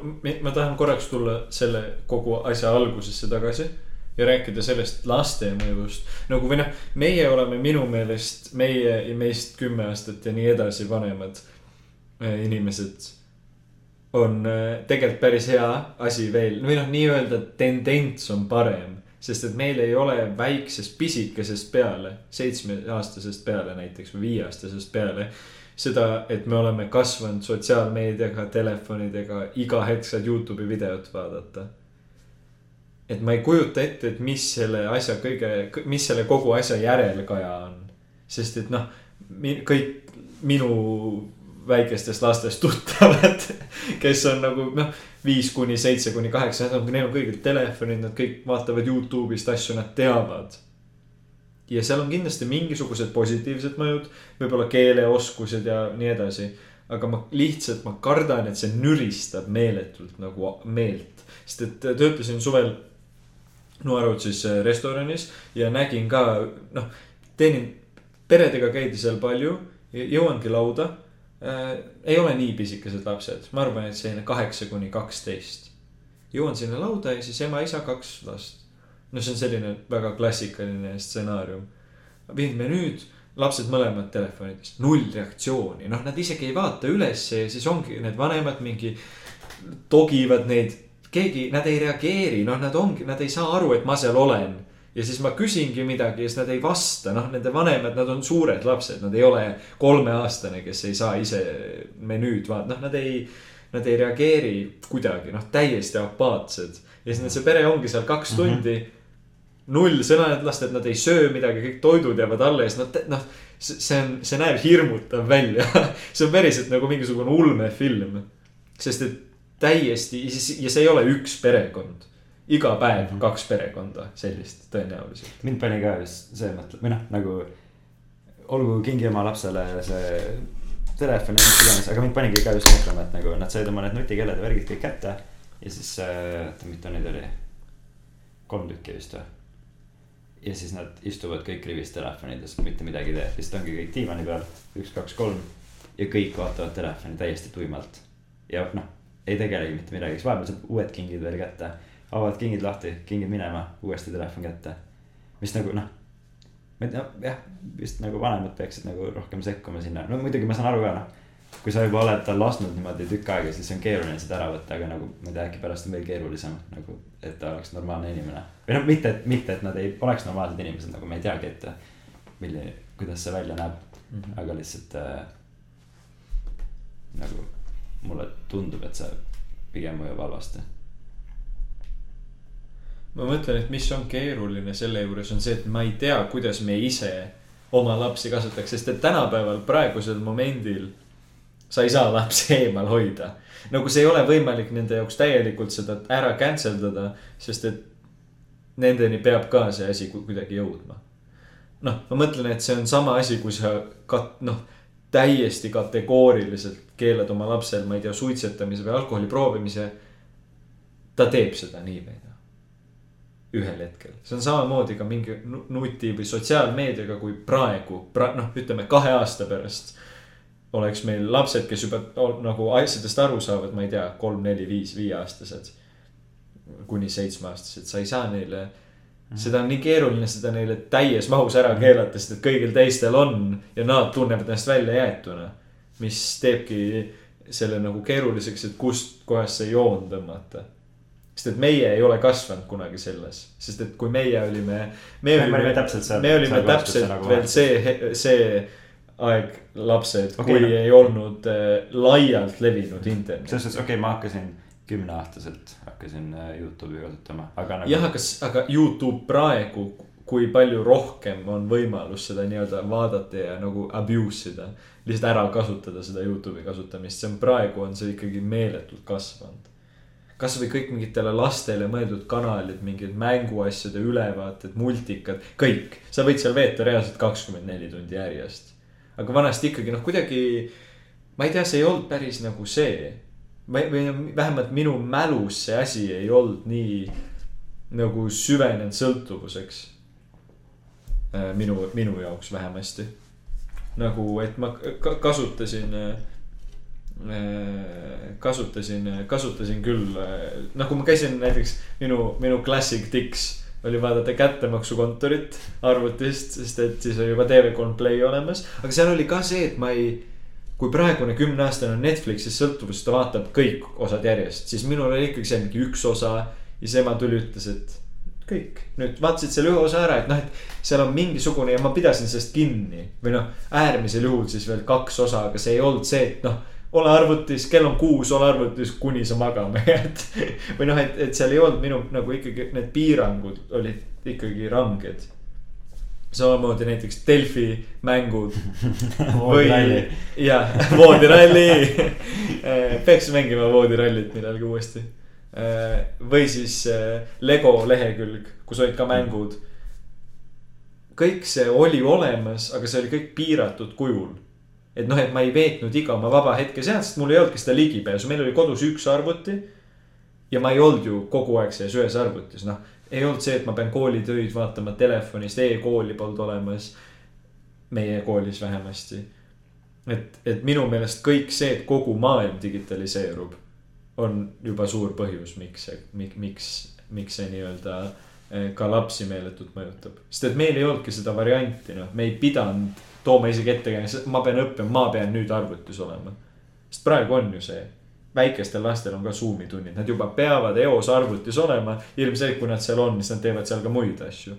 ma tahan korraks tulla selle kogu asja algusesse tagasi ja rääkida sellest laste mõjust. nagu või noh, meie oleme minu meelest, meie ja meist kümme aastat ja nii edasi vanemad inimesed on äh, tegelikult päris hea asi veel või noh, nii-öelda tendents on parem. sest et meil ei ole väiksest pisikesest peale, seitsmeaastasest peale näiteks või viieaastasest peale seda, et me oleme kasvanud sotsiaalmeediaga, telefonidega, iga hetk saad Youtube'i videot vaadata. et ma ei kujuta ette, et mis selle asja kõige, mis selle kogu asja järelkaja on. sest et noh, kõik minu väikestest lastest tuttavad, kes on nagu noh, viis kuni seitse kuni kaheksa, neil on kõigil telefonid, nad kõik vaatavad Youtube'ist asju, nad teavad. ja seal on kindlasti mingisugused positiivsed mõjud, võib-olla keeleoskused ja nii edasi. aga ma lihtsalt, ma kardan, et see nüristab meeletult nagu meelt, sest et töötasin suvel Noarutsis restoranis ja nägin ka, noh, teenin, peredega käidi seal palju, jõuangi lauda äh,. Ei ole nii pisikesed lapsed, ma arvan, et selline kaheksa kuni kaksteist. jõuan sinna lauda ja siis ema, isa, kaks last. no see on selline väga klassikaline stsenaarium. viin menüüd, lapsed mõlemad telefonidest, null reaktsiooni, noh, nad isegi ei vaata ülesse ja siis ongi need vanemad mingi togivad neid keegi, nad ei reageeri, noh, nad ongi, nad ei saa aru, et ma seal olen. Ja siis ma küsingi midagi ja siis nad ei vasta, noh, nende vanemad, nad on suured lapsed, nad ei ole kolmeaastane, kes ei saa ise menüüd vaadata, noh, nad ei. Nad ei reageeri kuidagi, noh, täiesti apaatsed ja siis see pere ongi seal kaks Mhm. tundi mm. -hmm. null sõnadlast, et nad ei söö midagi, kõik toidud jäävad alla ja siis nad, noh, see on, see näeb hirmutav välja. see on päriselt nagu mingisugune ulmefilm, sest et täiesti ja see ei ole üks perekond. Iga päev kaks perekonda sellist tõenäoliselt. mind pani ka just see mõte, või noh, nagu olgu kingi oma lapsele see telefon ja mis iganes, aga mind panigi ka just mõtlema, et nagu nad said oma need nutikellad ja värgid kõik kätte. ja siis äh,, oota, mitu neid oli? kolm tükki vist või? ja siis nad istuvad kõik rivis telefonides, mitte midagi ei tee, lihtsalt ongi kõik diivani peal, üks, kaks, kolm. ja kõik vaatavad telefoni täiesti tuimalt. ja noh, ei tegelegi mitte midagi, siis vahepeal saab uued kingid veel kätte. Avavad kingid lahti, kingid minema, uuesti telefon kätte. mis nagu noh, ma ei tea, jah, vist nagu vanemad peaksid nagu rohkem sekkuma sinna, no muidugi ma saan aru ka noh. kui sa juba oled tal lasknud niimoodi tükk aega, siis on keeruline seda ära võtta, aga nagu ma ei tea, äkki pärast on veel keerulisem nagu, et ta oleks normaalne inimene. või noh, mitte, et, mitte, et nad ei oleks normaalsed inimesed, nagu me ei teagi ette, milline, kuidas see välja näeb, aga lihtsalt äh,. nagu mulle tundub, et see pigem mõjub halvasti. Ma mõtlen, et mis on keeruline selle juures on see, et ma ei tea, kuidas me ise oma lapsi kasvataks, sest et tänapäeval praegusel momendil sa ei saa lapsi eemal hoida. nagu see ei ole võimalik nende jaoks täielikult seda ära cancel dada, sest et nendeni peab ka see asi ku- kuidagi jõudma. noh, ma mõtlen, et see on sama asi, kui sa kat-, noh, täiesti kategooriliselt keelad oma lapsel, ma ei tea, suitsetamise või alkoholi proovimise. ta teeb seda nii või naa ühel hetkel, see on samamoodi ka mingi nu- nuti või sotsiaalmeediaga, kui praegu pra,, noh, ütleme kahe aasta pärast. oleks meil lapsed, kes juba nagu asjadest aru saavad, ma ei tea, kolm, neli, viis, viieaastased. kuni seitsmeaastased, sa ei saa neile -hmm. seda on nii keeruline seda neile täies mahus ära keelata, sest et kõigil teistel on ja nad tunnevad ennast välja jäetuna. mis teebki selle nagu keeruliseks, et kust kohast see joon tõmmata sest et meie ei ole kasvanud kunagi selles, sest et kui meie olime. Me olime täpselt seal- me olime täpselt nagu veel see, see aeg lapsed, Okei, kui no- ei olnud äh, laialt levinud internet. selles suhtes, okei okay,, ma hakkasin kümneaastaselt hakkasin äh, Youtube'i kasutama, aga nagu. jah, aga, aga Youtube praegu, kui palju rohkem on võimalus seda nii-öelda vaadata ja nagu abuse ida. lihtsalt ära kasutada seda Youtube'i kasutamist, see on praegu on see ikkagi meeletult kasvanud. Kasvõi kõik mingitele lastele mõeldud kanalid, mingid mänguasjade ülevaated, multikad, kõik. sa võid seal veeta reaalselt kakskümmend neli tundi järjest. aga vanasti ikkagi noh, kuidagi, ma ei tea, see ei olnud päris nagu see. või, või vähemalt minu mälus see asi ei olnud nii nagu süvenenud sõltuvuseks. minu, minu jaoks vähemasti. nagu, et ma ka kasutasin, kasutasin, kasutasin küll, nagu ma käisin näiteks minu, minu classic tics oli vaadata kättemaksukontorit arvutist, sest et siis oli juba TV3 Play olemas, aga seal oli ka see, et ma ei kui praegune kümneaastane on Netflixis sõltuvus, ta vaatab kõik osad järjest, siis minul oli ikkagi see mingi üks osa. ja siis ema tuli, ütles, et kõik, nüüd vaatasid selle ühe osa ära, et noh, et seal on mingisugune ja ma pidasin sellest kinni. või noh, äärmisel juhul siis veel kaks osa, aga see ei olnud see, et noh, ole arvutis, kell on kuus, ole arvutis, kuni sa magama jääd. või noh, et, et seal ei olnud minu nagu ikkagi need piirangud olid ikkagi ranged. samamoodi näiteks Delfi mängud Või jah, voodiralli. peaks mängima voodirallit millalgi uuesti. või siis äh, Lego lehekülg, kus olid ka mängud. kõik see oli olemas, aga see oli kõik piiratud kujul. Et noh, et ma ei veetnud iga oma vaba hetke seal, sest mul ei olnudki seda ligipääsu, meil oli kodus üks arvuti. ja ma ei olnud ju kogu aeg selles ühes arvutis, noh, ei olnud see, et ma pean koolitöid vaatama telefonist e, e-kooli polnud olemas. meie koolis vähemasti et, et minu meelest kõik see, et kogu maailm digitaliseerub, on juba suur põhjus, miks see, miks, miks see nii-öelda eh, ka lapsi meeletult mõjutab. sest et meil ei olnudki seda varianti, noh, me ei pidanud tooma isegi ettekääne, ma pean õppima, ma pean nüüd arvutis olema. sest praegu on ju see, väikestel lastel on ka Zoom'i tunnid, nad juba peavad eos arvutis olema. ilmselgelt, kui nad seal on, siis nad teevad seal ka muid asju.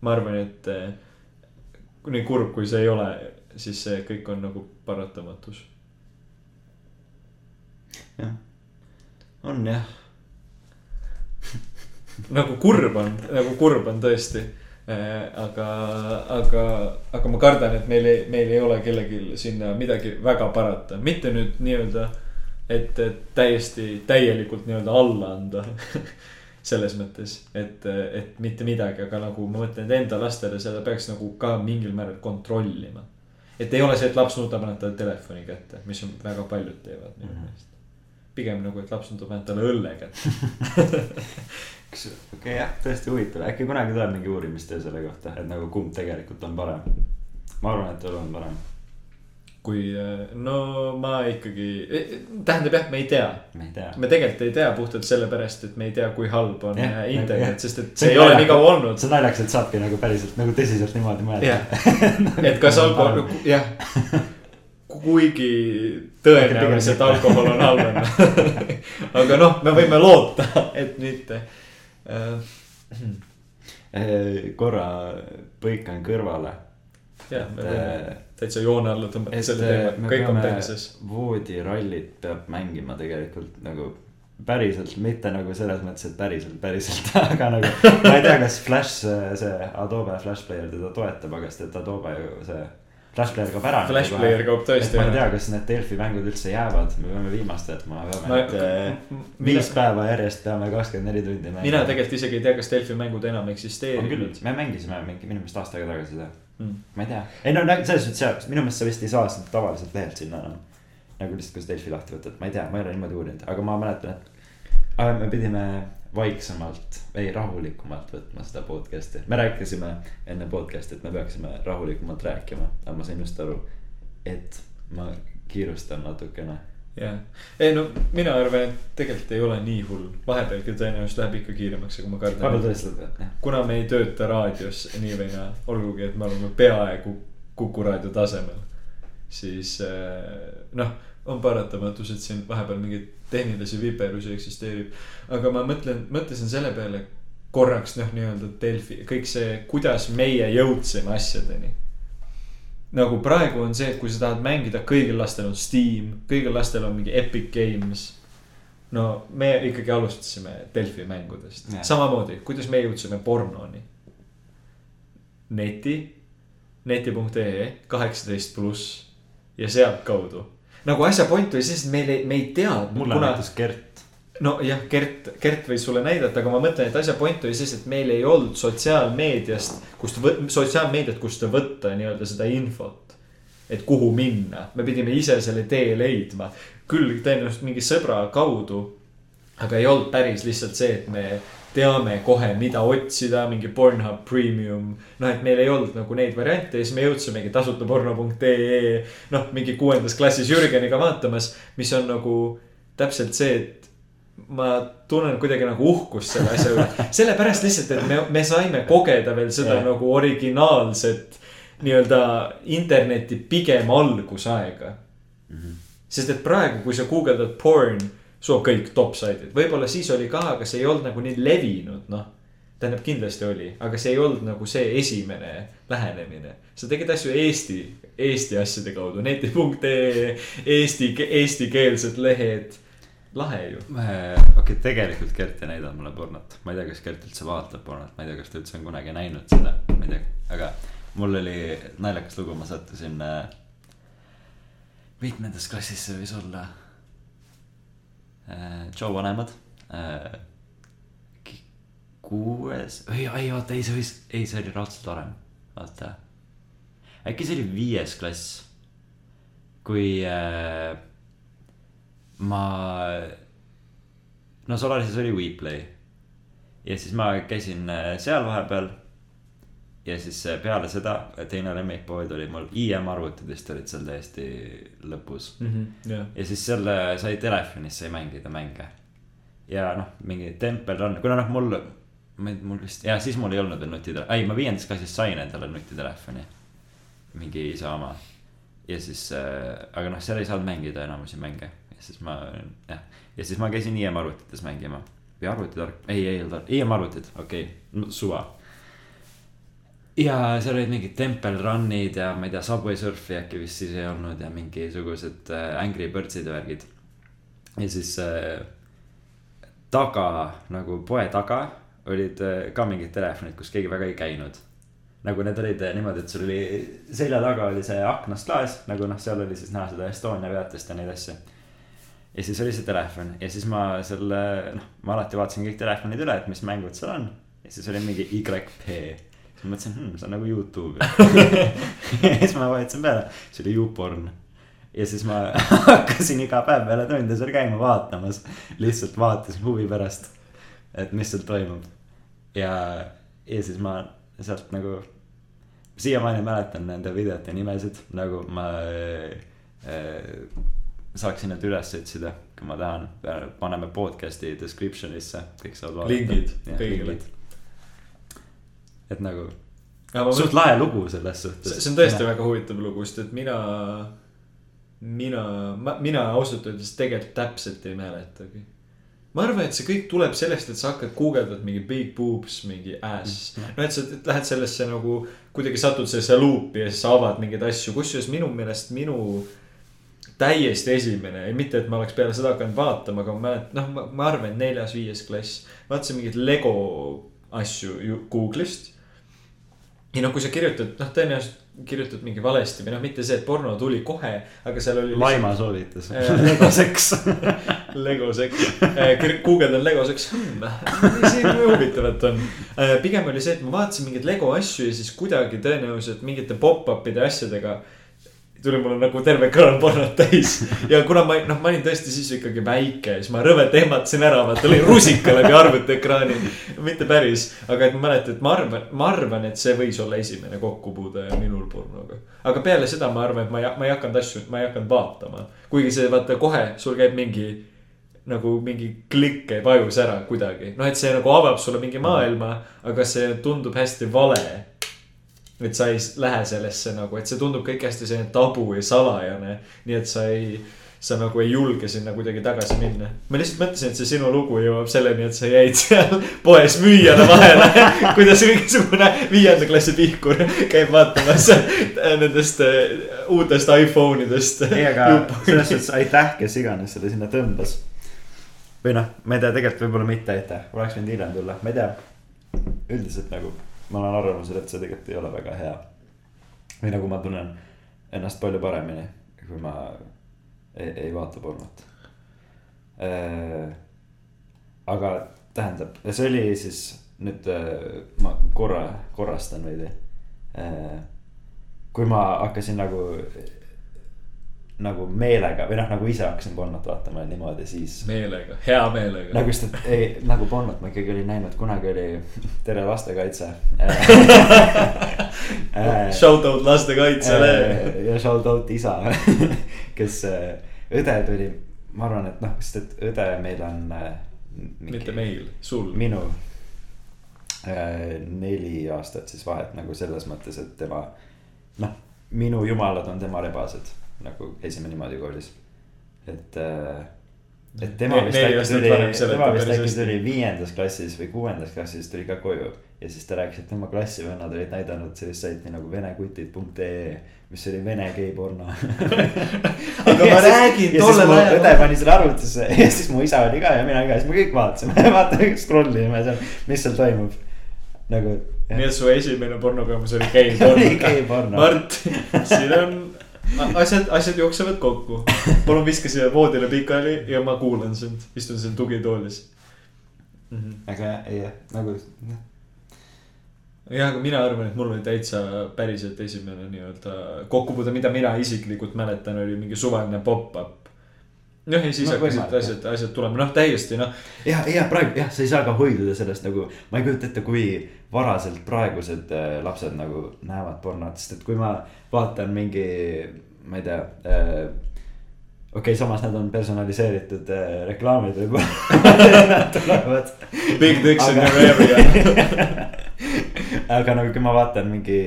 ma arvan, et eh, nii kurb, kui see ei ole siis see kõik on nagu paratamatus. on jah, nagu kurb on, nagu kurb on tõesti. aga, aga, aga ma kardan, et meil ei, meil ei ole kellelgi sinna midagi väga parata, mitte nüüd nii-öelda, et, täiesti täielikult nii-öelda alla anda. selles mõttes, et, et mitte midagi, aga nagu ma mõtlen, et enda lastele seda peaks nagu ka mingil määral kontrollima et ei ole see, et laps nutab, annab talle telefoni kätte, mis on väga paljud teevad minu meelest. pigem nagu, et laps nutab, annab talle õlle kätte. kas, okei okay, jah, tõesti huvitav, äkki kunagi tuleb mingi uurimistöö selle kohta, et nagu kumb tegelikult on parem. ma arvan, et elu on parem, kui, no ma ikkagi, tähendab jah, me ei tea. ma ei tea. me tegelikult ei tea puhtalt sellepärast, et me ei tea, kui halb on jah. internet, sest et see ei ole nii kaua olnud. see on naljakas, et saabki nagu päriselt nagu tõsiselt niimoodi mõelda jah, et kas alkohol, jah. kuigi tõenäoliselt alkohol on halvem. aga noh, me võime loota, et mitte. korra põikan kõrvale. jah, me võime täitsa joone alla tõmmata selle äh, teema, kõik on perses. voodirallit peab mängima tegelikult nagu päriselt, mitte nagu selles mõttes, et päriselt, päriselt, aga nagu. ma ei tea, kas Flash, see Adobe Flash Player teda toetab, aga sest et Adobe ju see Flash Player kaob ära. Flash Player kaob tõesti et ma ei ära. tea, kas need Delfi mängud üldse jäävad, me peame viimast võtma, me Ma- peame, et äh, mina- viis päeva järjest peame kakskümmend neli tundi mängima. mina tegelikult isegi ei tea, kas Delfi mängud enam eksisteerivad., me mängisime mingi minu meelest aasta aega tagasi seda Mm. ma ei tea, ei no nagu selles mõttes jah, minu meelest sa vist ei saa seda tavaliselt lehelt sinna enam. nagu lihtsalt, kui sa Delfi lahti võtad, ma ei tea, ma ei ole niimoodi uurinud, aga ma mäletan, et aga me pidime vaiksemalt, ei rahulikumalt võtma seda podcast'i. me rääkisime enne podcast'i, et me peaksime rahulikumalt rääkima, aga ma sain just aru, et ma kiirustan natukene. jah, ei no mina arvan, et tegelikult ei ole nii hull, vahepeal küll tõenäoliselt läheb ikka kiiremaks, aga ma kardan, tõesti, jah, kuna me ei tööta raadios nii või naa, olgugi et me oleme peaaegu Kuku raadio tasemel, siis eh, noh, on paratamatus, et siin vahepeal mingeid tehnilisi viperusi eksisteerib. aga ma mõtlen, mõtlesin selle peale korraks noh, nii-öelda Delfi, kõik see, kuidas meie jõudsime asjadeni nagu praegu on see, et kui sa tahad mängida, kõigil lastel on Steam, kõigil lastel on mingi Epic Games. no me ikkagi alustasime Delfi mängudest samamoodi, kuidas me jõudsime pornoni. neti, neti.ee kaheksateist pluss ja sealtkaudu. Nagu asja point oli selles, et meil ei, me ei teadnud, mulle kuna näitas Gert. nojah, Gert, Gert võis sulle näidata, aga ma mõtlen, et asja point oli selles, et meil ei olnud sotsiaalmeediast, kust, sotsiaalmeediat, kust võtta nii-öelda seda infot. et kuhu minna, me pidime ise selle tee leidma, küll tõenäoliselt mingi sõbra kaudu. aga ei olnud päris lihtsalt see, et me teame kohe, mida otsida, mingi Pornhub Premium. noh, et meil ei olnud nagu neid variante ja siis me jõudsimegi tasuta porno.ee. noh, mingi kuuendas klassis Jürgeniga vaatamas, mis on nagu täpselt see, et ma tunnen kuidagi nagu uhkust selle asja üle. sellepärast lihtsalt, et me, me saime kogeda veel seda Jah. nagu originaalset nii-öelda interneti pigem algusaega. sest et praegu, kui sa guugeldad porn, on kõik top saidid, võib-olla siis oli ka, aga see ei olnud nagu nii levinud, noh. tähendab, kindlasti oli, aga see ei olnud nagu see esimene lähenemine. sa tegid asju Eesti, Eesti asjade kaudu, neti.ee, eesti, eestikeelsed lehed lahe ju. okei okay,, tegelikult Gert ei näidanud mulle pornot, ma ei tea, kas Gert üldse vaatab pornot, ma ei tea, kas ta üldse on kunagi näinud seda, ma ei tea, aga mul oli naljakas lugu, ma sattusin äh,. mitmendas klassis see võis olla äh,? Joe vanemad äh,. kuues, ei, ei oota, ei see võis, ei see oli raudselt varem, vaata. äkki see oli viies klass, kui äh, ma, no Solarises oli WePlay ja siis ma käisin äh, seal vahepeal. Ja siis äh, peale seda teine lemmikpood oli mul IM arvutid vist olid seal täiesti lõpus. jah, ja siis selle sai telefonis sai mängida mänge. ja noh, mingi Temple Run, kuna noh, mul, ei, mul vist, ja siis mul ei olnud veel nutitelefoni, ei ma viiendas klassis sain endale nutitelefoni. mingi isa oma. ja siis äh,, aga noh, seal ei saanud mängida enamusi mänge ja siis ma jah, ja siis ma käisin IM arvutites mängima. või arvutitark, ei, ei olnud, IM arvutid, okei okay,, suva ja seal olid mingid Temple Run'id ja ma ei tea, Subway Surfi äkki vist siis ei olnud ja mingisugused äh, Angry Birds'id ja värgid. ja siis äh, taga nagu poe taga olid äh, ka mingid telefonid, kus keegi väga ei käinud. nagu need olid äh, niimoodi, et sul oli selja taga oli see aknast klaas, nagu noh, seal oli siis näha seda Estonia peatust ja neid asju. ja siis oli see telefon ja siis ma selle, noh, ma alati vaatasin kõik telefonid üle, et mis mängud seal on. ja siis oli mingi YP ma mõtlesin hmm,, see on nagu Youtube ja siis ma vajutasin peale, see oli YouPorn. ja siis ma hakkasin iga päev peale tunde seal käima vaatamas, lihtsalt vaatasin huvi pärast, et mis seal toimub. ja, ja siis ma sealt nagu, siiamaani mäletan nende videote nimesid, nagu ma äh, saaksin need üles otsida, kui ma tahan, paneme podcast'i description'isse, kõik saavad vaadata. Lingid kõigile.. Et nagu suht lahe lugu selles suhtes. see on tõesti väga huvitav lugu, sest et mina, mina, mina ausalt öeldes tegelikult täpselt ei mäletagi. ma arvan, et see kõik tuleb sellest, et sa hakkad guugeldad mingi big boobs, mingi ass. no et sa lähed sellesse nagu kuidagi satud sellesse luupi ja siis sa avad mingeid asju, kusjuures minu meelest minu täiesti esimene, mitte et ma oleks peale seda hakanud vaatama, aga ma mäletan, noh, ma, arvan, et neljas-viies klass. vaatasin mingeid Lego asju ju Google'ist ja noh, kui sa kirjutad, noh, tõenäoliselt kirjutad mingi valesti või noh, mitte see, et porno tuli kohe, aga seal oli. Laima soovitas. Lego seks. Lego seks, guugeldan Lego seks hmm, siin huvitavat on. pigem oli see, et ma vaatasin mingeid Lego asju ja siis kuidagi tõenäoliselt mingite pop-up'ide asjadega tuli mulle nagu terve ekraan pornot täis ja kuna ma noh, ma olin tõesti siis ikkagi väike, siis ma rõvet ehmatasin ära, vaata lõin rusika läbi arvutiekraani. mitte päris, aga et ma mäletan, et ma arvan, ma arvan, et see võis olla esimene kokkupuude minul pornoga. aga peale seda ma arvan, et ma ei, ma ei hakanud asju, ma ei hakanud vaatama. kuigi see vaata kohe, sul käib mingi nagu mingi klikk käib ajus ära kuidagi, noh, et see nagu avab sulle mingi maailma, aga see tundub hästi vale et sa ei lähe sellesse nagu, et see tundub kõik hästi selline tabu ja salajane. nii et sa ei, sa nagu ei julge sinna kuidagi tagasi minna. ma lihtsalt mõtlesin, et see sinu lugu jõuab selleni, et sa jäid seal poes müüjale vahele. kuidas mingisugune viienda klassi pihkur käib vaatamas nendest äh, uutest iPhone idest. ei, aga selles suhtes aitäh, kes iganes selle sinna tõmbas. või noh, ma ei tea, tegelikult võib-olla mitte aitäh, oleks võinud hiljem tulla, ma ei tea. üldiselt nagu ma olen arvamusel, et see tegelikult ei ole väga hea. või nagu ma tunnen ennast palju paremini, kui ma ei, ei vaata pornot. aga tähendab, see oli siis nüüd äh, ma korra korrastan veidi. kui ma hakkasin nagu nagu meelega või noh, nagu ise hakkasin pornot vaatama niimoodi, siis. meelega, hea meelega. nagu just, et ei nagu pornot ma ikkagi olin näinud, kunagi oli Tere lastekaitse. Shout out lastekaitsele. ja shout out isa, kes äh, õde tuli, ma arvan, et noh, sest et õde meil on. mitte meil, sul. minu äh, neli aastat siis vahet nagu selles mõttes, et tema noh, minu jumalad on tema rebased nagu käisime niimoodi koolis, et äh, et tema vist äkki tuli, tema vist äkki tuli viiendas klassis või kuuendas klassis tuli ka koju. ja siis ta rääkis, et tema klassivennad olid näidanud sellist saiti nagu venekutid.ee, mis oli vene geiporno. Aga ma räägin, tollel ajal- õde pani selle arvutisse ja siis mu isa oli ka ja mina ka, siis me kõik vaatasime, vaatame, scroll ime seal, mis seal toimub. nagu. nii et su esimene pornokogemus oli geiporno. Mart, siin on asjad, asjad jooksevad kokku. palun viska siia voodile pikali ja ma kuulan sind, istun siin tugitoolis mm. -hmm. aga ei jah, nagu jah, aga mina arvan, et mul oli täitsa päriselt esimene nii-öelda kokkupuude, mida mina isiklikult mäletan, oli mingi suvaline pop-up. noh, ja siis No hakkasid asjad, asjad tulema, noh täiesti noh. jah, ja praegu jah, sa ei saa ka hoiduda sellest nagu, ma ei kujuta ette, kui varaselt praegused äh, lapsed nagu näevad pornot, sest et kui ma vaatan mingi, ma ei tea äh,. okei okay,, samas nad on personaliseeritud äh, reklaamid võib-olla Nad tulevad. Big dicks in Aga- your area. aga nagu, kui ma vaatan mingi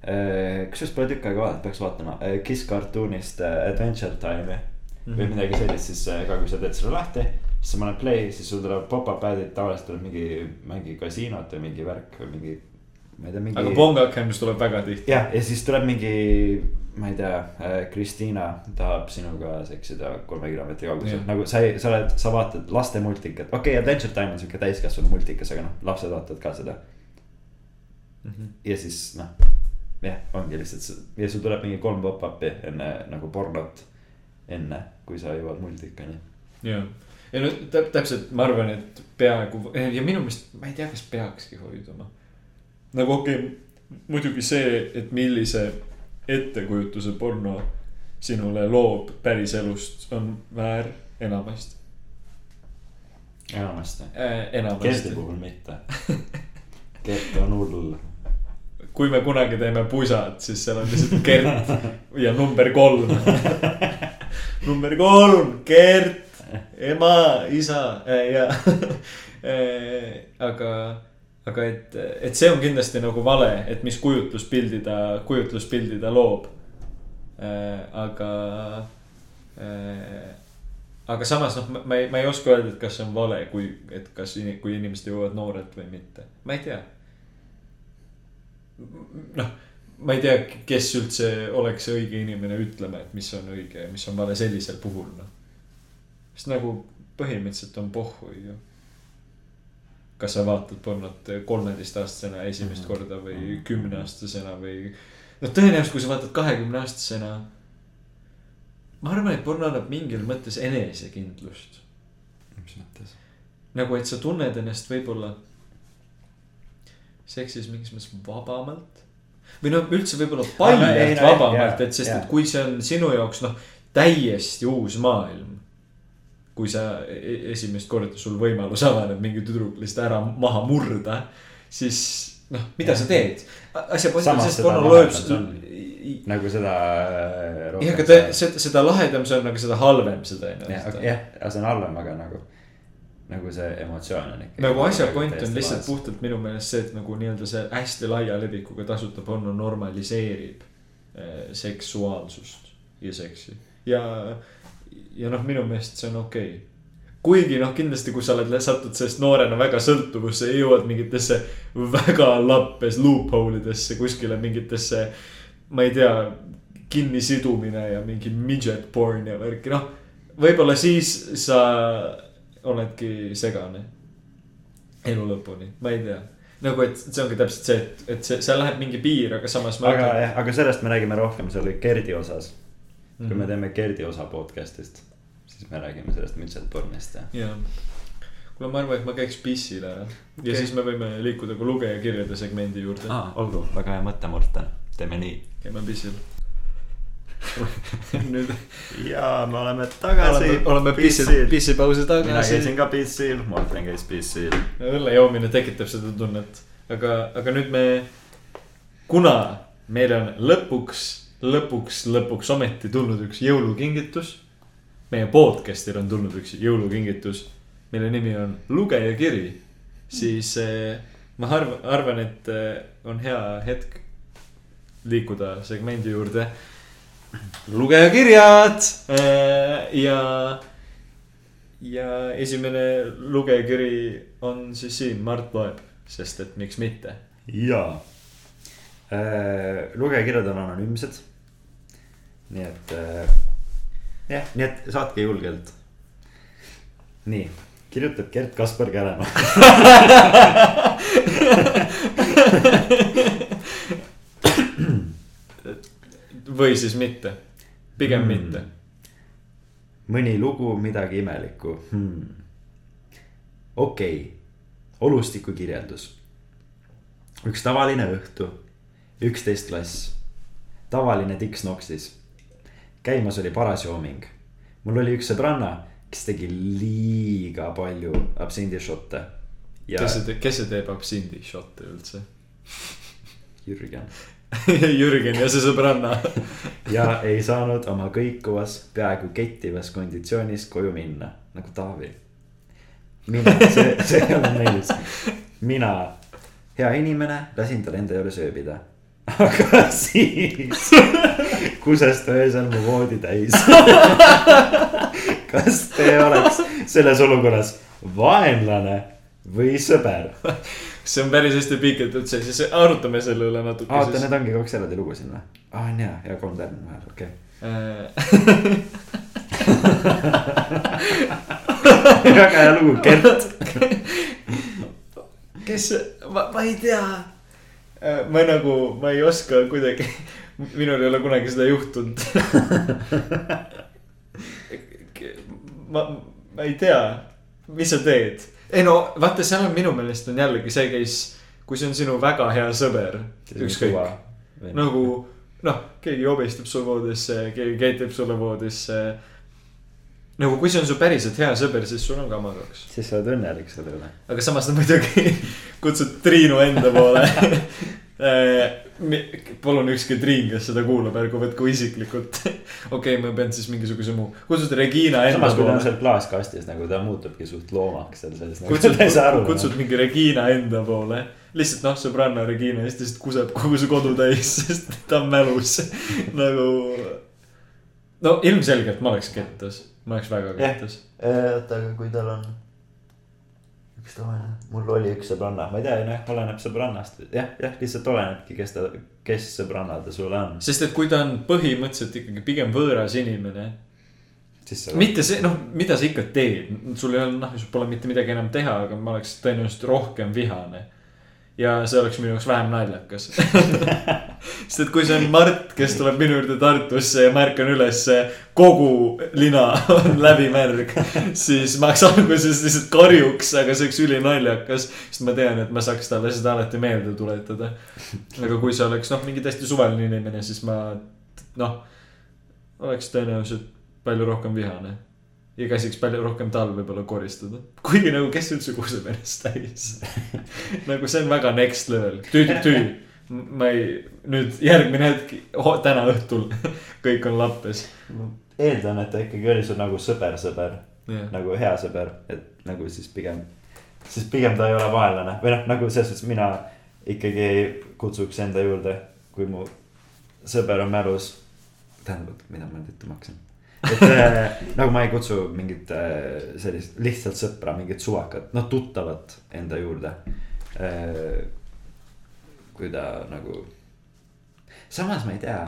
äh,, kusjuures pole tükk aega vaadanud, peaks vaatama äh, Kiss Cartoonist äh, Adventure Time'i mm. -hmm. või midagi sellist, siis äh, ka kui sa teed selle lahti, siis sa paned play, siis sul tuleb pop-up ad'id, tavaliselt tuleb mingi, mingi kasiinot või mingi värk või mingi, ma ei tea, mingi. aga pongakendus tuleb väga tihti. jah, ja siis tuleb mingi, ma ei tea, Kristiina tahab sinuga seksida kolme kilomeetri kaugusel nagu sa ei, sa oled, sa vaatad laste multikat, okei okay,, Adventure Time on siuke täiskasvanu multikas, aga noh, lapsed vaatavad ka seda. ja siis noh, jah, ongi lihtsalt ja sul tuleb mingi kolm pop-up'i enne nagu pornot. enne, kui sa jõuad multikani. jah, ja no täp-, täpselt, ma arvan, et peaaegu ja minu meelest ma ei tea, kas peakski hoiduma. nagu okei okay,, muidugi see, et millise ettekujutuse porno sinule loob päriselust, on väär enamasti enamasti, äh,. Enamasti, puhul mitte. Kert on hull. Kui me kunagi teeme pusad, siis seal on lihtsalt Gert ja number kolm. number kolm, Gert, ema, isa äh, ja äh, aga, aga et, et see on kindlasti nagu vale, et mis kujutluspildi ta, kujutluspildi ta loob äh,. aga äh, aga samas noh, ma ei, ma ei oska öelda, et kas see on vale, kui, et kas, kui inimesed jõuavad noorelt või mitte, ma ei tea. noh, ma ei tea, kes üldse oleks õige inimene ütlema, et mis on õige ja mis on vale sellisel puhul, noh. sest nagu põhimõtteliselt on pohhu ju. kas sa vaatad pornot kolmeteistaastasena esimest Mhm. korda või kümneaastasena või. noh, tõenäoliselt, kui sa vaatad kahekümneaastasena. ma arvan, et porno annab mingil mõttes enesekindlust. mis mõttes? nagu, et sa tunned ennast võib-olla seksis mingis mõttes vabamalt. või no üldse võib-olla paljalt no, vabamalt, et sest, et kui see on sinu jaoks noh, täiesti uus maailm. kui sa e- esimest korda sul võimalus avaneb mingi tüdruk lihtsalt ära maha murda, siis noh, mida sa teed? asja point on selles, et seda lahedam lööb nagu seda. jah, aga ta, seda, seda lahedam see on, aga seda halvem see jah, jah, see on halvem, aga nagu, nagu see emotsioon on ikka. nagu asja point on lihtsalt. puhtalt minu meelest see, et nagu nii-öelda see hästi laia levikuga tasuta porno normaliseerib eh, seksuaalsust ja seksi. ja, ja noh, minu meelest see on okei okay.. kuigi noh, kindlasti, kui sa oled, satud sellest noorena väga sõltuvusse ja jõuad mingitesse väga lappes loophole idesse kuskile mingitesse, ma ei tea, kinnisidumine ja mingi midget porn ja värki, noh. võib-olla siis sa oledki segane elu lõpuni, ma ei tea. nagu, et see ongi täpselt see, et, et see, seal läheb mingi piir, aga samas. aga jah, aga sellest me räägime rohkem selle Gerdi osas. kui Mhm. me teeme Gerdi osa podcast'ist, siis me räägime sellest midget pornist ja. jah, kuule, ma arvan, et ma käiks pissil ära okay. Ja siis me võime liikuda ka lugejakirjade segmendi juurde ah.. olgu, väga hea mõte, Morten, teeme nii. käime pissil nüüd ja me oleme oleme, oleme pissi, pissipausi mina tagasi käisin. ka pissil, Morten käis pissil. õlle joomine tekitab seda tunnet, aga, aga nüüd me, kuna meil on lõpuks, lõpuks, lõpuks ometi tulnud üks jõulukingitus. meie podcast'il on tulnud üks jõulukingitus, mille nimi on lugejakiri. siis eh, ma arvan, arvan, et eh, on hea hetk liikuda segmendi juurde. Lugejakirjad eh, ja ja esimene lugejakiri on siis siin, Mart loeb. sest et miks mitte. jaa. lugejakirjad on anonüümsed. nii et äh, jah, nii et saatke julgelt. nii, kirjutab Gert Kaspar Käremaa. või siis mitte, pigem Mm. mitte. mõni lugu, midagi imelikku hmm.. okei okay., olustiku kirjeldus. üks tavaline õhtu, üksteist klass, tavaline Dix Noxis. käimas oli paras jooming. mul oli üks sõbranna, kes tegi liiga palju absindišotte. ja kes see, kes see teeb absindi šotte üldse? Jürgen Jürgen ja see sõbranna. ja ei saanud oma kõikuvas, peaaegu kettivas konditsioonis koju minna, nagu Taavi. mina, see, see ei olnud meeldis. mina, hea inimene, lasin tal enda juures ööbida. aga siis kuses ta öösel mu voodi täis. kas te oleks selles olukorras vaenlane või sõber? see on päris hästi pikendatud, see, siis arutame selle üle natuke oota, need ongi kaks eraldi lugu siin või? aa, on jaa, ja kolm tärni vahel, okei okay. väga hea lugu, Gert. kes, ma, ma ei tea. ma nagu, ma ei oska kuidagi, minul ei ole kunagi seda juhtunud. ma, ma ei tea, mis sa teed? Ei no vaata, seal on minu meelest on jällegi see case, kui see on sinu väga hea sõber, ükskõik, nagu noh, keegi jobistab su voodisse, keegi ketib sulle voodisse. nagu kui see on su päriselt hea sõber, siis sul on ka magaks. siis sa oled õnnelik selle üle. aga samas ta muidugi kutsud Triinu enda poole. palun ükski Triin, kes seda kuulab, ärgu võtku isiklikult. okei, ma pean siis mingisuguse muu, kutsud Regina enda samas, kui ta on poole. seal klaaskastis nagu ta muutubki suht loomaks seal selles. kutsud, noh. kutsud mingi Regina enda poole. lihtsalt noh, sõbranna Regina ja siis ta lihtsalt kuseb kogu su kodu täis, sest ta on mälus nagu. no ilmselgelt ma oleks kettas, ma oleks väga kettas. oota, aga kui tal on üks tavaline, mul oli üks sõbranna, ma ei tea, noh, oleneb sõbrannast, jah, jah, lihtsalt olenebki, kes ta, kes sõbranna ta sulle on. sest et kui ta on põhimõtteliselt ikkagi pigem võõras inimene mitte see, noh, mida sa ikka teed, sul ei ole, noh, sul pole mitte midagi enam teha, aga ma oleks tõenäoliselt rohkem vihane. Ja see oleks minu jaoks vähem naljakas. sest et kui see on Mart, kes tuleb minu juurde Tartusse ja ma ärkan ülesse, kogu lina on läbimärg, siis ma alguses lihtsalt karjuks, aga see oleks ülinaljakas, sest ma tean, et ma saaks talle seda alati meelde tuletada. aga kui see oleks, noh, mingi täiesti suvaline inimene, siis ma, noh, oleks tõenäoliselt palju rohkem vihane ja käsiks palju rohkem tal võib-olla koristada. kuigi nagu, kes üldse kuseb ennast täis. nagu see on väga next level, tüü, tüü. ma ei, nüüd järgmine hetk, täna õhtul kõik on lappes. eeldan, et ta ikkagi oli sul nagu sõber-sõber, jah, nagu hea sõber, et nagu siis pigem, siis pigem ta ei ole vaenlane või noh, nagu selles suhtes mina ikkagi kutsuks enda juurde, kui mu sõber on mälus. tähendab, mida ma nüüd ütlema hakkasin? Et äh, nagu ma ei kutsu mingit äh, sellist lihtsalt sõpra, mingit suvakat, noh tuttavat enda juurde äh,. kui ta nagu, samas ma ei tea,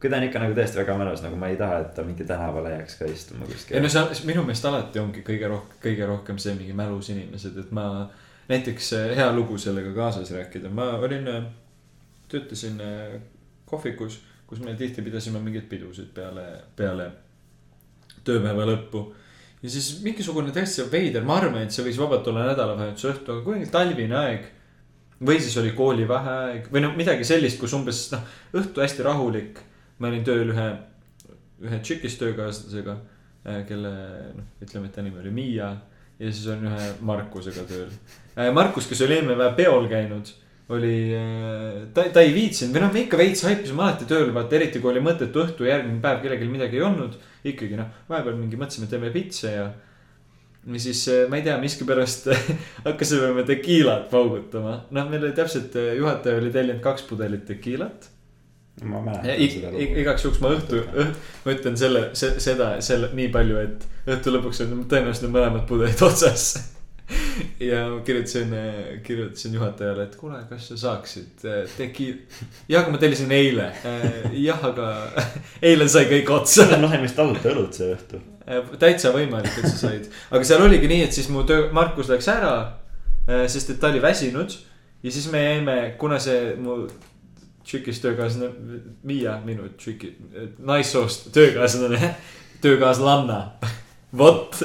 kui ta on ikka nagu tõesti väga mälus, nagu ma ei taha, et ta mingi tänavale jääks ka istuma kuskil. ei no see, minu meelest alati ongi kõige rohkem, kõige rohkem see mingi mälus inimesed, et ma. näiteks hea lugu sellega kaasas rääkida, ma olin, töötasin kohvikus, kus me tihti pidasime mingeid pidusid peale, peale tööpäeva lõppu. ja siis mingisugune täitsa veider, ma arvan, et see võis vabalt olla nädalavahetuse õhtu, aga kuidagi talvine aeg. või siis oli koolivaheaeg või noh, midagi sellist, kus umbes noh, õhtu hästi rahulik. ma olin tööl ühe, ühe tšikist töökaaslasega, kelle noh, ütleme, et ta nimi oli Miia. ja siis olin ühe Markusega tööl. Markus, kes oli eelmine päev peol käinud, oli, ta, ta ei viitsinud või noh, me ikka veits haipisime alati tööl, vaata eriti kui oli mõttetu õhtu, järgmine päev kellelgi midagi ei olnud. Ikkagi noh, vahepeal mingi mõtlesime, teeme pitsa ja. ja siis eh, ma ei tea, miskipärast hakkasime me tekiilat paugutama, noh, meil oli täpselt, juhataja oli tellinud kaks pudelit tekiilat ma mäletan ig- seda lugu. igaks juhuks ma õhtu, ma ütlen selle, seda, selle nii palju, et õhtu lõpuks on tõenäoliselt need mõlemad pudelid otsas. ja kirjutasin, kirjutasin juhatajale, et kuule, kas sa saaksid äh, teki-. jah, aga ma tellisin eile. jah, aga eile sai kõik otsa. see on vahemist tasuta õlut see õhtu. täitsa võimalik, et sa said, aga seal oligi nii, et siis mu töö, Markus läks ära, sest et ta oli väsinud ja siis me jäime, kuna see mu tšükis töökaaslane Miia, minu tšüki, naissoost töökaaslane, töökaaslanna, vot.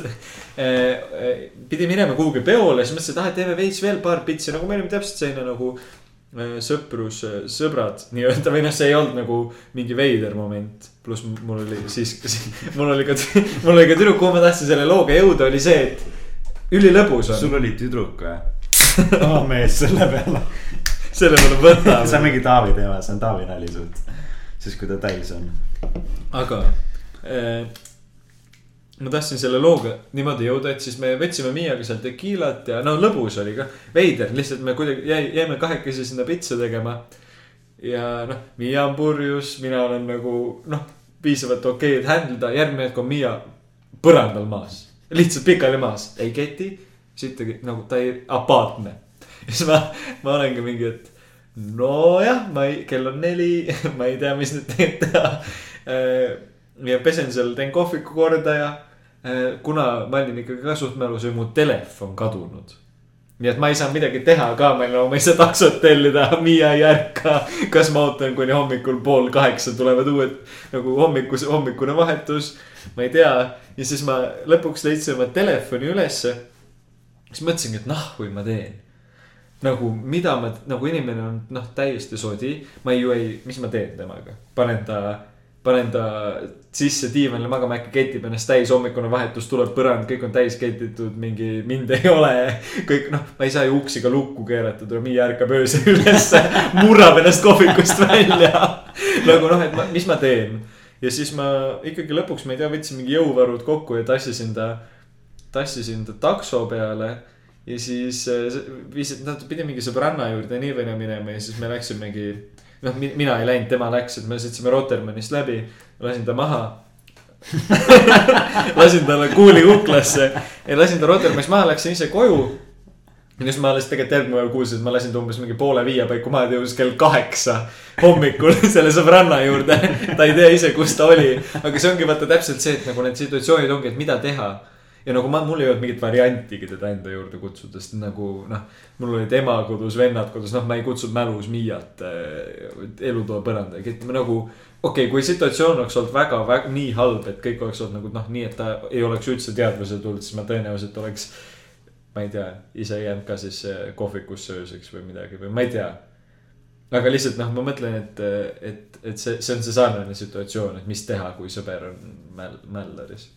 Pidi minema kuhugi peole, siis mõtlesin, et ah, et teeme veits veel paar pitsi, nagu me olime täpselt selline nagu äh, sõprus, sõbrad nii-öelda või noh, see ei olnud nagu mingi veider moment. pluss mul oli siis, mul oli ka, mul oli ka tüdruk, kuhu ma tahtsin selle looga jõuda, oli see, et ülilõbus on. sul oli tüdruk või? oma mees selle peale. selle peale võta see on. mingi Taavi teema, see on Taavi nali suht. siis kui ta täis on. aga äh, ma tahtsin selle looga niimoodi jõuda, et siis me võtsime Miiaga seal tekiilat ja no lõbus oli ka, veider, lihtsalt me kuidagi jäi, jäime kahekesi sinna pitsa tegema. ja noh, Miia on purjus, mina olen nagu noh, piisavalt okei, et handle da, järgmine hetk on Miia põrandal maas, lihtsalt pikali maas, ei keti, sittagi nagu ta ei, apaatne. ja siis ma, ma olengi mingi, et nojah, ma ei, kell on neli, ma ei tea, mis nüüd teha. Ja pesen seal, teen kohviku korda ja eh, kuna ma olin ikkagi ka suht mälus, oli mu telefon kadunud. nii et ma ei saa midagi teha ka, ma ei- ma ei saa taksot tellida, Miia ei ärka. kas ma ootan, kuni hommikul pool kaheksa tulevad uued nagu hommikus, hommikune vahetus. ma ei tea ja siis ma lõpuks leidsin oma telefoni ülesse. siis mõtlesingi, et nahhu ma teen nagu mida ma, nagu inimene on noh, täiesti sodi, ma ju ei, mis ma teen temaga, panen ta, panen ta sisse diivanile magama, äkki ketib ennast täis, hommikune vahetus tuleb põrand, kõik on täis ketitud, mingi mind ei ole. kõik noh, ma ei saa ju uksi ka lukku keerata, tuleb Miia ärkab öösel ülesse, murrab ennast kohvikust välja. nagu noh, et ma, mis ma teen ja siis ma ikkagi lõpuks, ma ei tea, võtsin mingi jõuvarud kokku ja tassisin ta, tassisin ta takso peale ja siis see- viisid, nad pidi mingi sõbranna juurde nii või naa minema ja siis me läksimegi. noh, mina ei läinud, tema läks, et me sõitsime Rotermannist läbi, lasin ta maha. lasin talle kuuli kuklasse ja lasin ta Rotermannist maha, läksin ise koju. ja siis ma alles tegelikult järgmine päev kuulsin, et ma lasin ta umbes mingi poole viie paiku maha, ta jõudis kell kaheksa hommikul selle sõbranna juurde. ta ei tea ise, kus ta oli, aga see ongi vaata täpselt see, et nagu need situatsioonid ongi, et mida teha ja nagu ma, mul ei olnud mingit variantigi teda enda juurde kutsuda, sest nagu noh, mul olid ema kodus, vennad kodus, noh, ma ei kutsunud mälus Miiat äh, elutoa põrandale, nagu okei okay,, kui situatsioon oleks olnud väga, väga nii halb, et kõik oleks olnud nagu noh, nii et ta ei oleks üldse teadvusele tulnud, siis ma tõenäoliselt oleks. ma ei tea, ise jäänud ka siis äh, kohvikusse ööseks või midagi või ma ei tea. aga lihtsalt noh, ma mõtlen, et, et, et see, see on see sarnane situatsioon, et mis teha, kui sõber on mäll, mällaris.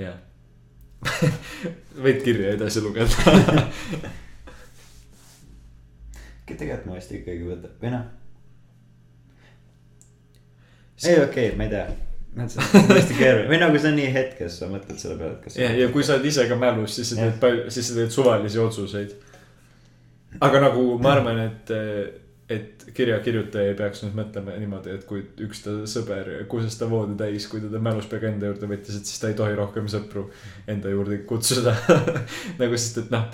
Jah. võid kirja edasi lugeda. tegelikult ma vist ikkagi võtan, või noh. ei, okei okay,, ma ei tea. see on hästi keeruline või nagu see on nii hetkes, sa mõtled selle peale, et kas. ja, ja kui sa oled ise ka mälus, siis sa teed palju, siis sa teed suvalisi otsuseid. aga nagu ma arvan, et, et kirjakirjutaja ei peaks nüüd mõtlema niimoodi, et kui üks ta sõber kusas ta voodi täis, kui ta mäluspega enda juurde võttis, et siis ta ei tohi rohkem sõpru enda juurde kutsuda. nagu sest, et noh,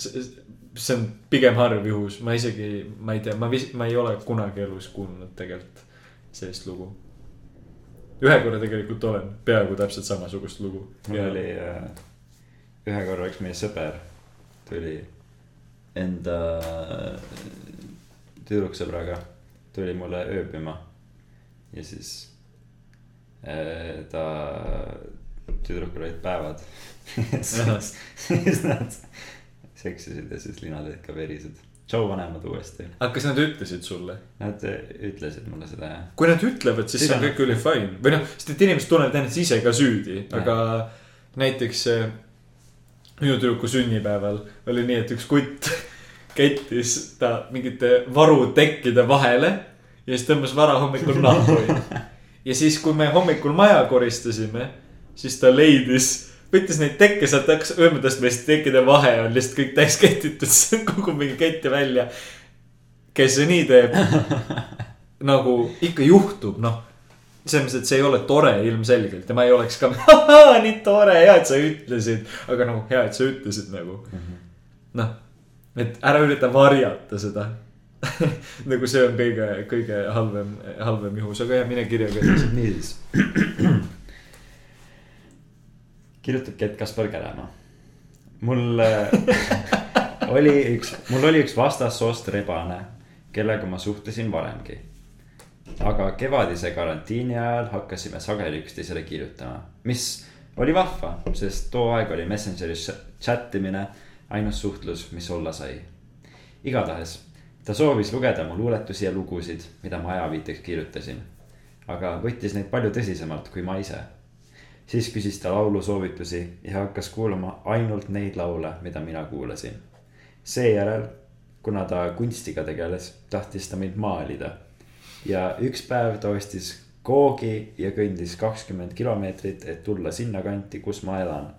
see on pigem harv juhus, ma isegi, ma ei tea, ma vis-, ma ei ole kunagi elus kuulnud tegelikult sellist lugu. ühe korra tegelikult olen, peaaegu täpselt samasugust lugu. mul oli äh, ühe korra üks meie sõber tuli enda tüdruksõbraga tuli mulle ööbima. Ja siis äh, ta tüdrukul olid päevad. Siis siis nad seksisid ja siis linad olid ka verised. Joe vanemad uuesti. Aga kas nad ütlesid sulle? nad äh, ütlesid mulle seda jah. Kui nad ütlevad, siis see on kõik üli fine. Või noh, sest et inimesed tunnevad ennast ise ka süüdi, aga näiteks eh, minu tüdruku sünnipäeval oli nii, et üks kutt kettis ta mingite varutekkide vahele ja siis tõmbas varahommikul nahku. ja siis, kui me hommikul maja koristasime, siis ta leidis, võttis neid tekke sealt, hakkas ööme tõstma, siis tekkide vahe on lihtsalt kõik täis kettitud, siis kogub mingi ketti välja. kes see nii teeb, nagu ikka juhtub, noh. selles mõttes, et see ei ole tore ilmselgelt ja ma ei oleks ka, nii tore, hea, et sa ütlesid. aga nagu hea, et sa ütlesid nagu. noh, et ära ürita varjata seda. nagu see on kõige, kõige halvem, halvem juhus, aga jah, mine kirjaga edasi. niisiis. kirjutab Gett Kaspar Kärema. mul äh, oli üks, mul oli üks vastassoost rebane, kellega ma suhtlesin varemgi. aga kevadise karantiini ajal hakkasime sageli üksteisele kirjutama, mis oli vahva, sest too aeg oli Messengeris chat imine ainus suhtlus, mis olla sai. igatahes, ta soovis lugeda mu luuletusi ja lugusid, mida ma ajaviiteks kirjutasin aga võttis neid palju tõsisemalt kui ma ise. siis küsis ta laulusoovitusi ja hakkas kuulama ainult neid laule, mida mina kuulasin. seejärel, kuna ta kunstiga tegeles, tahtis ta mind maalida. ja üks päev ta ostis koogi ja kõndis kakskümmend kilomeetrit, et tulla sinnakanti, kus ma elan.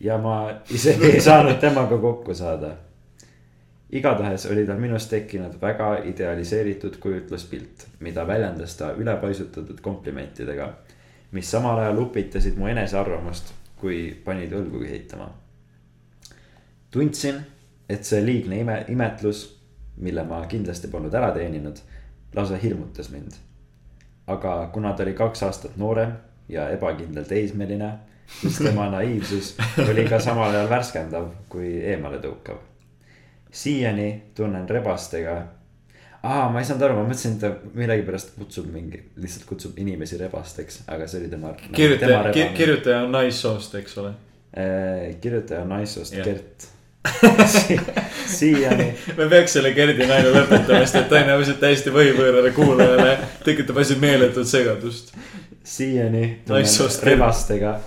Ja ma isegi ei saanud temaga kokku saada igatahes oli tal minust tekkinud väga idealiseeritud kujutluspilt, mida väljendas ta ülepaisutatud komplimentidega, mis samal ajal upitasid mu enesearvamust, kui panid õlgu ehitama. tundsin, et see liigne ime, imetlus, mille ma kindlasti polnud ära teeninud, lausa hirmutas mind. aga kuna ta oli kaks aastat noorem ja ebakindel teismeline, siis tema naiivsus oli ka samal ajal värskendav kui eemaletõukav siiani tunnen rebastega. aa, ma ei saanud aru, ma mõtlesin, et ta millegipärast kutsub mingi, lihtsalt kutsub inimesi rebasteks, aga see oli tema. kirjutaja, kirjutaja on naissoost, eks ole. kirjutaja on naissoost Jah. Gert. siiani, me peaks selle Gerdi naine lõpetama, sest et tõenäoliselt täiesti võhivõõrale kuulajale tekitab asi meeletut segadust. siiani Naissoost rebastega,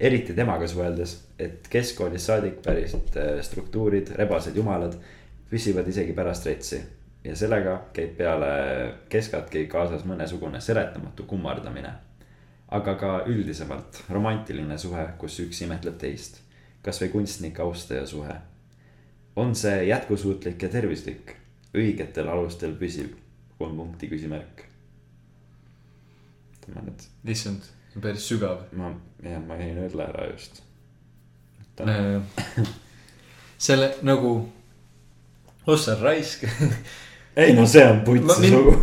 eriti temaga suheldes, et keskkoolist saadik päriselt äh, struktuurid, rebased jumalad püsivad isegi pärast retsi. ja sellega käib peale keskatki kaasas mõnesugune seletamatu kummardamine. aga ka üldisemalt romantiline suhe, kus üks imetleb teist. kasvõi kunstnik, austaja suhe. on see jätkusuutlik ja tervislik, õigetel alustel püsiv, kolm punkti küsimärk. issand, päris sügav. ma, jah, ma jäin õlle ära just. selle nagu, ossa raisk. ei no see on putsi min- sugu.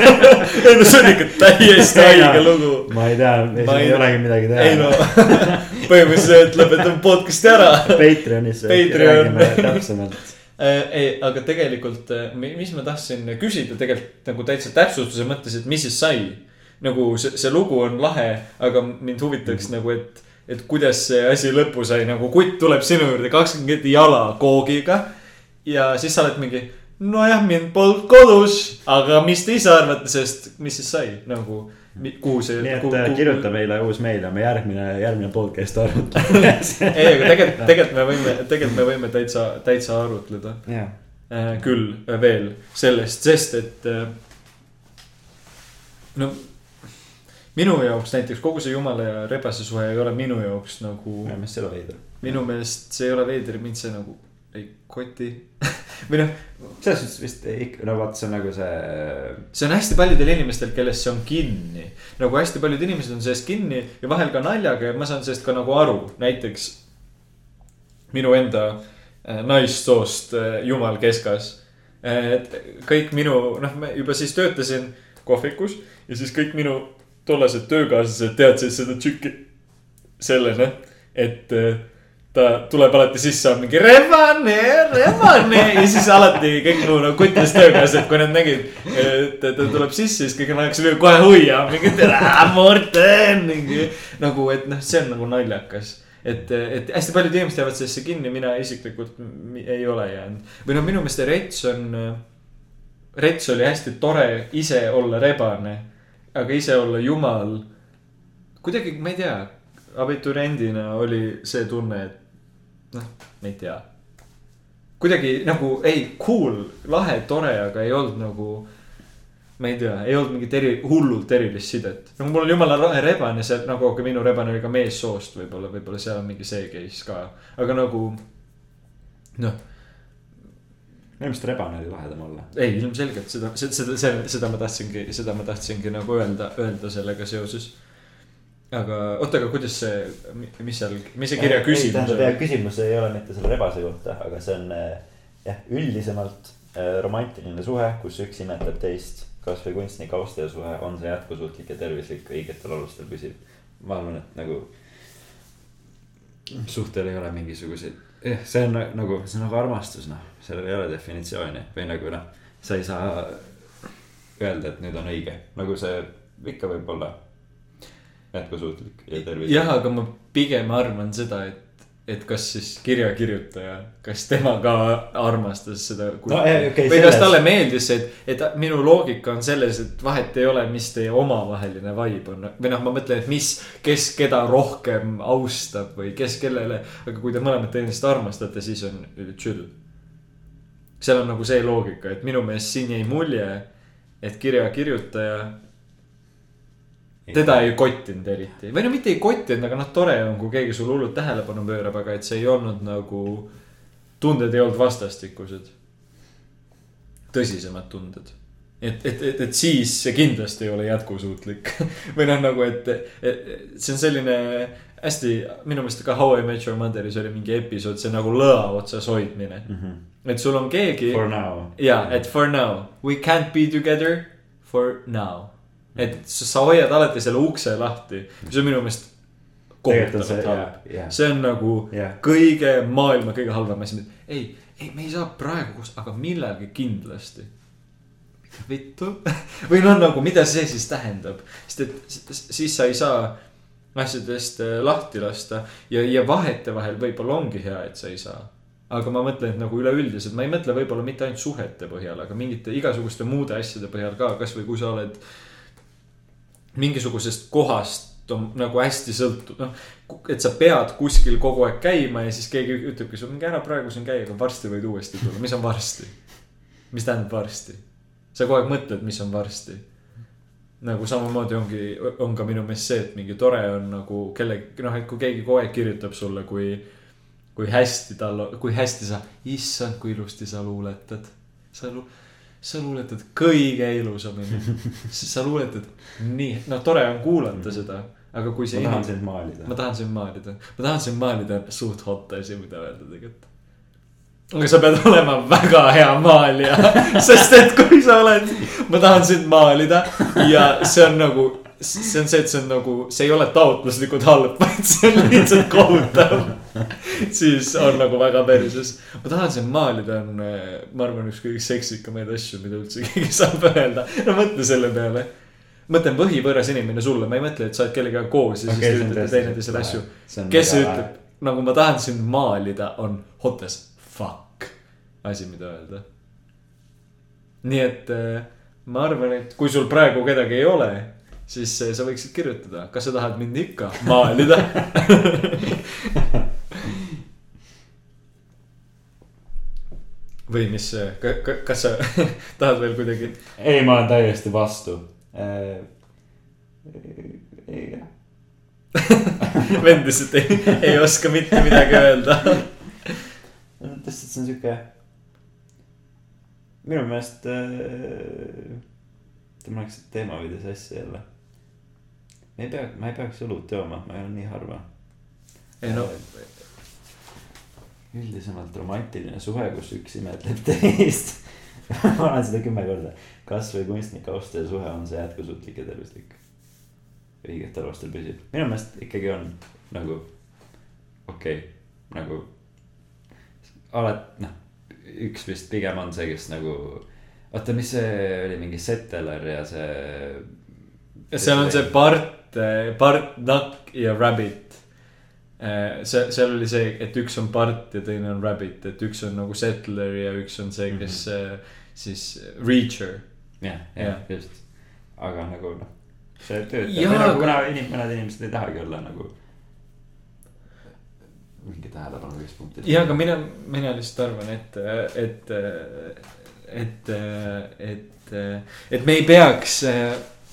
ei no see on ikka täiesti haige lugu. ma ei tea, Ma ei- ei olegi midagi ei no teha. põhimõtteliselt lõpetame podcast'i ära. Patreonis Patreon. räägime täpsemalt. Äh, ei, aga tegelikult, mis ma tahtsin küsida tegelikult nagu täitsa täpsustuse mõttes, et mis siis sai. Nagu see, see lugu on lahe, aga mind huvitaks mm -hmm. nagu, et, et kuidas see asi lõppu sai, nagu kutt tuleb sinu juurde kakskümmend jala koogiga. ja siis sa oled mingi, nojah, mind polnud kodus, aga mis te ise arvate, sest mis siis sai nagu, kuhu see. nii et äh, kirjuta meile uus meil ja me järgmine, järgmine podcast arutame. ei, aga tegelikult, tegelikult me võime, tegelikult me võime täitsa, täitsa arutleda jah, äh, küll veel sellest, sest et äh, no minu jaoks näiteks kogu see jumala ja rebase suhe ei ole minu jaoks nagu minu meelest see ei ole veider. minu meelest see ei ole veider, mind see nagu ei koti või noh, selles suhtes vist ikka, no vaat see on nagu see. see on hästi paljudel inimestel, kellest see on kinni. nagu hästi paljud inimesed on sellest kinni ja vahel ka naljaga ja ma saan sellest ka nagu aru, näiteks minu enda äh, naissoost äh, jumal keskas. et kõik minu, noh, ma juba siis töötasin kohvikus ja siis kõik minu tollased töökaaslased teadsid seda tšükki sellena, et äh, ta tuleb alati sisse, on mingi rebane, rebane ja siis alati kõik mu nagu kutist töökaaslased, kui nad nägid, et ta tuleb sisse, siis kõik hakkasid kohe hoia, mingi tere, Morten, mingi nagu, et noh, see on nagu naljakas. Et, et hästi paljud inimesed jäävad sellesse kinni, mina isiklikult ei ole jäänud. või noh, minu meelest Rets on, Rets oli hästi tore ise olla rebane, aga ise olla jumal. kuidagi, ma ei tea, abituriendina oli see tunne, et noh, ma ei tea. kuidagi nagu ei, cool, lahe, tore, aga ei olnud nagu ma ei tea, ei olnud mingit eri, hullult erilist sidet. nagu mul on jumala lahe rebane, see nagu, aga minu rebane oli ka meessoost võib-olla, võib-olla seal on mingi see case ka, aga nagu noh. Minu meelest rebane oli lahedam olla. ei, ilmselgelt seda, seda, seda, seda, seda ma tahtsingi, seda ma tahtsingi nagu öelda, öelda sellega seoses. aga oota, aga kuidas see, mis seal, mis see kirja küsimus tähendab jah, on? küsimus ei ole mitte selle rebase kohta, aga see on eh, jah, üldisemalt eh, romantiline suhe, kus üks imetleb teist. kasvõi kunstnik austaja suhe, on see jätkusuutlik ja tervislik, õigetel alustel püsib. ma arvan, et nagu suhtel ei ole mingisuguseid, jah, see on na- nagu, see on nagu armastus, noh, sellel ei ole definitsiooni. Või nagu noh, sa ei saa öelda, et nüüd on õige, nagu see ikka võib olla jätkusuutlik ja tervislik. jah, aga ma pigem arvan seda, et, et kas siis kirjakirjutaja, kas tema ka armastas seda. No, ei, okei, või kas selles- talle meeldis et, et minu loogika on selles, et vahet ei ole, mis teie omavaheline vibe on. või noh, ma mõtlen, et mis, kes keda rohkem austab või kes kellele, aga kui te mõlemad teineteist armastate, siis on chill. seal on nagu see loogika, et minu meelest siin jäi mulje, et kirjakirjutaja teda ei kottinud eriti või no mitte ei kottinud, aga noh, tore on, kui keegi sulle hullult tähelepanu pöörab, aga et see ei olnud nagu. tunded ei olnud vastastikused. tõsisemad tunded. et, et, et, et siis see kindlasti ei ole jätkusuutlik või noh, nagu, et, et see on selline hästi, minu meelest ka How I Met Your Mother'is oli mingi episood, see nagu lõa otsas hoidmine. et sul on keegi. For now. ja, et for now, we can't be together for now. Et sa hoiad alati selle ukse lahti, mis on minu meelest kohutavalt halb., see on nagu jah, kõige maailma kõige halvem asi, ei, ei, me ei saa praegu koos, aga millalgi kindlasti. vittu. Või noh, nagu mida see siis tähendab, sest et siis sa ei saa asjadest äh, lahti lasta ja, ja vahetevahel võib-olla ongi hea, et sa ei saa. Aga ma mõtlen, et nagu üleüldiselt, ma ei mõtle võib-olla mitte ainult suhete põhjal, aga mingite igasuguste muude asjade põhjal ka, kasvõi kui sa oled mingisugusest kohast on nagu hästi sõltu-, noh. et sa pead kuskil kogu aeg käima ja siis keegi ütlebki sulle, minge ära praegu siin käia, aga varsti võid uuesti tulla, mis on varsti? mis tähendab varsti? sa kogu aeg mõtled, mis on varsti. nagu samamoodi ongi, on ka minu meelest see, et mingi tore on nagu kellegi, noh, et kui keegi kogu aeg kirjutab sulle, kui kui hästi tal, kui hästi sa, issand, kui ilusti sa luuletad. sa lu-, sa luuletad kõige ilusamini. sa luuletad nii, no tore on kuulata seda, aga kui see ma tahan sind maalida ma. tahan sind maalida, ma tahan sind maalida, suht hot asi, mida öelda tegelikult. aga sa pead olema väga hea maalija, sest et kui sa oled, ma tahan sind maalida ja see on nagu, see on see, et see on nagu, see ei ole taotluslikult halb, vaid see on lihtsalt kohutav. siis on nagu väga perses, ma tahan sind maalida on, ma arvan, üks kõige seksikamaid asju, mida üldse keegi saab öelda, no mõtle selle peale. Mõtlen põhivõõras inimene sulle, ma ei mõtle, et sa oled kellegagi koos ja Okei, siis te ütlete teineteisele asju. kes väga ütleb, nagu ma tahan sind maalida, on hot as fuck asi, mida öelda. nii et äh, ma arvan, et kui sul praegu kedagi ei ole, siis äh, sa võiksid kirjutada, kas sa tahad mind ikka maalida. või mis, kas sa tahad veel kuidagi ei, ma olen täiesti vastu. ei, jah. vend lihtsalt ei, ei oska mitte midagi öelda. lihtsalt see on sihuke. minu meelest äh,. läks teema veidi sassi jälle. Ei pea, ma ei peaks õlut jooma, ma joon nii harva. ei no, üldisemalt romantiline suhe, kus üks imetleb teist. ma olen seda kümme korda. kasvõi kunstnik austaja suhe on see jätkusuutlik ja tervislik. õigetel alustel püsib. minu meelest ikkagi on nagu okei okay,, nagu. alati noh, üks vist pigem on see, kes nagu. oota, mis see oli mingi Settler ja see. Seal on see part, part, nakk ja rabbit. see, seal oli see, et üks on part ja teine on rabbit, et üks on nagu settler ja üks on see, kes mm -hmm. siis reacher. jah, Jah. just. aga nagu noh, see töötab nagu aga- kuna inim-, mõned inimesed ei tahagi olla nagu. mingi tähelepanu keskpunktis. ja, aga mina, mina lihtsalt arvan, et, et, et, et, et me ei peaks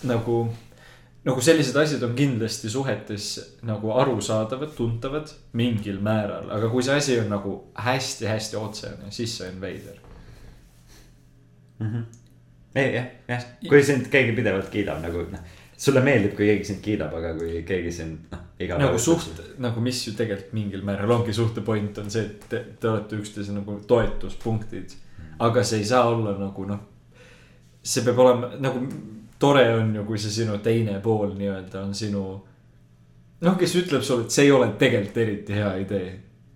nagu, nagu sellised asjad on kindlasti suhetes nagu arusaadavad, tuntavad mingil määral, aga kui see asi on nagu hästi-hästi otsene, siis see on veider. ei jah, jah, kui sind keegi pidevalt kiidab nagu noh, sulle meeldib, kui keegi sind kiidab, aga kui keegi sind noh, iga nagu suht, nagu mis ju tegelikult mingil määral ongi suhte point on see, et te, te olete üksteise nagu toetuspunktid. aga see ei saa olla nagu noh, see peab olema nagu tore on ju, kui see sinu teine pool nii-öelda on sinu. noh, kes ütleb sulle, et see ei ole tegelikult eriti hea idee.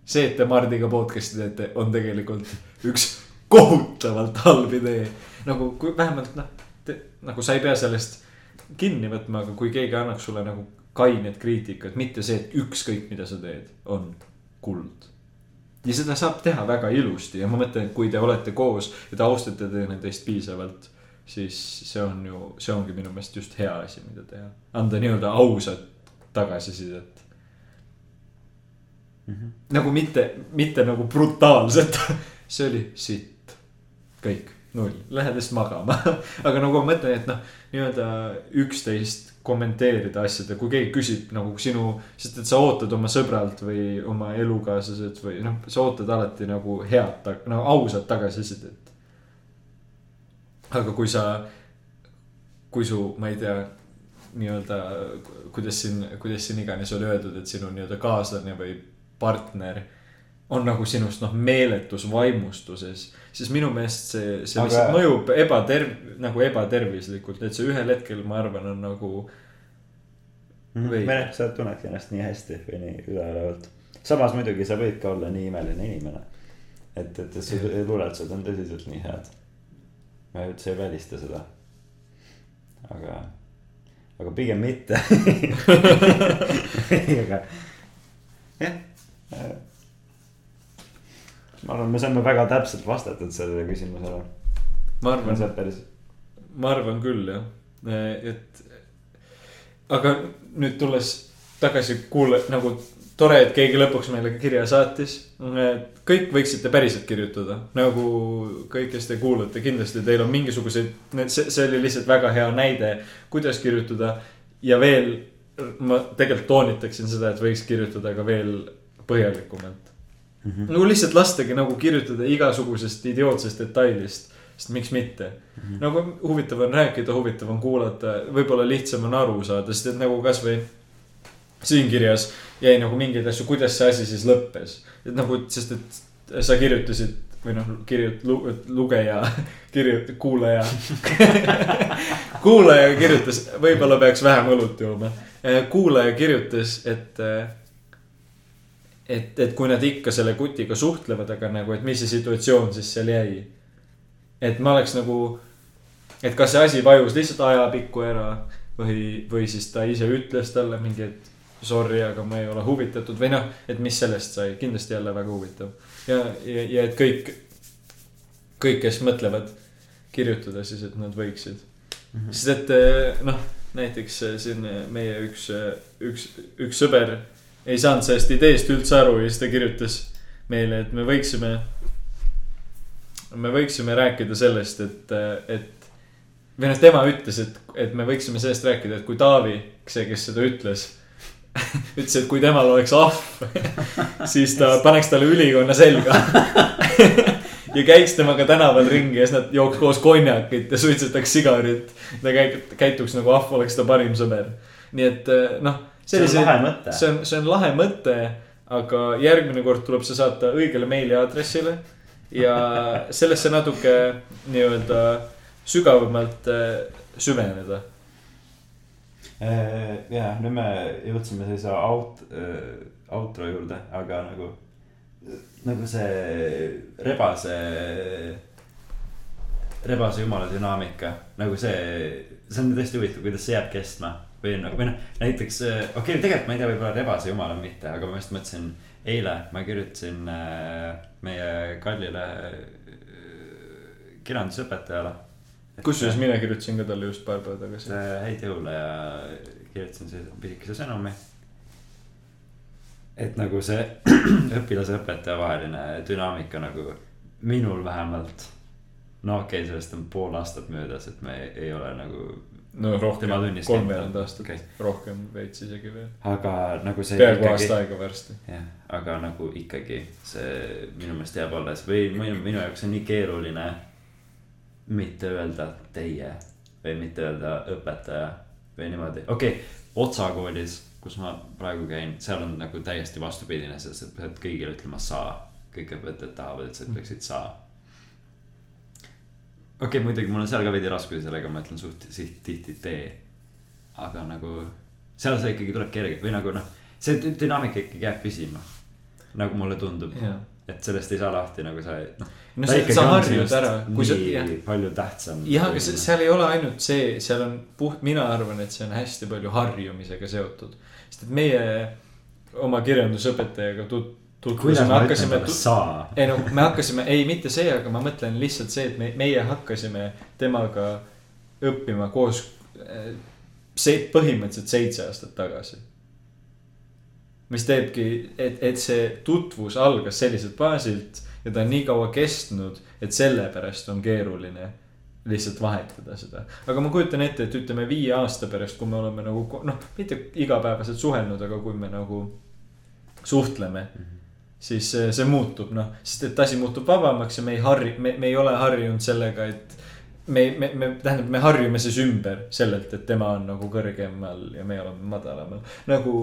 see, et te Mardiga podcast'i teete, on tegelikult üks kohutavalt halb idee. nagu kui vähemalt noh, nagu sa ei pea sellest kinni võtma, aga kui keegi annaks sulle nagu kainet kriitikat, mitte see, et ükskõik, mida sa teed, on kuld. ja seda saab teha väga ilusti ja ma mõtlen, et kui te olete koos ja te austate teineteist piisavalt, siis see on ju, see ongi minu meelest just hea asi, mida teha. anda nii-öelda ausat tagasisidet. nagu mitte, mitte nagu brutaalselt, see oli sitt, kõik, null, lähed lihtsalt magama. aga nagu ma mõtlen, et noh, nii-öelda üksteist kommenteerida asjade, kui keegi küsib nagu sinu, sest et sa ootad oma sõbralt või oma elukaaslaselt või noh, sa ootad alati nagu head, nagu ausat tagasisidet. Aga kui sa, kui su, ma ei tea, nii-öelda, kuidas siin, kuidas siin iganes oli öeldud, et sinu nii-öelda kaaslane või partner on nagu sinust noh, meeletus vaimustuses, siis minu meelest see, see Aga- lihtsalt mõjub ebaterv-, nagu ebatervislikult, et see ühel hetkel, ma arvan, on nagu või noh, sa tunnedki ennast nii hästi või nii üleolevalt. samas muidugi sa võid ka olla nii imeline inimene. et, et su luuletused on tõsiselt nii head. Ma üldse ei välista seda. aga, aga pigem mitte. aga jah. ma arvan, me saame väga täpselt vastatud sellele küsimusele. ma arvan, päris, ma arvan küll jah, et. aga nüüd tulles tagasi kuule-, nagu tore, et keegi lõpuks meile kirja saatis. kõik võiksite päriselt kirjutada, nagu kõik, kes te kuulate, kindlasti teil on mingisuguseid, see, see oli lihtsalt väga hea näide, kuidas kirjutada. ja veel, ma tegelikult toonitaksin seda, et võiks kirjutada ka veel põhjalikumalt mm. -hmm. no lihtsalt lastagi nagu kirjutada igasugusest idiootsest detailist, sest miks mitte mm. -hmm. nagu huvitav on rääkida, huvitav on kuulata, võib-olla lihtsam on aru saada, sest et nagu kasvõi siin kirjas jäi nagu mingeid asju, kuidas see asi siis lõppes. et nagu, sest et sa kirjutasid või noh, kirjut-, lugeja, kirjut-, kuulaja. kuulaja kirjutas, võib-olla peaks vähem õlut jooma. kuulaja kirjutas, et et, et kui nad ikka selle kutiga suhtlevad, aga nagu, et mis see situatsioon siis seal jäi. et ma oleks nagu, et kas see asi vajus lihtsalt ajapikku ära või, või siis ta ise ütles talle mingi, et sorry, aga ma ei ole huvitatud või noh, et mis sellest sai, kindlasti jälle väga huvitav. ja, ja, ja et kõik, kõik, kes mõtlevad kirjutada siis, et nad võiksid mm. -hmm. sest et eh, noh, näiteks eh, siin eh, meie üks, üks, üks sõber ei saanud sellest ideest üldse aru ja siis ta kirjutas meile, et me võiksime, me võiksime rääkida sellest, et, et või noh, tema ütles, et, et me võiksime sellest rääkida, et kui Taavi, see, kes seda ütles, ütles, et kui temal oleks ahv, siis ta paneks talle ülikonna selga ja käiks temaga tänaval ringi ja siis nad jooks koos konjakit ja suitsetaks sigarit. ta käi-, käituks nagu ahv oleks ta parim sõber. nii et noh, see on lahe mõte. see on, see on lahe mõte, aga järgmine kord tuleb see saata õigele meiliaadressile ja sellesse natuke nii-öelda sügavamalt äh, süveneda. Äh, ja nüüd me jõudsime sellise out-, outro juurde, aga nagu, nagu see rebase, rebase jumala dünaamika, nagu see, see on tõesti huvitav, kuidas see jääb kestma. või nagu, või noh, näiteks, okei okay,, tegelikult ma ei tea, võib-olla rebase jumal on mitte, aga ma just mõtlesin, eile ma kirjutasin äh, meie kallile äh, kirjandusõpetajale. kusjuures mina kirjutasin ka talle just paar päeva tagasi. häid jõule ja kirjutasin pisikese sõnumi. et nagu see õpilase ja õpetaja vaheline dünaamika nagu minul vähemalt. no okei okay,, sellest on pool aastat möödas, et me ei, ole nagu, no rohkem kolmveerand aastat okay., rohkem veits isegi veel. aga nagu see. peaaegu aasta aega varsti. jah, aga nagu ikkagi see minu meelest jääb alles või minu, minu jaoks on nii keeruline mitte öelda teie või mitte öelda õpetaja või niimoodi, okei okay, Otsa koolis, kus ma praegu käin, seal on nagu täiesti vastupidine, sest et pead kõigile ütlema sa. kõik õpetajad tahavad, et sa ütleksid sa. okei okay,, muidugi mul on seal ka veidi raskusi sellega, ma ütlen suht tihti te. aga nagu seal see ikkagi tuleb kergelt või nagu noh, see dü- dünaamika ikkagi jääb püsima. nagu mulle tundub Jah. Et sellest ei saa lahti nagu sa, noh. no sa, sa harjud ära, nii palju tähtsam. jah, aga seal ei ole ainult see, seal on puht, mina arvan, et see on hästi palju harjumisega seotud. sest et meie oma kirjandusõpetajaga tut-, ütlen hakkasime ei no me hakkasime, ei mitte see, aga ma mõtlen lihtsalt see, et me, meie hakkasime temaga õppima koos äh, see põhimõtteliselt seitse aastat tagasi. Mis teebki, et, et see tutvus algas selliselt baasilt ja ta on nii kaua kestnud, et sellepärast on keeruline lihtsalt vahetada seda. aga ma kujutan ette, et ütleme viie aasta pärast, kui me oleme nagu noh, mitte igapäevaselt suhelnud, aga kui me nagu suhtleme siis see, see muutub noh, sest et asi muutub vabamaks ja me ei harju, me, me ei ole harjunud sellega, et me, me, me, tähendab, me harjume siis ümber sellelt, et tema on nagu kõrgemal ja me oleme madalamal. nagu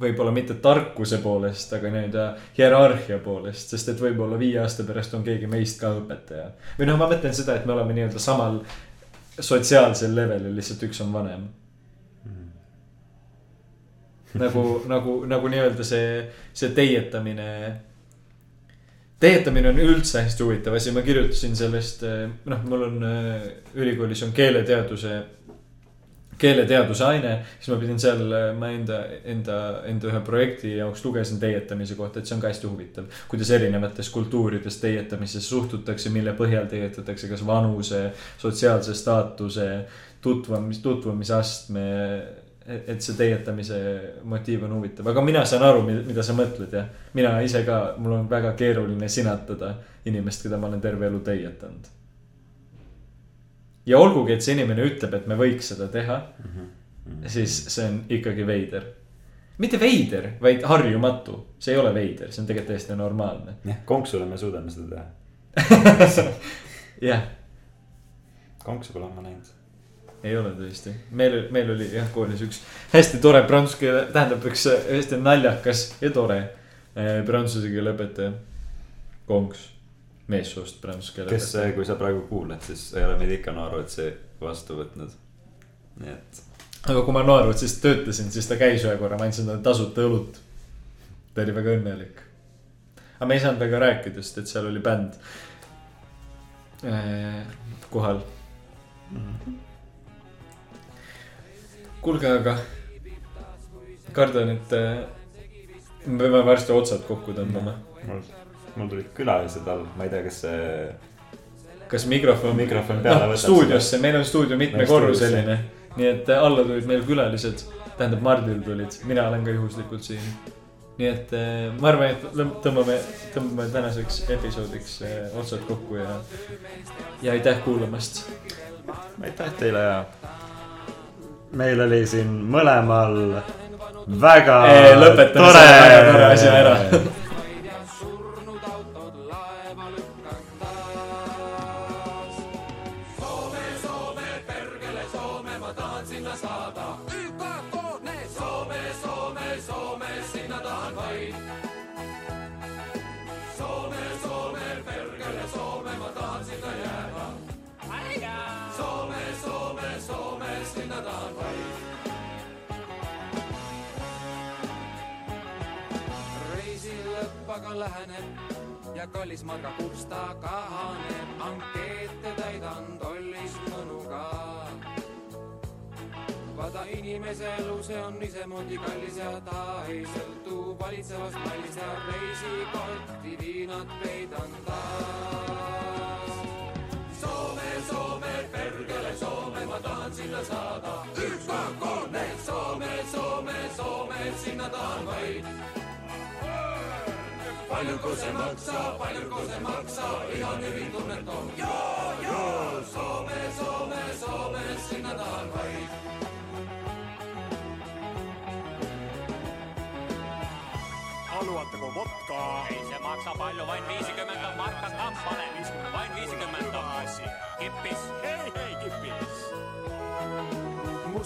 võib-olla mitte tarkuse poolest, aga nii-öelda hierarhia poolest, sest et võib-olla viie aasta pärast on keegi meist ka õpetaja. või noh, ma mõtlen seda, et me oleme nii-öelda samal sotsiaalsel levelil, lihtsalt üks on vanem. nagu, nagu, nagu nii-öelda see, see teietamine. teietamine on üldse hästi huvitav asi, ma kirjutasin sellest, noh, mul on äh, ülikoolis on keeleteaduse, keeleteaduse aine. siis ma pidin seal, ma enda, enda, enda ühe projekti jaoks lugesin teietamise kohta, et see on ka hästi huvitav. kuidas erinevates kultuurides teietamisesse suhtutakse, mille põhjal teietatakse, kas vanuse, sotsiaalse staatuse, tutvumis, tutvumisastme et et see teietamise motiiv on huvitav, aga mina saan aru, mida sa mõtled ja mina ise ka, mul on väga keeruline sinatada inimest, keda ma olen terve elu teietanud. Ja olgugi, et see inimene ütleb, et me võiks seda teha, siis see on ikkagi veider. mitte veider, vaid harjumatu, see ei ole veider, see on tegelikult täiesti normaalne. jah, konksule me suudame seda teha. jah, konksu pole ma näinud. ei ole tõesti, meil, meil oli jah koolis üks hästi tore prantsuse keele, tähendab üks hästi naljakas ja tore eh, prantsuse keele õpetaja. konks, meessoost prantsuse keele kes, kui sa praegu kuulad, siis ei ole meid ikka Naarotsi vastu võtnud. nii et aga kui ma Noorutsis töötasin, siis ta käis ühe korra, ma andsin talle tasuta õlut. ta oli väga õnnelik. aga me ei saanud väga rääkida, sest et seal oli bänd eh, kohal. kuulge, aga kardan, et eh, me peame varsti otsad kokku tõmbama. mul, mul tulid külalised all, ma ei tea, kas see kas mikrofon, Mikrofon peale noh võtab stuudiosse, meil on stuudio mitmekorruseline. nii et eh, alla tulid meil külalised, tähendab Mardil tulid, mina olen ka juhuslikult siin. nii et eh, ma arvan, et tõmbame, tõmbame tänaseks episoodiks eh, otsad kokku ja, ja aitäh kuulamast. aitäh teile ja meil oli siin mõlemal väga lõpetame selle väga tore asja ära. läheneb ja kallis marga kupsta kahaneb, ankeete täidan tollis mõnuga. vaata inimese elu, see on isemoodi kallis ja ta ei sõltu valitsevast mallist ja reisikotti viinad peidan taas. Soome, Soome, pergele Soome, ma tahan sinna saada. ÜKK, need Soome, Soome, Soome, sinna tahan vaid paljuko see maksab, paljuko see maksab, ihan hyvin tunneton. joo, joo, Soome, Soome, Soome, sinna tahan vaid. haluatteko vodkaa? ei se maksa palju, marka gramm pane, vaid viisikümmend asia. kippis. hei, hei.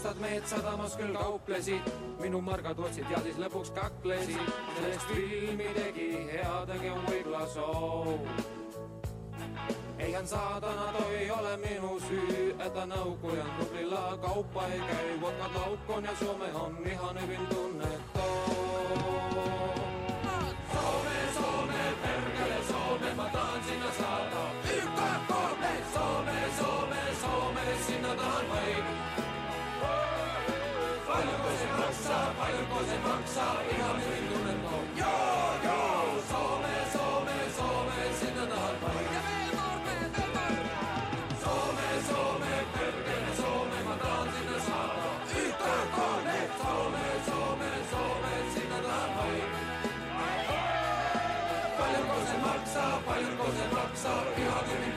Mustad mehed sadamas küll kauplesid, minu margad otsid ja siis lõpuks kaklesid. sellest filmi tegi heategevus võib-olla soo. eihän saatana toi ole minu süü, että naukujan tuplilla kauppa ei käy. Vodkat laukkoon ja Suome on ihan hyvin tunnettu. Soome, Soome, perkele Soome, mä tahan sinä saada. YK, kolme, Soome, Soome, Soome, sinä tahan vain. Maksaa, paljonko se maksaa, ihan hyvin tunnettu. Joo, joo, Soome, Soome, Soome, sinä tahan vain. Soome, Soome, perkele Soome, mä tahan sinä saada. YK, kolme, Soome, Soome, Soome, sinä tahan vain. Paljonko se maksaa, paljonko se maksaa, ihan hyvin